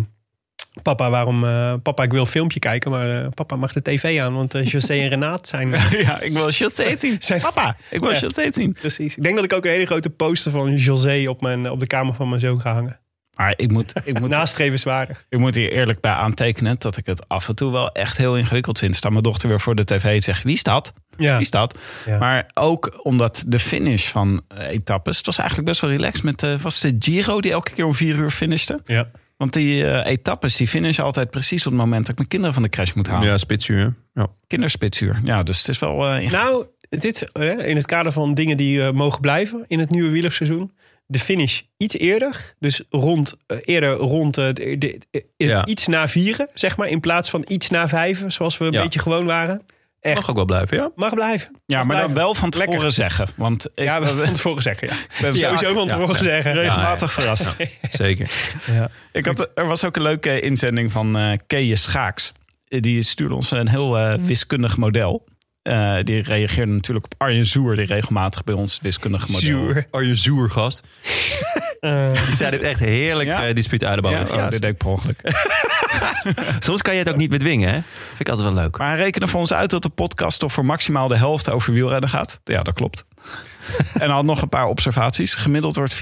Papa, waarom? eh, papa, ik wil een filmpje kijken, maar eh, papa mag de tv aan, want eh, José en Renaat zijn. [LAUGHS] ja, ik wil Chaté zien. Zijn- Papa, ik wil Ja. Chaté zien. Precies. Ik denk dat ik ook een hele grote poster van José op, mijn, op de kamer van mijn zoon ga hangen. Maar ik moet, ik moet Nastrevenswaardig. Ik moet hier eerlijk bij aantekenen dat ik het af en toe wel echt heel ingewikkeld vind. Staat mijn dochter weer voor de tv en zegt, wie is dat? Ja. Die stad. Ja. Maar ook omdat de finish van eh, etappes... Het was eigenlijk best wel relaxed met... eh was de Giro die elke keer om vier uur finishte? Ja. Want die eh, etappes die finishen altijd precies op het moment... dat ik mijn kinderen van de crash moet halen. Ja, spitsuur. Ja. Kinderspitsuur. Ja, dus het is wel... Nou, dit, in het kader van dingen die mogen blijven in het nieuwe wielerseizoen. De finish iets eerder. Dus rond, eerder rond de, de- Ja. iets na vieren, zeg maar. In plaats van iets na vijven, zoals we een Ja. beetje gewoon waren. Echt. Mag ook wel blijven, ja. Mag blijven. ja, Mag maar dan wel van tevoren Lekker. zeggen. Want ik Ja, we hebben [LAUGHS] van tevoren zeggen. Ja. [LAUGHS] ben Sowieso van tevoren zeggen. regelmatig verrast. [LAUGHS] Zeker. Ja. Ik had, er was ook een leuke inzending van eh Kees Schaaks. Die stuurde ons een heel eh, wiskundig model. Eh, die reageerde natuurlijk op Arjen Zoer, die regelmatig bij ons het wiskundige model. Zuur. Je zoer gast. Eh, Die zei dit echt heerlijk Ja? ja? dispuut uit de Ja, bal. oh, dit deed ik per ongeluk. [LAUGHS] Soms kan je het ook niet bedwingen, hè? Vind ik altijd wel leuk. Maar hij rekende voor ons uit dat de podcast toch voor maximaal de helft over wielrennen gaat. Ja, dat klopt. [LAUGHS] en hij had nog een paar observaties. Gemiddeld wordt 44,8%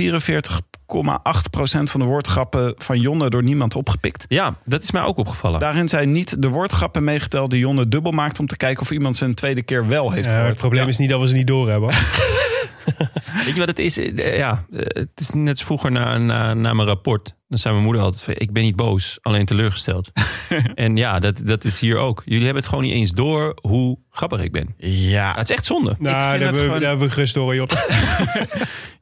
van de woordgrappen van Jonne door niemand opgepikt. Ja, dat is mij ook opgevallen. Daarin zijn niet de woordgrappen meegeteld die Jonne dubbel maakt... om te kijken of iemand ze een tweede keer wel heeft ja, gehoord. het probleem is niet dat we ze niet doorhebben. [LAUGHS] [LAUGHS] Weet je wat het is? Eh, Ja, eh, het is net vroeger na, na, na mijn rapport. Dan zei mijn moeder altijd van, ik ben niet boos, alleen teleurgesteld. [LAUGHS] en ja, dat, dat is hier ook. Jullie hebben het gewoon niet eens door hoe grappig ik ben. Ja, het is echt zonde. Nou, vind daar het hebben, we, gewoon- daar hebben we gerust door, joh. [LAUGHS]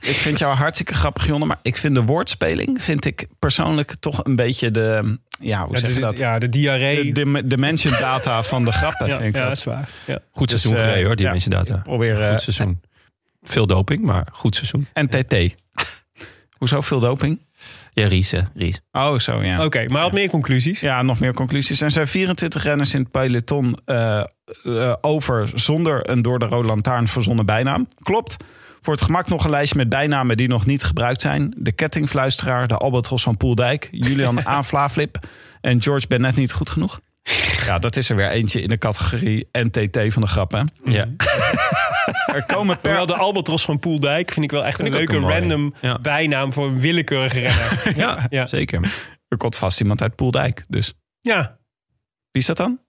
Ik vind jou hartstikke grappig, Jonne. Maar ik vind de woordspeling, vind ik persoonlijk toch een beetje de... Ja, hoe Ja, zeg je dus, dat? ja, de diarree. De, de dimension data van de grappen, ja, vind ik ja, dat dat. is waar. Ja. Goed Dus, seizoen eh, gereden hoor, mensen data. Probeer... eh, Goed seizoen. Veel doping, maar goed seizoen. en TT. [LAUGHS] Hoezo veel doping? Ja, Ries, hè, Ries. Oh, zo ja. Oké, maar had meer conclusies. Ja, nog meer conclusies. Er zijn 24 renners in het peloton eh, eh, over zonder een door de Rode Lantaarn verzonnen bijnaam. Klopt. Voor het gemak nog een lijstje met bijnamen die nog niet gebruikt zijn. De kettingfluisteraar, de Albatros van Poeldijk, Julian [LAUGHS] A. Vlaaflip en George ben net niet goed genoeg. Ja, dat is er weer eentje in de categorie NTT van de grappen. Ja. Er komen per... Hoewel de Albatros van Poeldijk vind ik wel echt Vind een leuke een random Ja. bijnaam voor een willekeurige renner. [LAUGHS] Ja, Ja. zeker. Er komt vast iemand uit Poeldijk. Dus ja. wie is dat dan?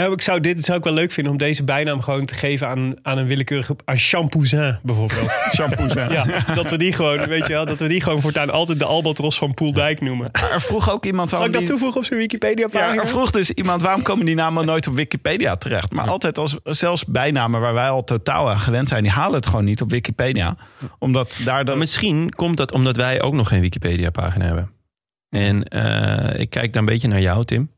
Nou, ik zou dit zou ik wel leuk vinden om deze bijnaam gewoon te geven aan, aan een willekeurige... aan Champousin bijvoorbeeld. [LAUGHS] Shampoos. Ja. dat we die gewoon, weet je wel, dat we die gewoon voortaan altijd de Albatros van Poeldijk noemen. Er vroeg ook iemand Zal ik dat die- toevoegen op zijn Wikipedia Ja, pagina? er vroeg dus iemand waarom komen die namen nooit op Wikipedia terecht. Maar altijd als zelfs bijnamen waar wij al totaal aan gewend zijn, die halen het gewoon niet op Wikipedia. Omdat daar dan. misschien komt dat omdat wij ook nog geen Wikipedia-pagina hebben. En eh, ik kijk daar een beetje naar jou, Tim.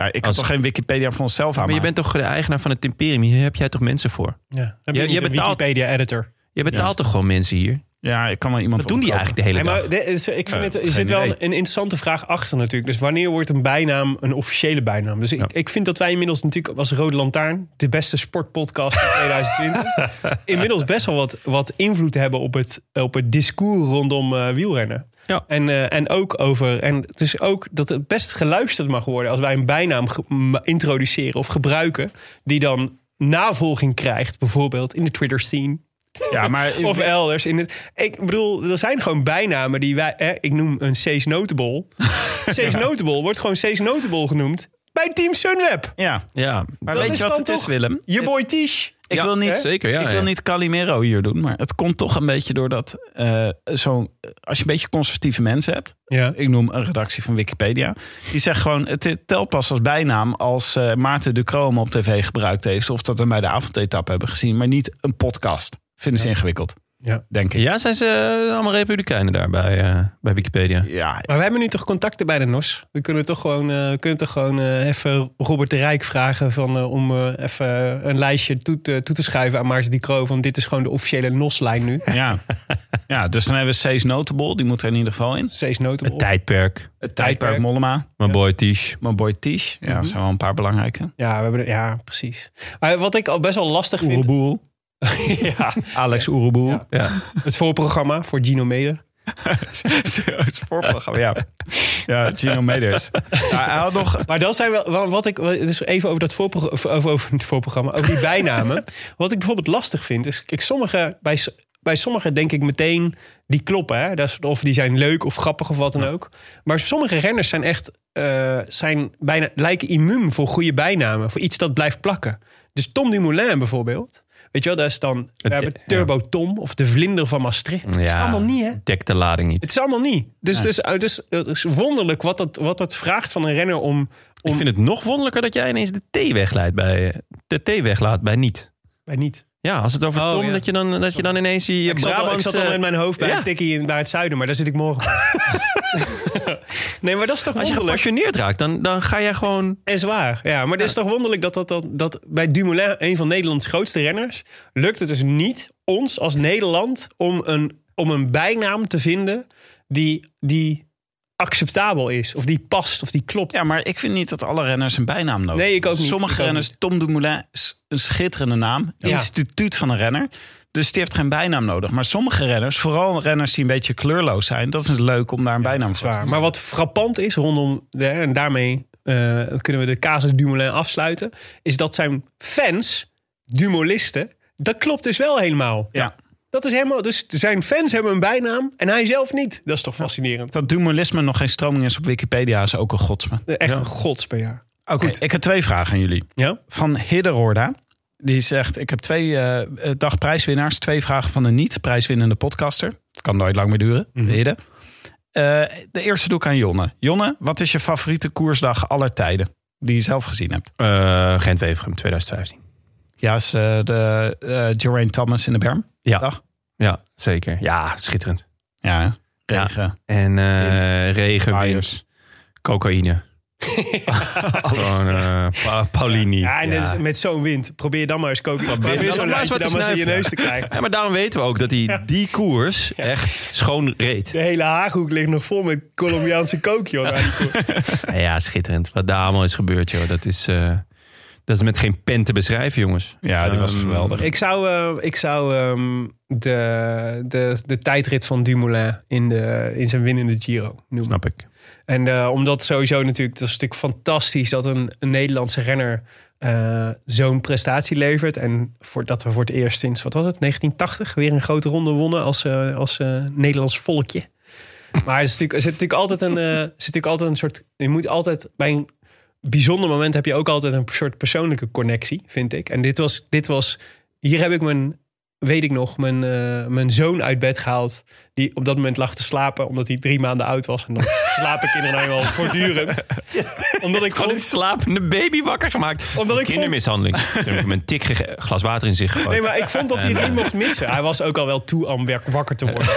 Ja, ik had als- toch geen Wikipedia van onszelf aan. Maar je bent toch de eigenaar van het Imperium? Hier heb jij toch mensen voor? Ja, heb je, je betaalt- Wikipedia-editor. Je betaalt toch gewoon mensen hier? Ja, ik kan wel iemand. Wat doen die eigenlijk de hele Nee, dag? maar de- ik vind het, er zit wel een interessante vraag achter natuurlijk. Dus wanneer wordt een bijnaam een officiële bijnaam? Dus ik, ik vind dat wij inmiddels natuurlijk als Rode Lantaarn... de beste sportpodcast van 2020... [LAUGHS] inmiddels best wel wat, wat invloed hebben op het, op het discours rondom eh, wielrennen. Ja. En, eh, en ook over... En het is ook dat het best geluisterd mag worden... als wij een bijnaam introduceren of gebruiken... die dan navolging krijgt, bijvoorbeeld in de Twitter-scene... Ja, maar [LAUGHS] Of elders. In het, ik bedoel, er zijn gewoon bijnamen die wij... Hè, ik noem een Cees Notable. [LAUGHS] Cees Notable wordt gewoon Cees Notable genoemd. Bij Team Sunweb. ja, Ja, maar Dat weet is je wat het is, toch- Willem? Je boy Tish. Ik Ja, wil niet, hè? zeker, ja, ik wil niet Calimero hier doen, maar het komt toch een beetje doordat eh zo, als je een beetje conservatieve mensen hebt, Ja. ik noem een redactie van Wikipedia, die zegt gewoon het telt pas als bijnaam als eh, Maarten de Kroom op tv gebruikt heeft of dat we bij de avondetappe hebben gezien, maar niet een podcast. Vinden ze ingewikkeld, Ja. denk ik. ja zijn ze eh, allemaal republikeinen daar bij, eh, bij Wikipedia? Ja, Maar we hebben nu toch contacten bij de NOS. We kunnen toch gewoon, eh, we kunnen toch gewoon even Robert de Rijk vragen van, om eh, even een lijstje toe te, toe te schuiven aan Maarten die Kroo. Van dit is gewoon de officiële NOS-lijn nu. ja. ja, dus dan hebben we Cees Notable, die moet er in ieder geval in. Cees Notable. Het tijdperk. Het tijdperk tijdperk. Mollema, Mijn boy Tish. mijn boy Tish. Ja, dat zijn wel een paar belangrijke. Ja, we hebben, ja, precies. Maar wat ik al best wel lastig vind... [LAUGHS] ja, Alex Oeroboel. Ja. Ja. het voorprogramma voor Gino Meder. [LAUGHS] het voorprogramma, ja. Ja, Gino Meders. Ja, hij had nog... Maar dan zijn wel, wat ik, dus even over dat voorprogramma, over, over het voorprogramma, over die [LAUGHS] bijnamen. wat ik bijvoorbeeld lastig vind, is, kijk, sommige, bij, bij sommigen denk ik meteen, die kloppen, hè? Dat is, of die zijn leuk of grappig of wat dan ook. Maar sommige renners zijn echt, eh, zijn bijna, lijken immuun voor goede bijnamen, voor iets dat blijft plakken. Dus Tom Dumoulin bijvoorbeeld. Weet je wel, dat is dan... We Het- hebben ja. Turbo Tom of de Vlinder van Maastricht. Dat is allemaal niet, hè? Dekt de lading niet. Het is allemaal niet. Dus, dus, dus het is wonderlijk wat het, wat het vraagt van een renner om... om Ik vind het nog wonderlijker dat jij ineens de T weglaat bij, de T weglaat bij niet. bij niet. Ja, als het over Oh, Tom, ja. dat, je dan, dat je dan ineens je, Ik zat, al, ik zat al in mijn hoofd bij Ja. een tikkie in- naar het zuiden, maar daar zit ik morgen [LAUGHS] nee, maar dat is toch Als je wonderlijk? gepassioneerd raakt, dan, dan ga jij gewoon... En zwaar, ja. Maar het is toch wonderlijk dat, dat, dat, dat bij Dumoulin, een van Nederlands grootste renners, lukt het dus niet ons als Nederland om een, om een bijnaam te vinden die, die acceptabel is. Of die past, of die klopt. Ja, maar ik vind niet dat alle renners een bijnaam nodig Nee, ik ook niet. Sommige ook renners, Tom Dumoulin is een schitterende naam. Ja. Instituut van een renner. Dus die heeft geen bijnaam nodig. Maar sommige renners, vooral renners die een beetje kleurloos zijn... dat is leuk om daar een bijnaam voor te Zwaar. Maar wat frappant is rondom, de, en daarmee eh, kunnen we de casus Dumoulin afsluiten, is dat zijn fans, Dumolisten, dat klopt dus wel helemaal. Ja. Dat is helemaal, dus zijn fans hebben een bijnaam en hij zelf niet. Dat is toch fascinerend. Dat Dumoulisme nog geen stroming is op Wikipedia is ook een godsme. Echt een gods per jaar. Oké, ik heb twee vragen aan jullie. Ja? Van Hidderorda. Die zegt, ik heb twee eh, dagprijswinnaars. Twee vragen van een niet-prijswinnende podcaster. Kan nooit lang meer duren. Hidde. Eh, de eerste doe ik aan Jonne. Jonne, wat is je favoriete koersdag aller tijden? Die je zelf gezien hebt. eh Gent-Wevergem 2015. Ja, is eh, de uh, Geraint Thomas in de Berm. Ja. Dag. Ja, zeker. Ja, schitterend. Ja, regen. En eh regen, wind, Waaiers. cocaïne. [LAUGHS] Gewoon eh, Pa- Paulini. Ja, en dit is met zo'n wind. Probeer dan maar eens koken. Probeer dan zo'n maar eens lijntje wat dan maar eens in je neus te krijgen. Ja, maar daarom weten we ook dat hij die koers echt schoon reed. De hele Haaghoek ligt nog vol met Colombiaanse kook, joh. [LAUGHS] Ja, schitterend. Wat daar allemaal is gebeurd, joh. Dat is, eh, dat is met geen pen te beschrijven, jongens. Ja, die was Ehm, geweldig. Ik zou, eh, ik zou ehm, de, de, de tijdrit van Dumoulin in, de, in zijn winnende Giro noemen. Snap ik. En eh, omdat sowieso natuurlijk, het is natuurlijk fantastisch dat een, een Nederlandse renner eh, zo'n prestatie levert. En voor, dat we voor het eerst sinds, wat was het, 1980 weer een grote ronde wonnen als, eh, als eh, Nederlands volkje. Maar er, is natuurlijk, er zit natuurlijk altijd een, zit natuurlijk altijd een soort, je moet altijd bij een bijzonder moment heb je ook altijd een soort persoonlijke connectie, vind ik. En dit was, dit was hier heb ik mijn, weet ik nog, mijn, eh, mijn zoon uit bed gehaald. Die op dat moment lag te slapen, omdat hij drie maanden oud was. En dan [LAUGHS] slaap ik inderdaad wel voortdurend. [LAUGHS] Omdat ik Gewoon een slapende baby wakker gemaakt. Omdat ik Kindermishandeling. [LAUGHS] Toen heb ik hem een tik glas water in zich gegooid. Nee, maar ik vond dat hij het niet mocht missen. Hij was ook al wel toe om werk- wakker te worden.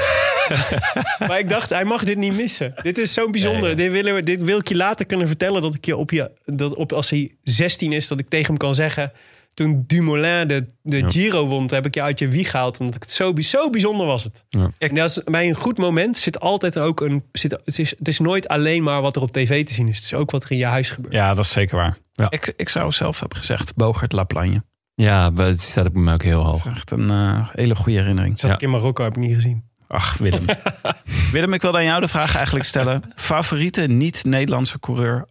maar ik dacht, hij mag dit niet missen. Dit is zo bijzonder. Ja, ja. Dit, willen we, dit wil ik je later kunnen vertellen. Dat ik je op je, dat op, als hij 16 is, dat ik tegen hem kan zeggen. Toen Dumoulin de, de Giro won, heb ik je uit je wieg gehaald. Omdat ik het zo, zo bijzonder was het. Ja. En dat is, bij een goed moment zit altijd ook een. Zit, het, is, het is nooit alleen maar wat er op tv te zien is. Het is ook wat er in je huis gebeurt. Ja, dat is zeker waar. Ja. Ik, ik zou zelf hebben gezegd Bogert Laplagne. Ja, het staat op mij ook heel hoog. Echt een eh, hele goede herinnering. Zat Ja. ik in Marokko, heb ik niet gezien. Ach, Willem. [LAUGHS] Willem, ik wilde aan jou de vraag eigenlijk stellen. [LAUGHS] Favoriete niet-Nederlandse coureur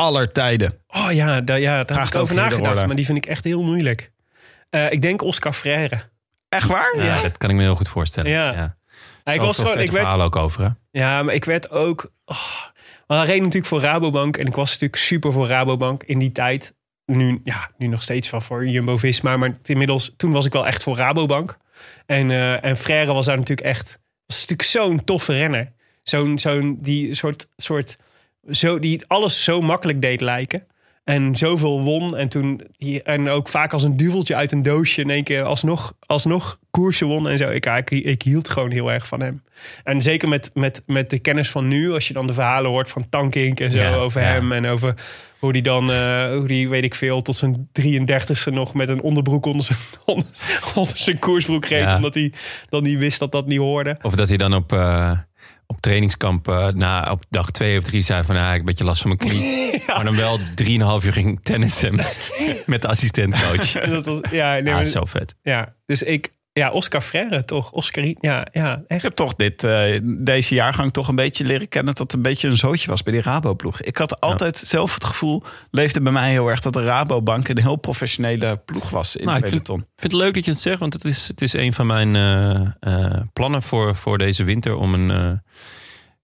aller tijden? Oh ja, daar, ja, daar heb het ik over nagedacht. Maar die vind ik echt heel moeilijk. Eh, ik denk Oscar Freire. Echt waar? Ja, dat kan ik me heel goed voorstellen. Ja. Ja. Ja, ik was gewoon, ik werd, ook over, hè? ja, maar ik werd ook. Oh, hij reed natuurlijk voor Rabobank. En ik was natuurlijk super voor Rabobank in die tijd. Nu, ja, nu nog steeds wel voor Jumbo Visma. Maar inmiddels, toen was ik wel echt voor Rabobank. En, eh en Frère was daar natuurlijk echt. Was natuurlijk zo'n toffe renner. Zo'n, zo'n die soort, soort. Zo, die alles zo makkelijk deed lijken. En zoveel won. En, toen, en ook vaak als een duveltje uit een doosje in één keer alsnog, alsnog koersen won en zo. Ik, ik, ik hield gewoon heel erg van hem. En zeker met, met, met de kennis van nu, als je dan de verhalen hoort van Tankink en zo Ja, over ja. hem. En over hoe die dan, eh, hoe die weet ik veel, tot zijn 33ste nog met een onderbroek onder zijn, [LAUGHS] onder, onder zijn koersbroek reed. Ja. Omdat hij dan niet wist dat dat niet hoorde. Of dat hij dan op, eh, op trainingskamp eh, na, op dag twee of drie zei van... Ja, ik heb een beetje last van mijn knie. [LAUGHS] Maar dan wel drieënhalf uur ging tennissen [LAUGHS] met de assistentcoach. En [LAUGHS] dat was, ja, nee, maar- zo vet. ja, dus ik, ja, Oscar Freire toch? Oscar, ja, ja, Ik echt. heb toch dit, eh, deze jaargang toch een beetje leren kennen... dat het een beetje een zootje was bij die Rabo-ploeg. Ik had altijd zelf het gevoel, leefde bij mij heel erg... dat de Rabobank een heel professionele ploeg was in Nou, de ik vind- peloton. Ik vind het leuk dat je het zegt, want het is, het is een van mijn eh, eh, plannen voor, voor deze winter om een, eh,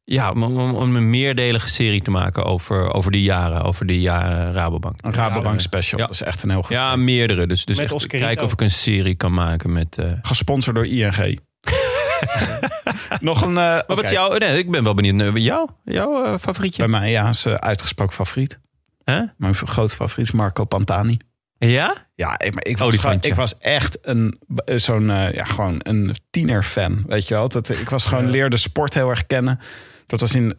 Ja, om, om, om een meerdelige serie te maken over, over die jaren. Over die jaren Rabobank. Een Rabobank special. Ja. Dat is echt een heel goed. Ja, meerdere. Dus, dus echt kijken of ik een serie kan maken met... eh, Gesponsord door ING. [LAUGHS] Nog een... eh, Maar wat is jouw... Nee, ik ben wel benieuwd naar jou. Jouw eh, favorietje? Bij mij, ja, is uitgesproken favoriet. Hè? Mijn grote favoriet is Marco Pantani. Ja? Ja, ik, maar ik, was, Olifantje. gewoon, ik was echt een, zo'n, ja, gewoon een tienerfan. Weet je wel? Dat, ik was gewoon, leerde sport heel erg kennen. Dat was in,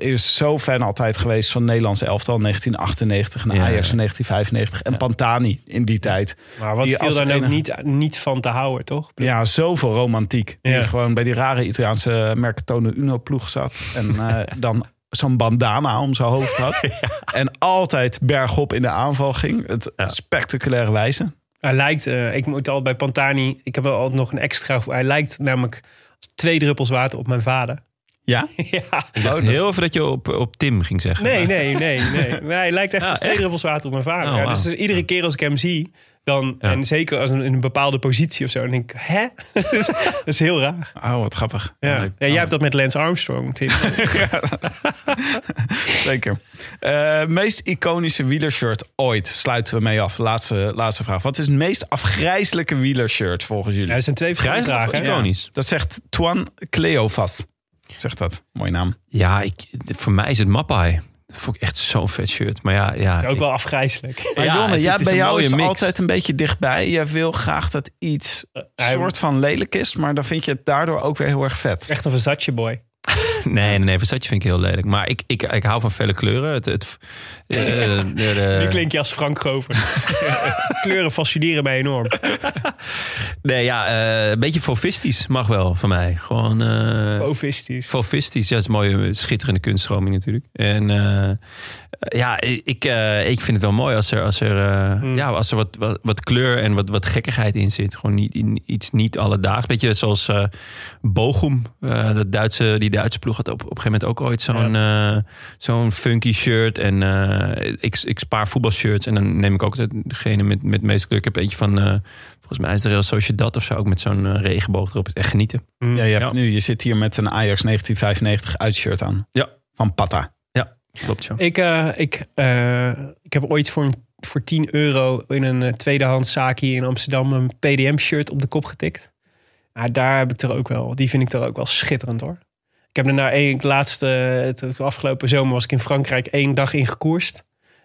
eh, was zo fan altijd geweest van Nederlands elftal 1998 en Ja, Ajax ja. van 1995 en Pantani in die tijd. Maar wat viel daar ook enige- niet, niet van te houden, toch? Ja, zoveel romantiek. Die gewoon bij die rare Italiaanse Mercatone Uno ploeg zat. En eh, [LAUGHS] dan zo'n bandana om zijn hoofd had. [LAUGHS] En altijd bergop in de aanval ging. Het spectaculaire wijze. Hij lijkt, eh, ik moet al bij Pantani, ik heb wel altijd nog een extra. Hij lijkt namelijk twee druppels water op mijn vader. Ja? [LAUGHS] ja. Ik dacht heel even dat je op, op Tim ging zeggen. Nee, nee, nee, nee. Maar [LAUGHS] hij lijkt echt echt? druppels water op mijn vader. Oh, ja, dus iedere keer als ik hem zie, dan, Ja. en zeker als een, in een bepaalde positie of zo, dan denk ik, hè? [LAUGHS] dat, is, heel raar. Oh, wat grappig. Ja. Ja, jij hebt dat met Lance Armstrong, Tim. Zeker. Eh, meest iconische wielershirt ooit. Sluiten we mee af. Laatste, laatste vraag. Wat is het meest afgrijzelijke wielershirt volgens jullie? Ja, er zijn twee vragen. iconisch? Dat zegt Tuan Cleofas. Zegt dat. Mooie naam. Ja, ik, voor mij is het Mappai. Dat vond ik echt zo'n vet shirt. Maar ja, ja Ook ik- wel afgrijselijk. Maar Ja, Jonne, het- het bij een jou mooie is het mix. altijd een beetje dichtbij. Jij wil graag dat iets hij- soort van lelijk is. Maar dan vind je het daardoor ook weer heel erg vet. Echt een Versace boy. [LAUGHS] Nee, nee, nee, Versace vind ik heel lelijk. Maar ik, ik, ik hou van felle kleuren. Het, het, eh, de- de- Nu klink je als Frank Grover. [LAUGHS] Kleuren fascineren mij enorm. nee, ja, eh, een beetje fofistisch mag wel van mij. Gewoon eh Ovistisch. fofistisch. Ja, dat is een mooie, schitterende kunststroming natuurlijk. En ja, ik, ik vind het wel mooi als er, als er, eh, Mm. ja, als er wat, wat, wat kleur en wat, wat gekkigheid in zit. Gewoon niet, in, iets niet alledaags. Beetje zoals Bochum, dat Duitse, die Duitse ploeg had op, op een gegeven moment ook ooit zo'n eh, zo'n funky shirt. En eh, ik, ik spaar voetbalshirts en dan neem ik ook de- degene met, met het meeste kleur. Ik heb eentje van, eh, volgens mij is er Real Sociedad of zo, ook met zo'n regenboog erop. Echt genieten. Mm. Ja, je, hebt Ja. Nu, je zit hier met een Ajax 1995 uitshirt aan. Ja. Van Pata. Klopt zo. Ik, eh, ik, eh, ik heb ooit voor, een- voor 10 euro in een eh, tweedehands zaak hier in Amsterdam een PDM-shirt op de kop getikt. Ja, daar heb ik er ook wel. Die vind ik er ook wel schitterend hoor. Ik heb er na één laatste, het, het afgelopen zomer was ik in Frankrijk één dag in gekoerst.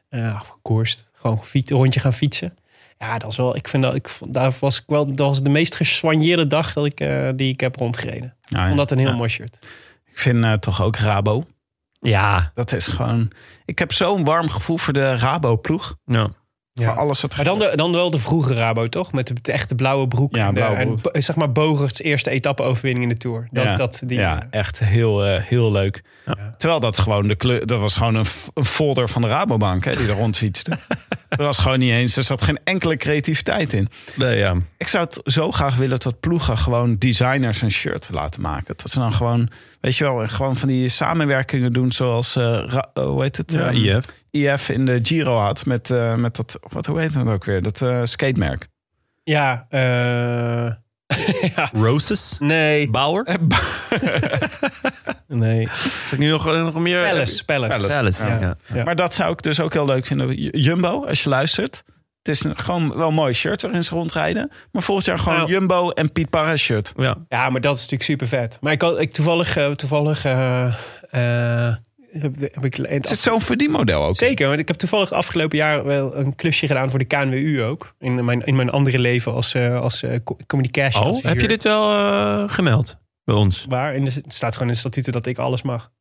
Ja, gekoerst. Gewoon fiets, een rondje gaan fietsen. Ja, dat is wel. Ik vind dat ik vond- daar was ik wel. Dat was de meest gesoigneerde dag dat ik, eh, die ik heb rondgereden. Ik Ja, vond dat een heel Ja. mooi shirt. Ik vind eh, toch ook Rabo. Ja, Dat is gewoon... Ik heb zo'n warm gevoel voor de Rabo-ploeg. ja. Voor alles wat Maar dan, de, dan wel de vroege Rabo, toch? Met de, de echte blauwe broek. Ja, en, de- blauwe en broek. bo- zeg maar Bogerts eerste etappe-overwinning in de Tour. Dat, ja, dat, die, ja, echt heel, eh, heel leuk. Ja. Terwijl dat gewoon de kleur, dat was gewoon een, folder van de Rabobank hè, die er rondfietste. [LAUGHS] er was gewoon niet eens, er zat geen enkele creativiteit in. Nee, ja. Ik zou het zo graag willen dat ploegen gewoon designers een shirt laten maken. Dat ze dan gewoon, weet je wel, gewoon van die samenwerkingen doen zoals, eh, eh, hoe heet het? Ja, IF. IF in de Giro had met, eh, met dat, wat, hoe heet dat ook weer? Dat eh, skatemerk. ja, eh, [LAUGHS] ja, Roses. nee, Bauer. [LAUGHS] nee. Zit nu nog, nog meer? Palace, Palace. Palace. Palace, Ja. ja. Ja. Maar dat zou ik dus ook heel leuk vinden. Jumbo, als je luistert. Het is een, gewoon wel een mooi shirt waarin ze rondrijden. Maar volgend jaar gewoon Nou. Jumbo en Piet Parra shirt. Ja. Ja, maar dat is natuurlijk super vet. Maar ik, had, ik toevallig, eh, toevallig eh, eh, heb, heb ik Is het zo'n verdienmodel ook? Zeker, want ik heb toevallig afgelopen jaar wel een klusje gedaan voor de KNWU ook. In mijn, in mijn andere leven als, eh als eh, co- communication Oh, adviseur. heb je dit wel eh, gemeld bij ons? Waar? In de, het staat gewoon in de statuten dat ik alles mag.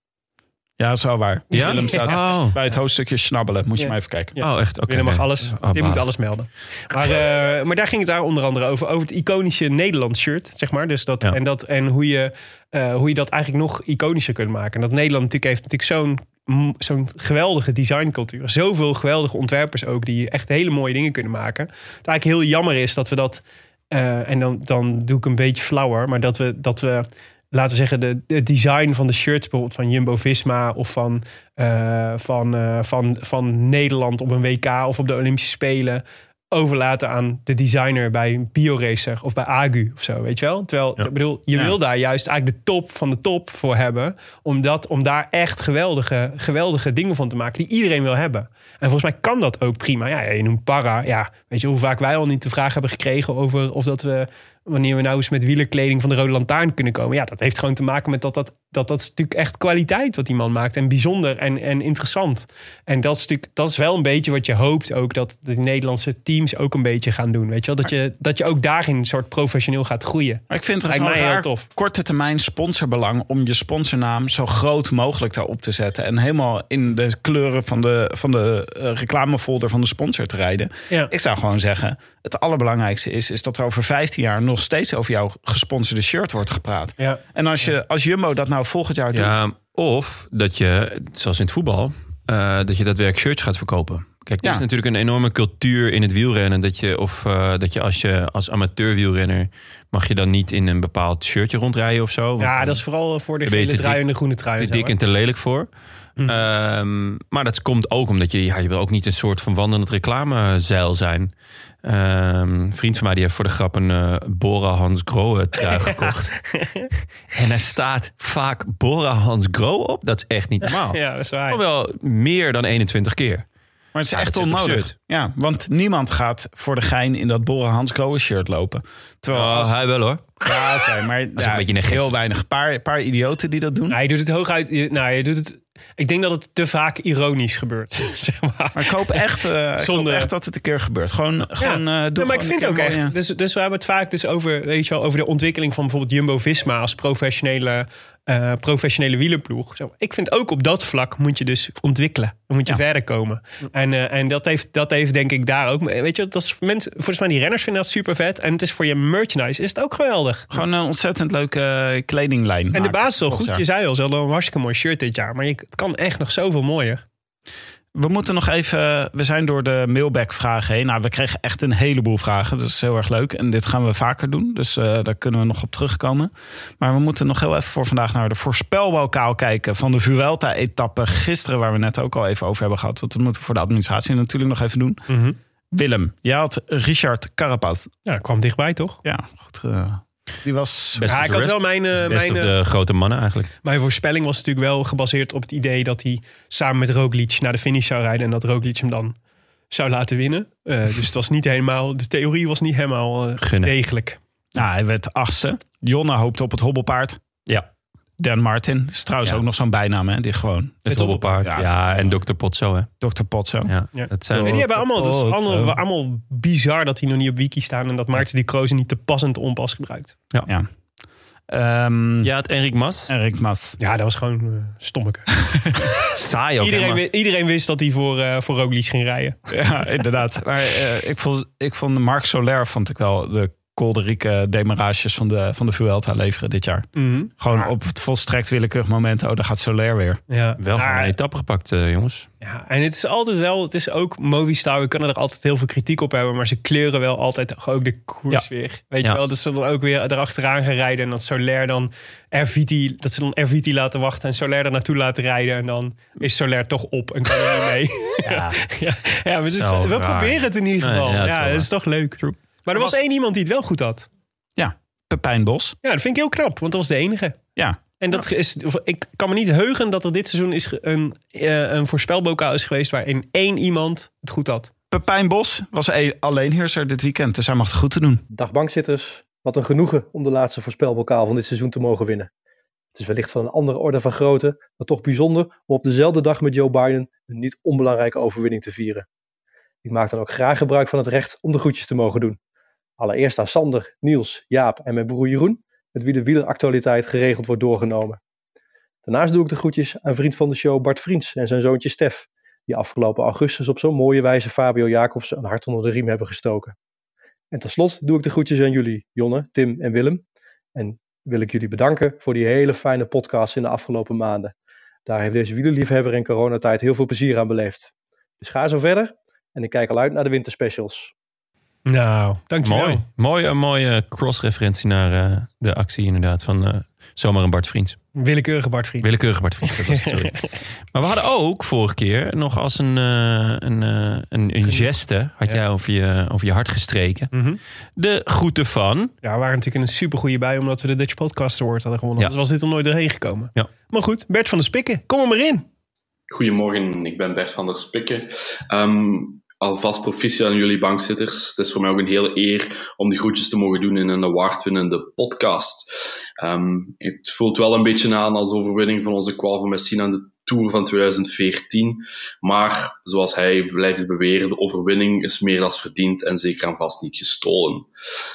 Ja, dat is wel waar. Ja? Willem staat Oh. bij het hoofdstukje snabbelen. Moet je maar even kijken. Ja. Oh, echt? Oké. Willem mag nee. alles. Oh, Dit moet alles melden. Maar, [LAUGHS] eh, maar daar ging het daar onder andere over. Over het iconische Nederlands shirt, zeg maar. Dus dat, Ja. en, dat, en hoe, je, eh, hoe je dat eigenlijk nog iconischer kunt maken. En dat Nederland natuurlijk heeft natuurlijk zo'n zo'n geweldige designcultuur. Zoveel geweldige ontwerpers ook. Die echt hele mooie dingen kunnen maken. Het eigenlijk heel jammer is dat we dat... eh, en dan, dan doe ik een beetje flauwer. Maar dat we... Dat we Laten we zeggen, de, de design van de shirts bijvoorbeeld van Jumbo-Visma... of van, eh, van, eh, van, van Nederland op een WK of op de Olympische Spelen overlaten aan de designer bij een bioracer of bij Agu of zo, weet je wel? Terwijl, ik bedoel, je Ja. wil daar juist eigenlijk de top van de top voor hebben, omdat, om daar echt geweldige, geweldige dingen van te maken die iedereen wil hebben. En volgens mij kan dat ook prima. Ja, je noemt para. Ja, weet je hoe vaak wij al niet de vraag hebben gekregen over of dat we wanneer we nou eens met wielerkleding van de Rode Lantaarn kunnen komen. Ja, dat heeft gewoon te maken met dat dat, dat, dat is natuurlijk echt kwaliteit wat die man maakt. En bijzonder en, en interessant. En dat is natuurlijk, dat is wel een beetje wat je hoopt ook dat de Nederlandse teams ook een beetje gaan doen. Weet je wel? Dat je, dat je ook daarin een soort professioneel gaat groeien. Maar ik vind het mij heel tof. korte termijn sponsorbelang om je sponsornaam zo groot mogelijk daarop te zetten. En helemaal in de kleuren van de, van de eh, reclamefolder van de sponsor te rijden. Ja. Ik zou gewoon zeggen, het allerbelangrijkste is, is dat er over 15 jaar nog steeds over jouw gesponsorde shirt wordt gepraat. Ja. En als, je, als Jumbo dat nou volgend jaar doet. Ja, of dat je, zoals in het voetbal, eh, dat je daadwerkelijk shirts gaat verkopen. Kijk, er Ja. is natuurlijk een enorme cultuur in het wielrennen. Dat je, of eh, dat je als je als amateur wielrenner mag je dan niet in een bepaald shirtje rondrijden of zo. Want ja, dan dat is vooral voor de gele trui en de groene trui. te zo, dik en te lelijk voor. Ehm, maar dat komt ook omdat je, ja, je wil ook niet een soort van wandelend reclamezeil zijn. Ehm, een vriend van mij die heeft voor de grap een eh, Bora Hans Grohe trui [LAUGHS] gekocht. en daar staat vaak Bora Hans Grohe op. Dat is echt niet normaal. Ja, dat is waar. Al wel meer dan 21 keer. Maar het is Ja, echt is onnodig. absurd. Ja, want niemand gaat voor de gein in dat Bora Hans Grohe shirt lopen. Terwijl Oh, als- hij wel hoor. Ja, oké, maar [LAUGHS] is een beetje een heel weinig. Een paar, paar idioten die dat doen. Nou, je doet het hooguit. je- Nou, je doet het. Ik denk dat het te vaak ironisch gebeurt. [LAUGHS] zeg maar. Maar ik hoop echt, ik hoop Zonder- echt dat het een keer gebeurt. Gewoon, gewoon Ja. eh, Ja, maar ik vind ook echt. ja. Dus, dus we hebben het vaak dus over, weet je wel, over de ontwikkeling van bijvoorbeeld Jumbo Visma als professionele, eh, professionele wielerploeg. Zo, ik vind ook op dat vlak moet je dus ontwikkelen. Dan moet je Ja. verder komen. En, eh, en dat, heeft, dat heeft denk ik daar ook. Weet je, dat is mensen, volgens mij die renners vinden dat super vet. En het is voor je merchandise is het ook geweldig. Gewoon een ontzettend leuke eh, kledinglijn. En de basis is al goed. Je zei al, ze hadden een hartstikke mooi shirt dit jaar. Maar je, het kan echt nog zoveel mooier. We moeten nog even. We zijn door de mailback-vragen heen. Nou, we kregen echt een heleboel vragen. Dat is heel erg leuk. En dit gaan we vaker doen. Dus eh, daar kunnen we nog op terugkomen. Maar we moeten nog heel even voor vandaag naar de voorspelbokaal kijken. van de Vuelta-etappe gisteren. Waar we net ook al even over hebben gehad. Want dat moeten we voor de administratie natuurlijk nog even doen. Willem, jij had Richard Carapaz. Ja, kwam dichtbij toch? Ja, goed. eh, die was. Best Ja, ik had wel mijn, Best mijn, of eh, de grote mannen eigenlijk. Mijn voorspelling was natuurlijk wel gebaseerd op het idee dat hij samen met Roglic naar de finish zou rijden en dat Roglic hem dan zou laten winnen. Eh, dus het was niet helemaal, de theorie was niet helemaal degelijk. Nou, hij werd achtste. Jonne hoopte op het hobbelpaard. Ja, Dan Martin. Is trouwens Ja. ook nog zo'n bijnaam, hè? Die gewoon. het hobbelpaard. Ja, Ja, en Dr. Potso hè. Dr. Potso. Ja, Ja. dat zijn En die hebben allemaal, dat is allemaal, allemaal bizar dat die nog niet op wiki staan en dat Maarten die Kroos niet te passend onpas gebruikt. Ja. Ehm Ja, het Enric Mas. Erik Mat. Ja, dat was gewoon uh, stommeke. [LAUGHS] Saai ook. Iedereen, helemaal. wi- iedereen wist dat hij voor, eh voor Roglic ging rijden. Ja, inderdaad. Maar eh, ik, vond, ik vond Marc Soler vond ik wel de kolderieke demarages van de, van de Vuelta leveren dit jaar. Mhm. Gewoon op het volstrekt willekeurig moment. Oh, daar gaat Soler weer. Ja. Wel Maar- een etappe gepakt, eh, jongens. Ja, en het is altijd wel, het is ook Movistar, we kunnen er altijd heel veel kritiek op hebben, maar ze kleuren wel altijd ook de koers weer. Weet Ja. je wel, dat ze dan ook weer erachteraan gaan rijden en dat Soler dan Erviti, dat ze dan Erviti laten wachten en Soler er naartoe laten rijden en dan is Soler toch op en kan er niet mee. ja, [LAUGHS] ja, ja maar dus, we proberen het in ieder Nee, geval. ja, Ja, het is toch leuk. Maar er was Was- één iemand die het wel goed had. Ja, Pepijn Bos. Ja, dat vind ik heel knap, want dat was de enige. Ja, En dat is, ik kan me niet heugen dat er dit seizoen is een, eh, een voorspelbokaal is geweest waarin één iemand het goed had. Pepijn Bos was e- alleenheerser dit weekend. Dus hij mag het goed te doen. Dag bankzitters, wat een genoegen om de laatste voorspelbokaal van dit seizoen te mogen winnen. Het is wellicht van een andere orde van grootte, maar toch bijzonder om op dezelfde dag met Joe Biden een niet onbelangrijke overwinning te vieren. Ik maak dan ook graag gebruik van het recht om de groetjes te mogen doen. Allereerst aan Sander, Niels, Jaap en mijn broer Jeroen, met wie de wieleractualiteit geregeld wordt doorgenomen. Daarnaast doe ik de groetjes aan vriend van de show Bart Vriends en zijn zoontje Stef, die afgelopen augustus op zo'n mooie wijze Fabio Jacobs een hart onder de riem hebben gestoken. En tot slot doe ik de groetjes aan jullie, Jonne, Tim en Willem. En wil ik jullie bedanken voor die hele fijne podcast in de afgelopen maanden. Daar heeft deze wielerliefhebber in coronatijd heel veel plezier aan beleefd. Dus ga zo verder en ik kijk al uit naar de winterspecials. Nou, dankjewel. Mooi. Mooi, een mooie cross-referentie naar eh, de actie inderdaad van eh, Zomaar een Bart Vriends. Willekeurige Bart Vriend. Willekeurige Bart Vriend, dat was het, sorry. [LAUGHS] maar we hadden ook vorige keer nog als een, eh, een, een, een geste, had Ja. jij over je, over je hart gestreken. Mhm. De groeten van... Ja, we waren natuurlijk in een supergoeie bij omdat we de Dutch Podcast Award hadden gewonnen. Ja. Dus was dit er nooit doorheen gekomen. Ja. Maar goed, Bert van de Spikken, kom er maar in. Goedemorgen, ik ben Bert van der Spikken. Ehm, alvast proficiat aan jullie bankzitters. Het is voor mij ook een hele eer om de groetjes te mogen doen in een awardwinnende podcast. Ehm, het voelt wel een beetje aan als overwinning van onze Qual van Messina aan de Tour van 2014. Maar zoals hij blijft beweren, de overwinning is meer dan verdiend en zeker en vast niet gestolen.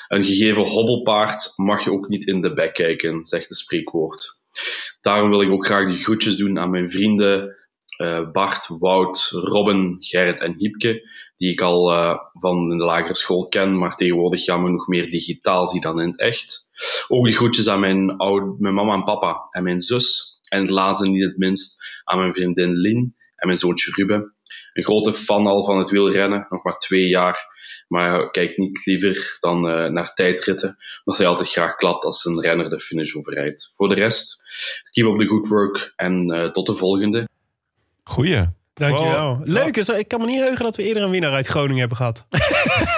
Een gegeven hobbelpaard mag je ook niet in de bek kijken, zegt het spreekwoord. Daarom wil ik ook graag die groetjes doen aan mijn vrienden eh, Bart, Wout, Robin, Gerrit en Hiepke, die ik al eh, van de lagere school ken, maar tegenwoordig jammer nog meer digitaal zie dan in het echt. Ook de groetjes aan mijn, oude, mijn mama en papa en mijn zus. En het laatste niet het minst aan mijn vriendin Lin en mijn zoontje Ruben. Een grote fan al van het wielrennen, nog maar twee jaar. Maar kijk niet liever dan eh, naar tijdritten, omdat hij altijd graag klapt als een renner de finish overrijdt. Voor de rest, keep up the good work en tot de volgende. Goeie. Dankjewel. Leuk, is, ik kan me niet heugen dat we eerder een winnaar uit Groningen hebben gehad.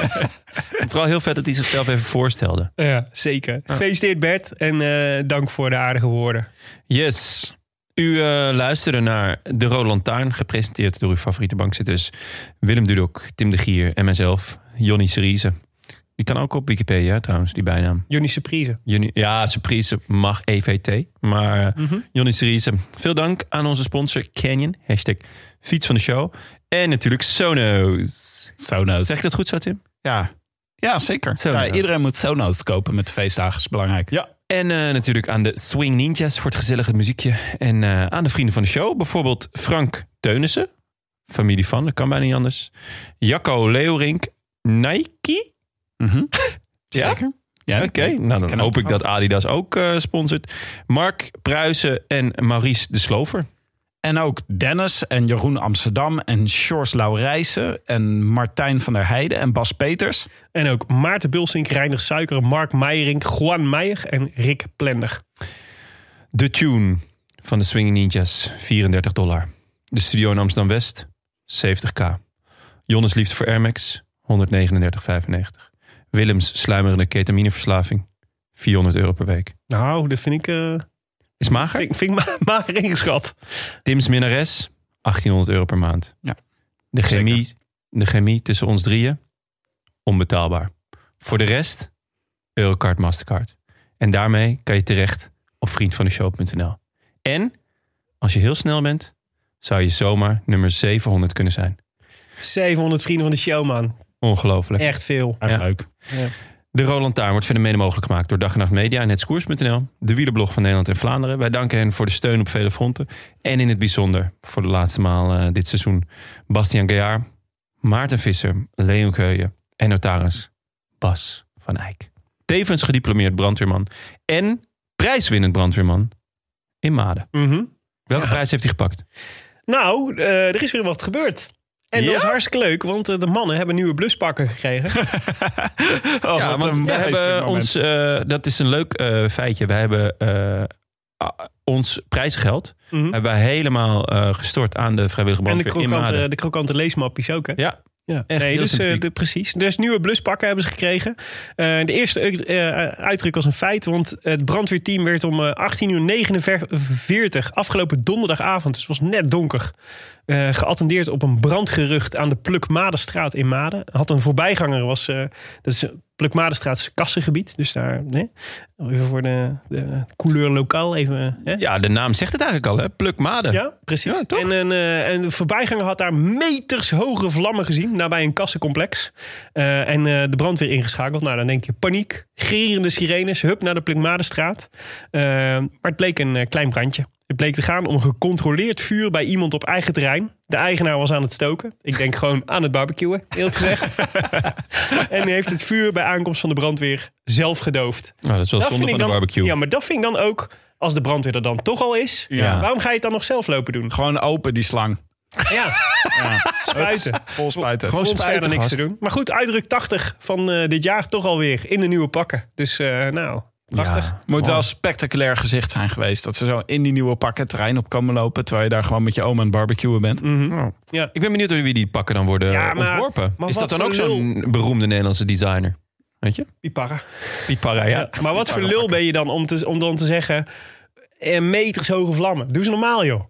[LAUGHS] Vooral heel vet dat hij zichzelf even voorstelde. Ja, zeker. Gefeliciteerd Bert en eh, dank voor de aardige woorden. Yes. U eh, luisterde naar De Rode Lantaarn, gepresenteerd door uw favoriete bankzitters Willem Dudok, Tim de Gier en mijzelf, Jonny Seriese. Die kan ook op Wikipedia trouwens, die bijnaam. Johnny Surprise. Jonny, ja, surprise mag EVT. Maar uh, Jonny Seriese. Veel dank aan onze sponsor Canyon. Hashtag fiets van de show. En natuurlijk Sonos. Sonos. Zeg ik dat goed zo, Tim? Ja, ja zeker. Ja, iedereen moet Sonos kopen met de feestdagen, is belangrijk. Ja. En uh, natuurlijk aan de Swing Ninjas voor het gezellige muziekje. En uh, aan de vrienden van de show. Bijvoorbeeld Frank Teunissen. Familie van, dat kan bijna niet anders. Jacco Leorink. Nike. Mm -hmm. [LAUGHS] ja? Zeker. Ja, Oké, okay. nou dan hoop ik dat Adidas ook uh, sponsort. Mark Pruisen en Maurice de Slover. En ook Dennis en Jeroen Amsterdam en Sjors Laurijsen en Martijn van der Heijden en Bas Peters. En ook Maarten Bulsink, Reinig Suiker, Mark Meijering, Juan Meijer en Rick Plender. De tune van de Swinging Ninjas, 34 dollar. De studio in Amsterdam-West, 70k. Jonnes Liefde voor Air Max, 139,95. Willems sluimerende ketamineverslaving, 400 euro per week. Nou, dat vind ik... Uh... Is mager? Vind, vind ik ma [LAUGHS] mager ingeschat. Tim's minnares, 1800 euro per maand. Ja. De chemie, de chemie tussen ons drieën, onbetaalbaar. Voor de rest, Eurocard Mastercard. En daarmee kan je terecht op vriendvandeshow.nl. En, als je heel snel bent, zou je zomaar nummer 700 kunnen zijn. 700 vrienden van de show, man. Ongelooflijk. Echt veel. Echt ja. leuk. Ja. De Roland Taarn wordt verder mede mogelijk gemaakt door Dag en Nacht Media en Hetskoers.nl. De wielerblog van Nederland en Vlaanderen. Wij danken hen voor de steun op vele fronten. En in het bijzonder voor de laatste maal uh, dit seizoen Bastiaan Gaillard, Maarten Visser, Leon Keuyen en notaris Bas van Eyck. Tevens gediplomeerd brandweerman en prijswinnend brandweerman in Maden. Mm -hmm. Welke ja. prijs heeft hij gepakt? Nou, uh, er is weer wat gebeurd. En ja? dat is hartstikke leuk, want uh, de mannen hebben nieuwe bluspakken gekregen. [LAUGHS] oh, ja, want we hebben ons, uh, dat is een leuk uh, feitje. We hebben ons prijsgeld mm -hmm. hebben wij helemaal gestort aan de vrijwillige brandweer En de krokante, de krokante leesmappies ook, hè? Ja, ja, echt nee, dus, uh, de, precies. Dus nieuwe bluspakken hebben ze gekregen. Uh, de eerste uh, uitdruk was een feit, want het brandweerteam werd om 18.49 uur afgelopen donderdagavond, dus het was net donker, geattendeerd op een brandgerucht aan de Plukmadenstraat in Maden. Had een voorbijganger, was, dat is Plukmadenstraat kassengebied, dus daar, nee, even voor de, de couleur lokaal even. Hè? Ja, de naam zegt het eigenlijk al, hè? Plukmaden. Ja, precies. Ja, en, een, en de voorbijganger had daar meters hoge vlammen gezien nabij een kassencomplex. Uh, en uh, de brandweer ingeschakeld. Nou, dan denk je paniek, gerende sirenes, hup naar de Plukmadenstraat. Uh, maar het bleek een klein brandje. Het bleek te gaan om een gecontroleerd vuur bij iemand op eigen terrein. De eigenaar was aan het stoken. Ik denk gewoon aan het barbecuen, eerlijk gezegd. [LAUGHS] en hij heeft het vuur bij aankomst van de brandweer zelf gedoofd. Nou, dat is wel zonde van de dan, barbecue. Ja, maar dat vind ik dan ook, als de brandweer er dan toch al is. Ja. Waarom ga je het dan nog zelf lopen doen? Gewoon open die slang. Ja, ja. spuiten. Vol spuiten. Gewoon spuiten, niks gast. te doen. Maar goed, uitdruk 80 van uh, dit jaar toch alweer in de nieuwe pakken. Dus uh, nou, Prachtig. Ja, Moet wel spectaculair gezicht zijn geweest. Dat ze zo in die nieuwe pakken terrein op komen lopen. Terwijl je daar gewoon met je oom aan het barbecuen bent. Mhm. Ja. Ik ben benieuwd door wie die pakken dan worden Ja, maar- ontworpen. maar is dat dan ook zo'n beroemde Nederlandse designer? Weet je? Piparra. Ja. Ja, maar wat voor lul ben je dan om, te, om dan te zeggen... eh, meters hoge vlammen. Doe ze normaal, joh.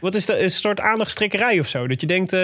Wat is dat? Een soort aandachtstrekkerij of zo? Dat je denkt... eh,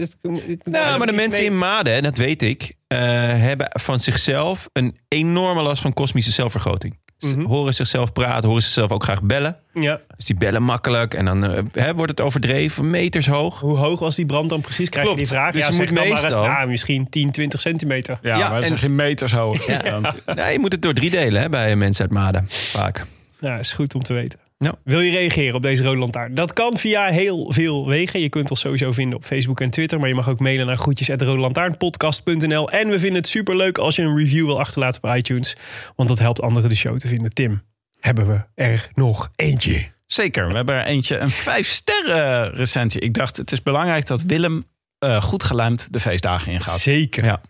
het- Nou, maar de mensen mee- in Maden, en dat weet ik, eh, hebben van zichzelf een enorme last van kosmische zelfvergroting. Ze Mhm. horen zichzelf praten, horen zichzelf ook graag bellen. Ja. Dus die bellen makkelijk en dan eh, hè, wordt het overdreven, meters hoog. Hoe hoog was die brand dan precies? Krijg Klopt. je die vraag? Dus ja, je zeg moet dan maar eens, meestal- ah, misschien 10, 20 centimeter. Ja, Ja, maar dat en- zijn geen meters hoog. Ja. Nee, je moet het door drie delen hè, bij mensen uit Maden, vaak. Ja, is goed om te weten. Ja. Wil je reageren op deze rode lantaarn? Dat kan via heel veel wegen. Je kunt ons sowieso vinden op Facebook en Twitter. Maar je mag ook mailen naar groetjes.rodelantaarnpodcast.nl. En we vinden het superleuk als je een review wil achterlaten op iTunes. Want dat helpt anderen de show te vinden. Tim, hebben we er nog eentje? Zeker, we hebben er eentje, een vijf sterren recensie. Ik dacht, het is belangrijk dat Willem eh, goed geluimd de feestdagen ingaat. Zeker. Ja.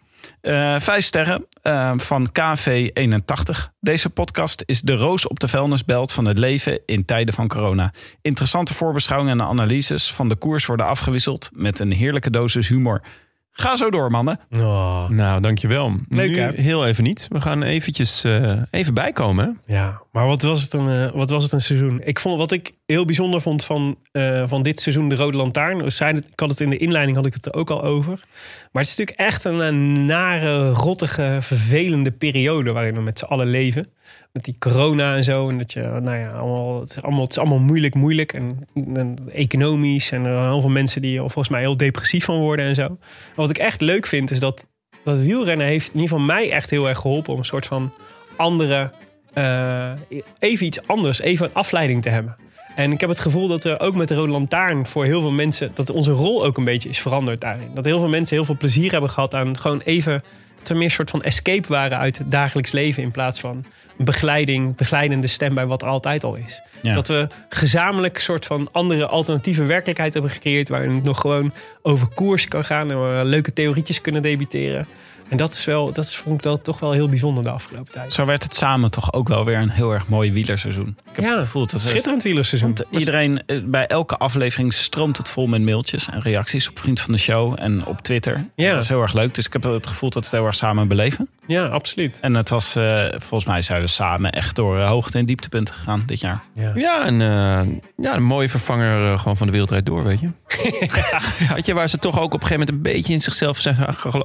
Eh, vijf sterren eh, van KV81. Deze podcast is de roos op de vuilnisbelt van het leven in tijden van corona. Interessante voorbeschouwingen en analyses van de koers worden afgewisseld met een heerlijke dosis humor. Ga zo door, mannen. Oh, Nou, dankjewel. Leuk, Nu hè? heel even niet. We gaan eventjes eh, even bijkomen. ja, maar wat was, het een, wat was het een seizoen? Ik vond, wat ik heel bijzonder vond van, eh, van dit seizoen, de Rode Lantaarn. Ik had het in de inleiding had ik het er ook al over. Maar het is natuurlijk echt een, nare, rottige, vervelende periode waarin we met z'n allen leven. Met die corona en zo. En dat je, nou ja, allemaal, het, is allemaal, het is allemaal moeilijk, moeilijk. En, economisch. En er zijn heel veel mensen die volgens mij heel depressief van worden en zo. Wat ik echt leuk vind, is dat dat wielrennen heeft in ieder geval mij echt heel erg geholpen om een soort van andere, eh, even iets anders, even een afleiding te hebben. En ik heb het gevoel dat er ook met de Rode Lantaarn voor heel veel mensen, dat onze rol ook een beetje is veranderd daarin. Dat heel veel mensen heel veel plezier hebben gehad aan gewoon even, dat we meer een soort van escape waren uit het dagelijks leven in plaats van begeleiding, begeleidende stem bij wat er altijd al is. Ja. Dat we gezamenlijk een soort van andere alternatieve werkelijkheid hebben gecreëerd waarin het nog gewoon over koers kan gaan en we leuke theorietjes kunnen debiteren. En dat is wel, dat is, vond ik dat toch wel heel bijzonder de afgelopen tijd. Zo werd het samen toch ook wel weer een heel erg mooi wielerseizoen. Ik heb Ja, het gevoel dat Schitterend wielerseizoen. Want iedereen, eh, bij elke aflevering stroomt het vol met mailtjes en reacties op Vriend van de Show en op Twitter. Ja. Dat is heel erg leuk. Dus ik heb het gevoel dat we het heel erg samen beleven. Ja, absoluut. En het was, eh, volgens mij zijn we samen echt door eh, hoogte- en dieptepunten gegaan dit jaar. Ja. Ja, en, ja, een mooie vervanger gewoon van de wereldrijd door, weet je. [LAUGHS] Weet je, waar ze toch ook op een gegeven moment een beetje in zichzelf zijn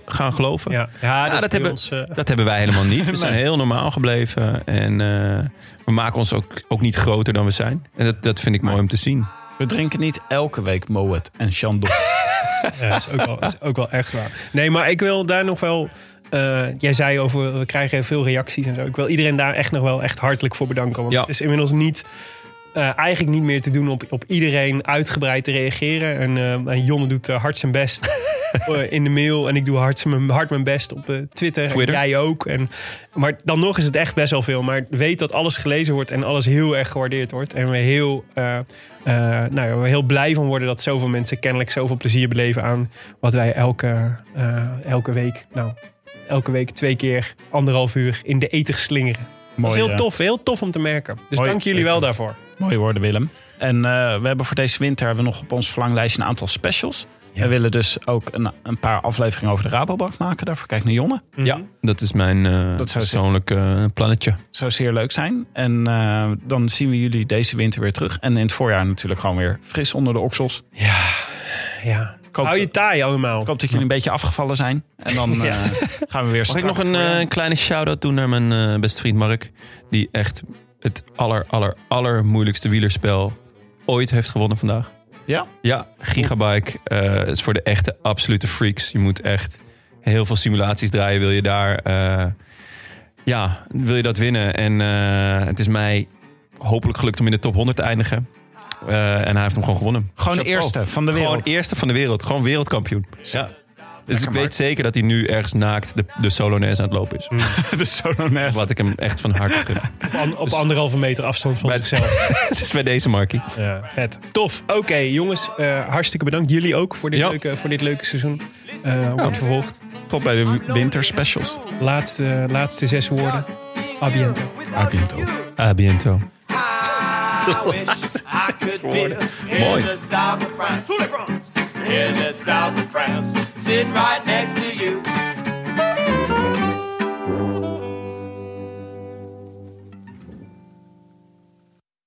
gaan geloven. Ja, ja, dat, hebben- ons, eh, Dat hebben wij helemaal niet. [LAUGHS] We zijn heel normaal gebleven. En eh, we maken ons ook, ook niet groter dan we zijn. En dat, dat vind ik mooi om te zien. We drinken niet elke week Moet en Chandon. [LAUGHS] ja, dat is ook, wel, is ook wel echt waar. Nee, maar ik wil daar nog wel... eh, jij zei over, we krijgen veel reacties en zo. Ik wil iedereen daar echt nog wel echt hartelijk voor bedanken. Want Ja. het is inmiddels niet... eh, eigenlijk niet meer te doen op, op iedereen uitgebreid te reageren. En, eh, en Jonne doet eh, hard zijn best [LAUGHS] in de mail. En ik doe hard, mijn- hard mijn best op Twitter. Twitter. En jij ook. En, maar dan nog is het echt best wel veel. Maar weet dat alles gelezen wordt en alles heel erg gewaardeerd wordt. En we heel, nou ja, we heel blij van worden dat zoveel mensen kennelijk zoveel plezier beleven aan wat wij elke, elke week, nou, elke week twee keer anderhalf uur in de eten slingeren. Dat is heel tof, heel tof om te merken. Dus Mooi, dank jullie zeker. wel daarvoor. Mooie woorden, Willem. En eh, we hebben voor deze winter hebben we nog op ons verlanglijstje een aantal specials. We willen dus ook een, een paar afleveringen over de Rabobank maken. Daarvoor kijk naar Jonne. Ja, dat is mijn eh Dat persoonlijke eh, plannetje. Zou zeer leuk zijn. En dan zien we jullie deze winter weer terug. En in het voorjaar natuurlijk gewoon weer fris onder de oksels. Ja. hoop Hou je taai allemaal. Ik hoop dat jullie een beetje afgevallen zijn. En dan [LAUGHS] Ja. gaan we weer Mag ik nog een kleine shout-out doen naar mijn beste vriend Mark? Die echt het aller, aller, aller moeilijkste wielerspel ooit heeft gewonnen vandaag. Ja? Ja, Gigabike eh, is voor de echte absolute freaks. Je moet echt heel veel simulaties draaien. Wil je daar, eh, ja, wil je dat winnen? En eh, het is mij hopelijk gelukt om in de top 100 te eindigen. En hij heeft hem gewoon gewonnen. Gewoon Chapeau. eerste van de wereld. Gewoon eerste van de wereld. Gewoon wereldkampioen. Ja. Dus ik weet zeker dat hij nu ergens naakt de, de Solonaise aan het lopen is. [LAUGHS] de Solonaise. Wat ik hem echt van harte gun. [LAUGHS] Op, an- op anderhalve meter afstand van Bij- zichzelf. [LAUGHS] Het is bij deze Markie. Ja, vet. Tof. Oké, jongens. eh, hartstikke bedankt. Jullie ook voor dit, Ja. leuke, voor dit leuke seizoen. Eh wordt vervolgd. Tot bij de winterspecials. Laatste, laatste zes woorden. A biento. A biento. A biento. I wish I could be in Mooi. the south of France. In the south of France, sitting right next to you.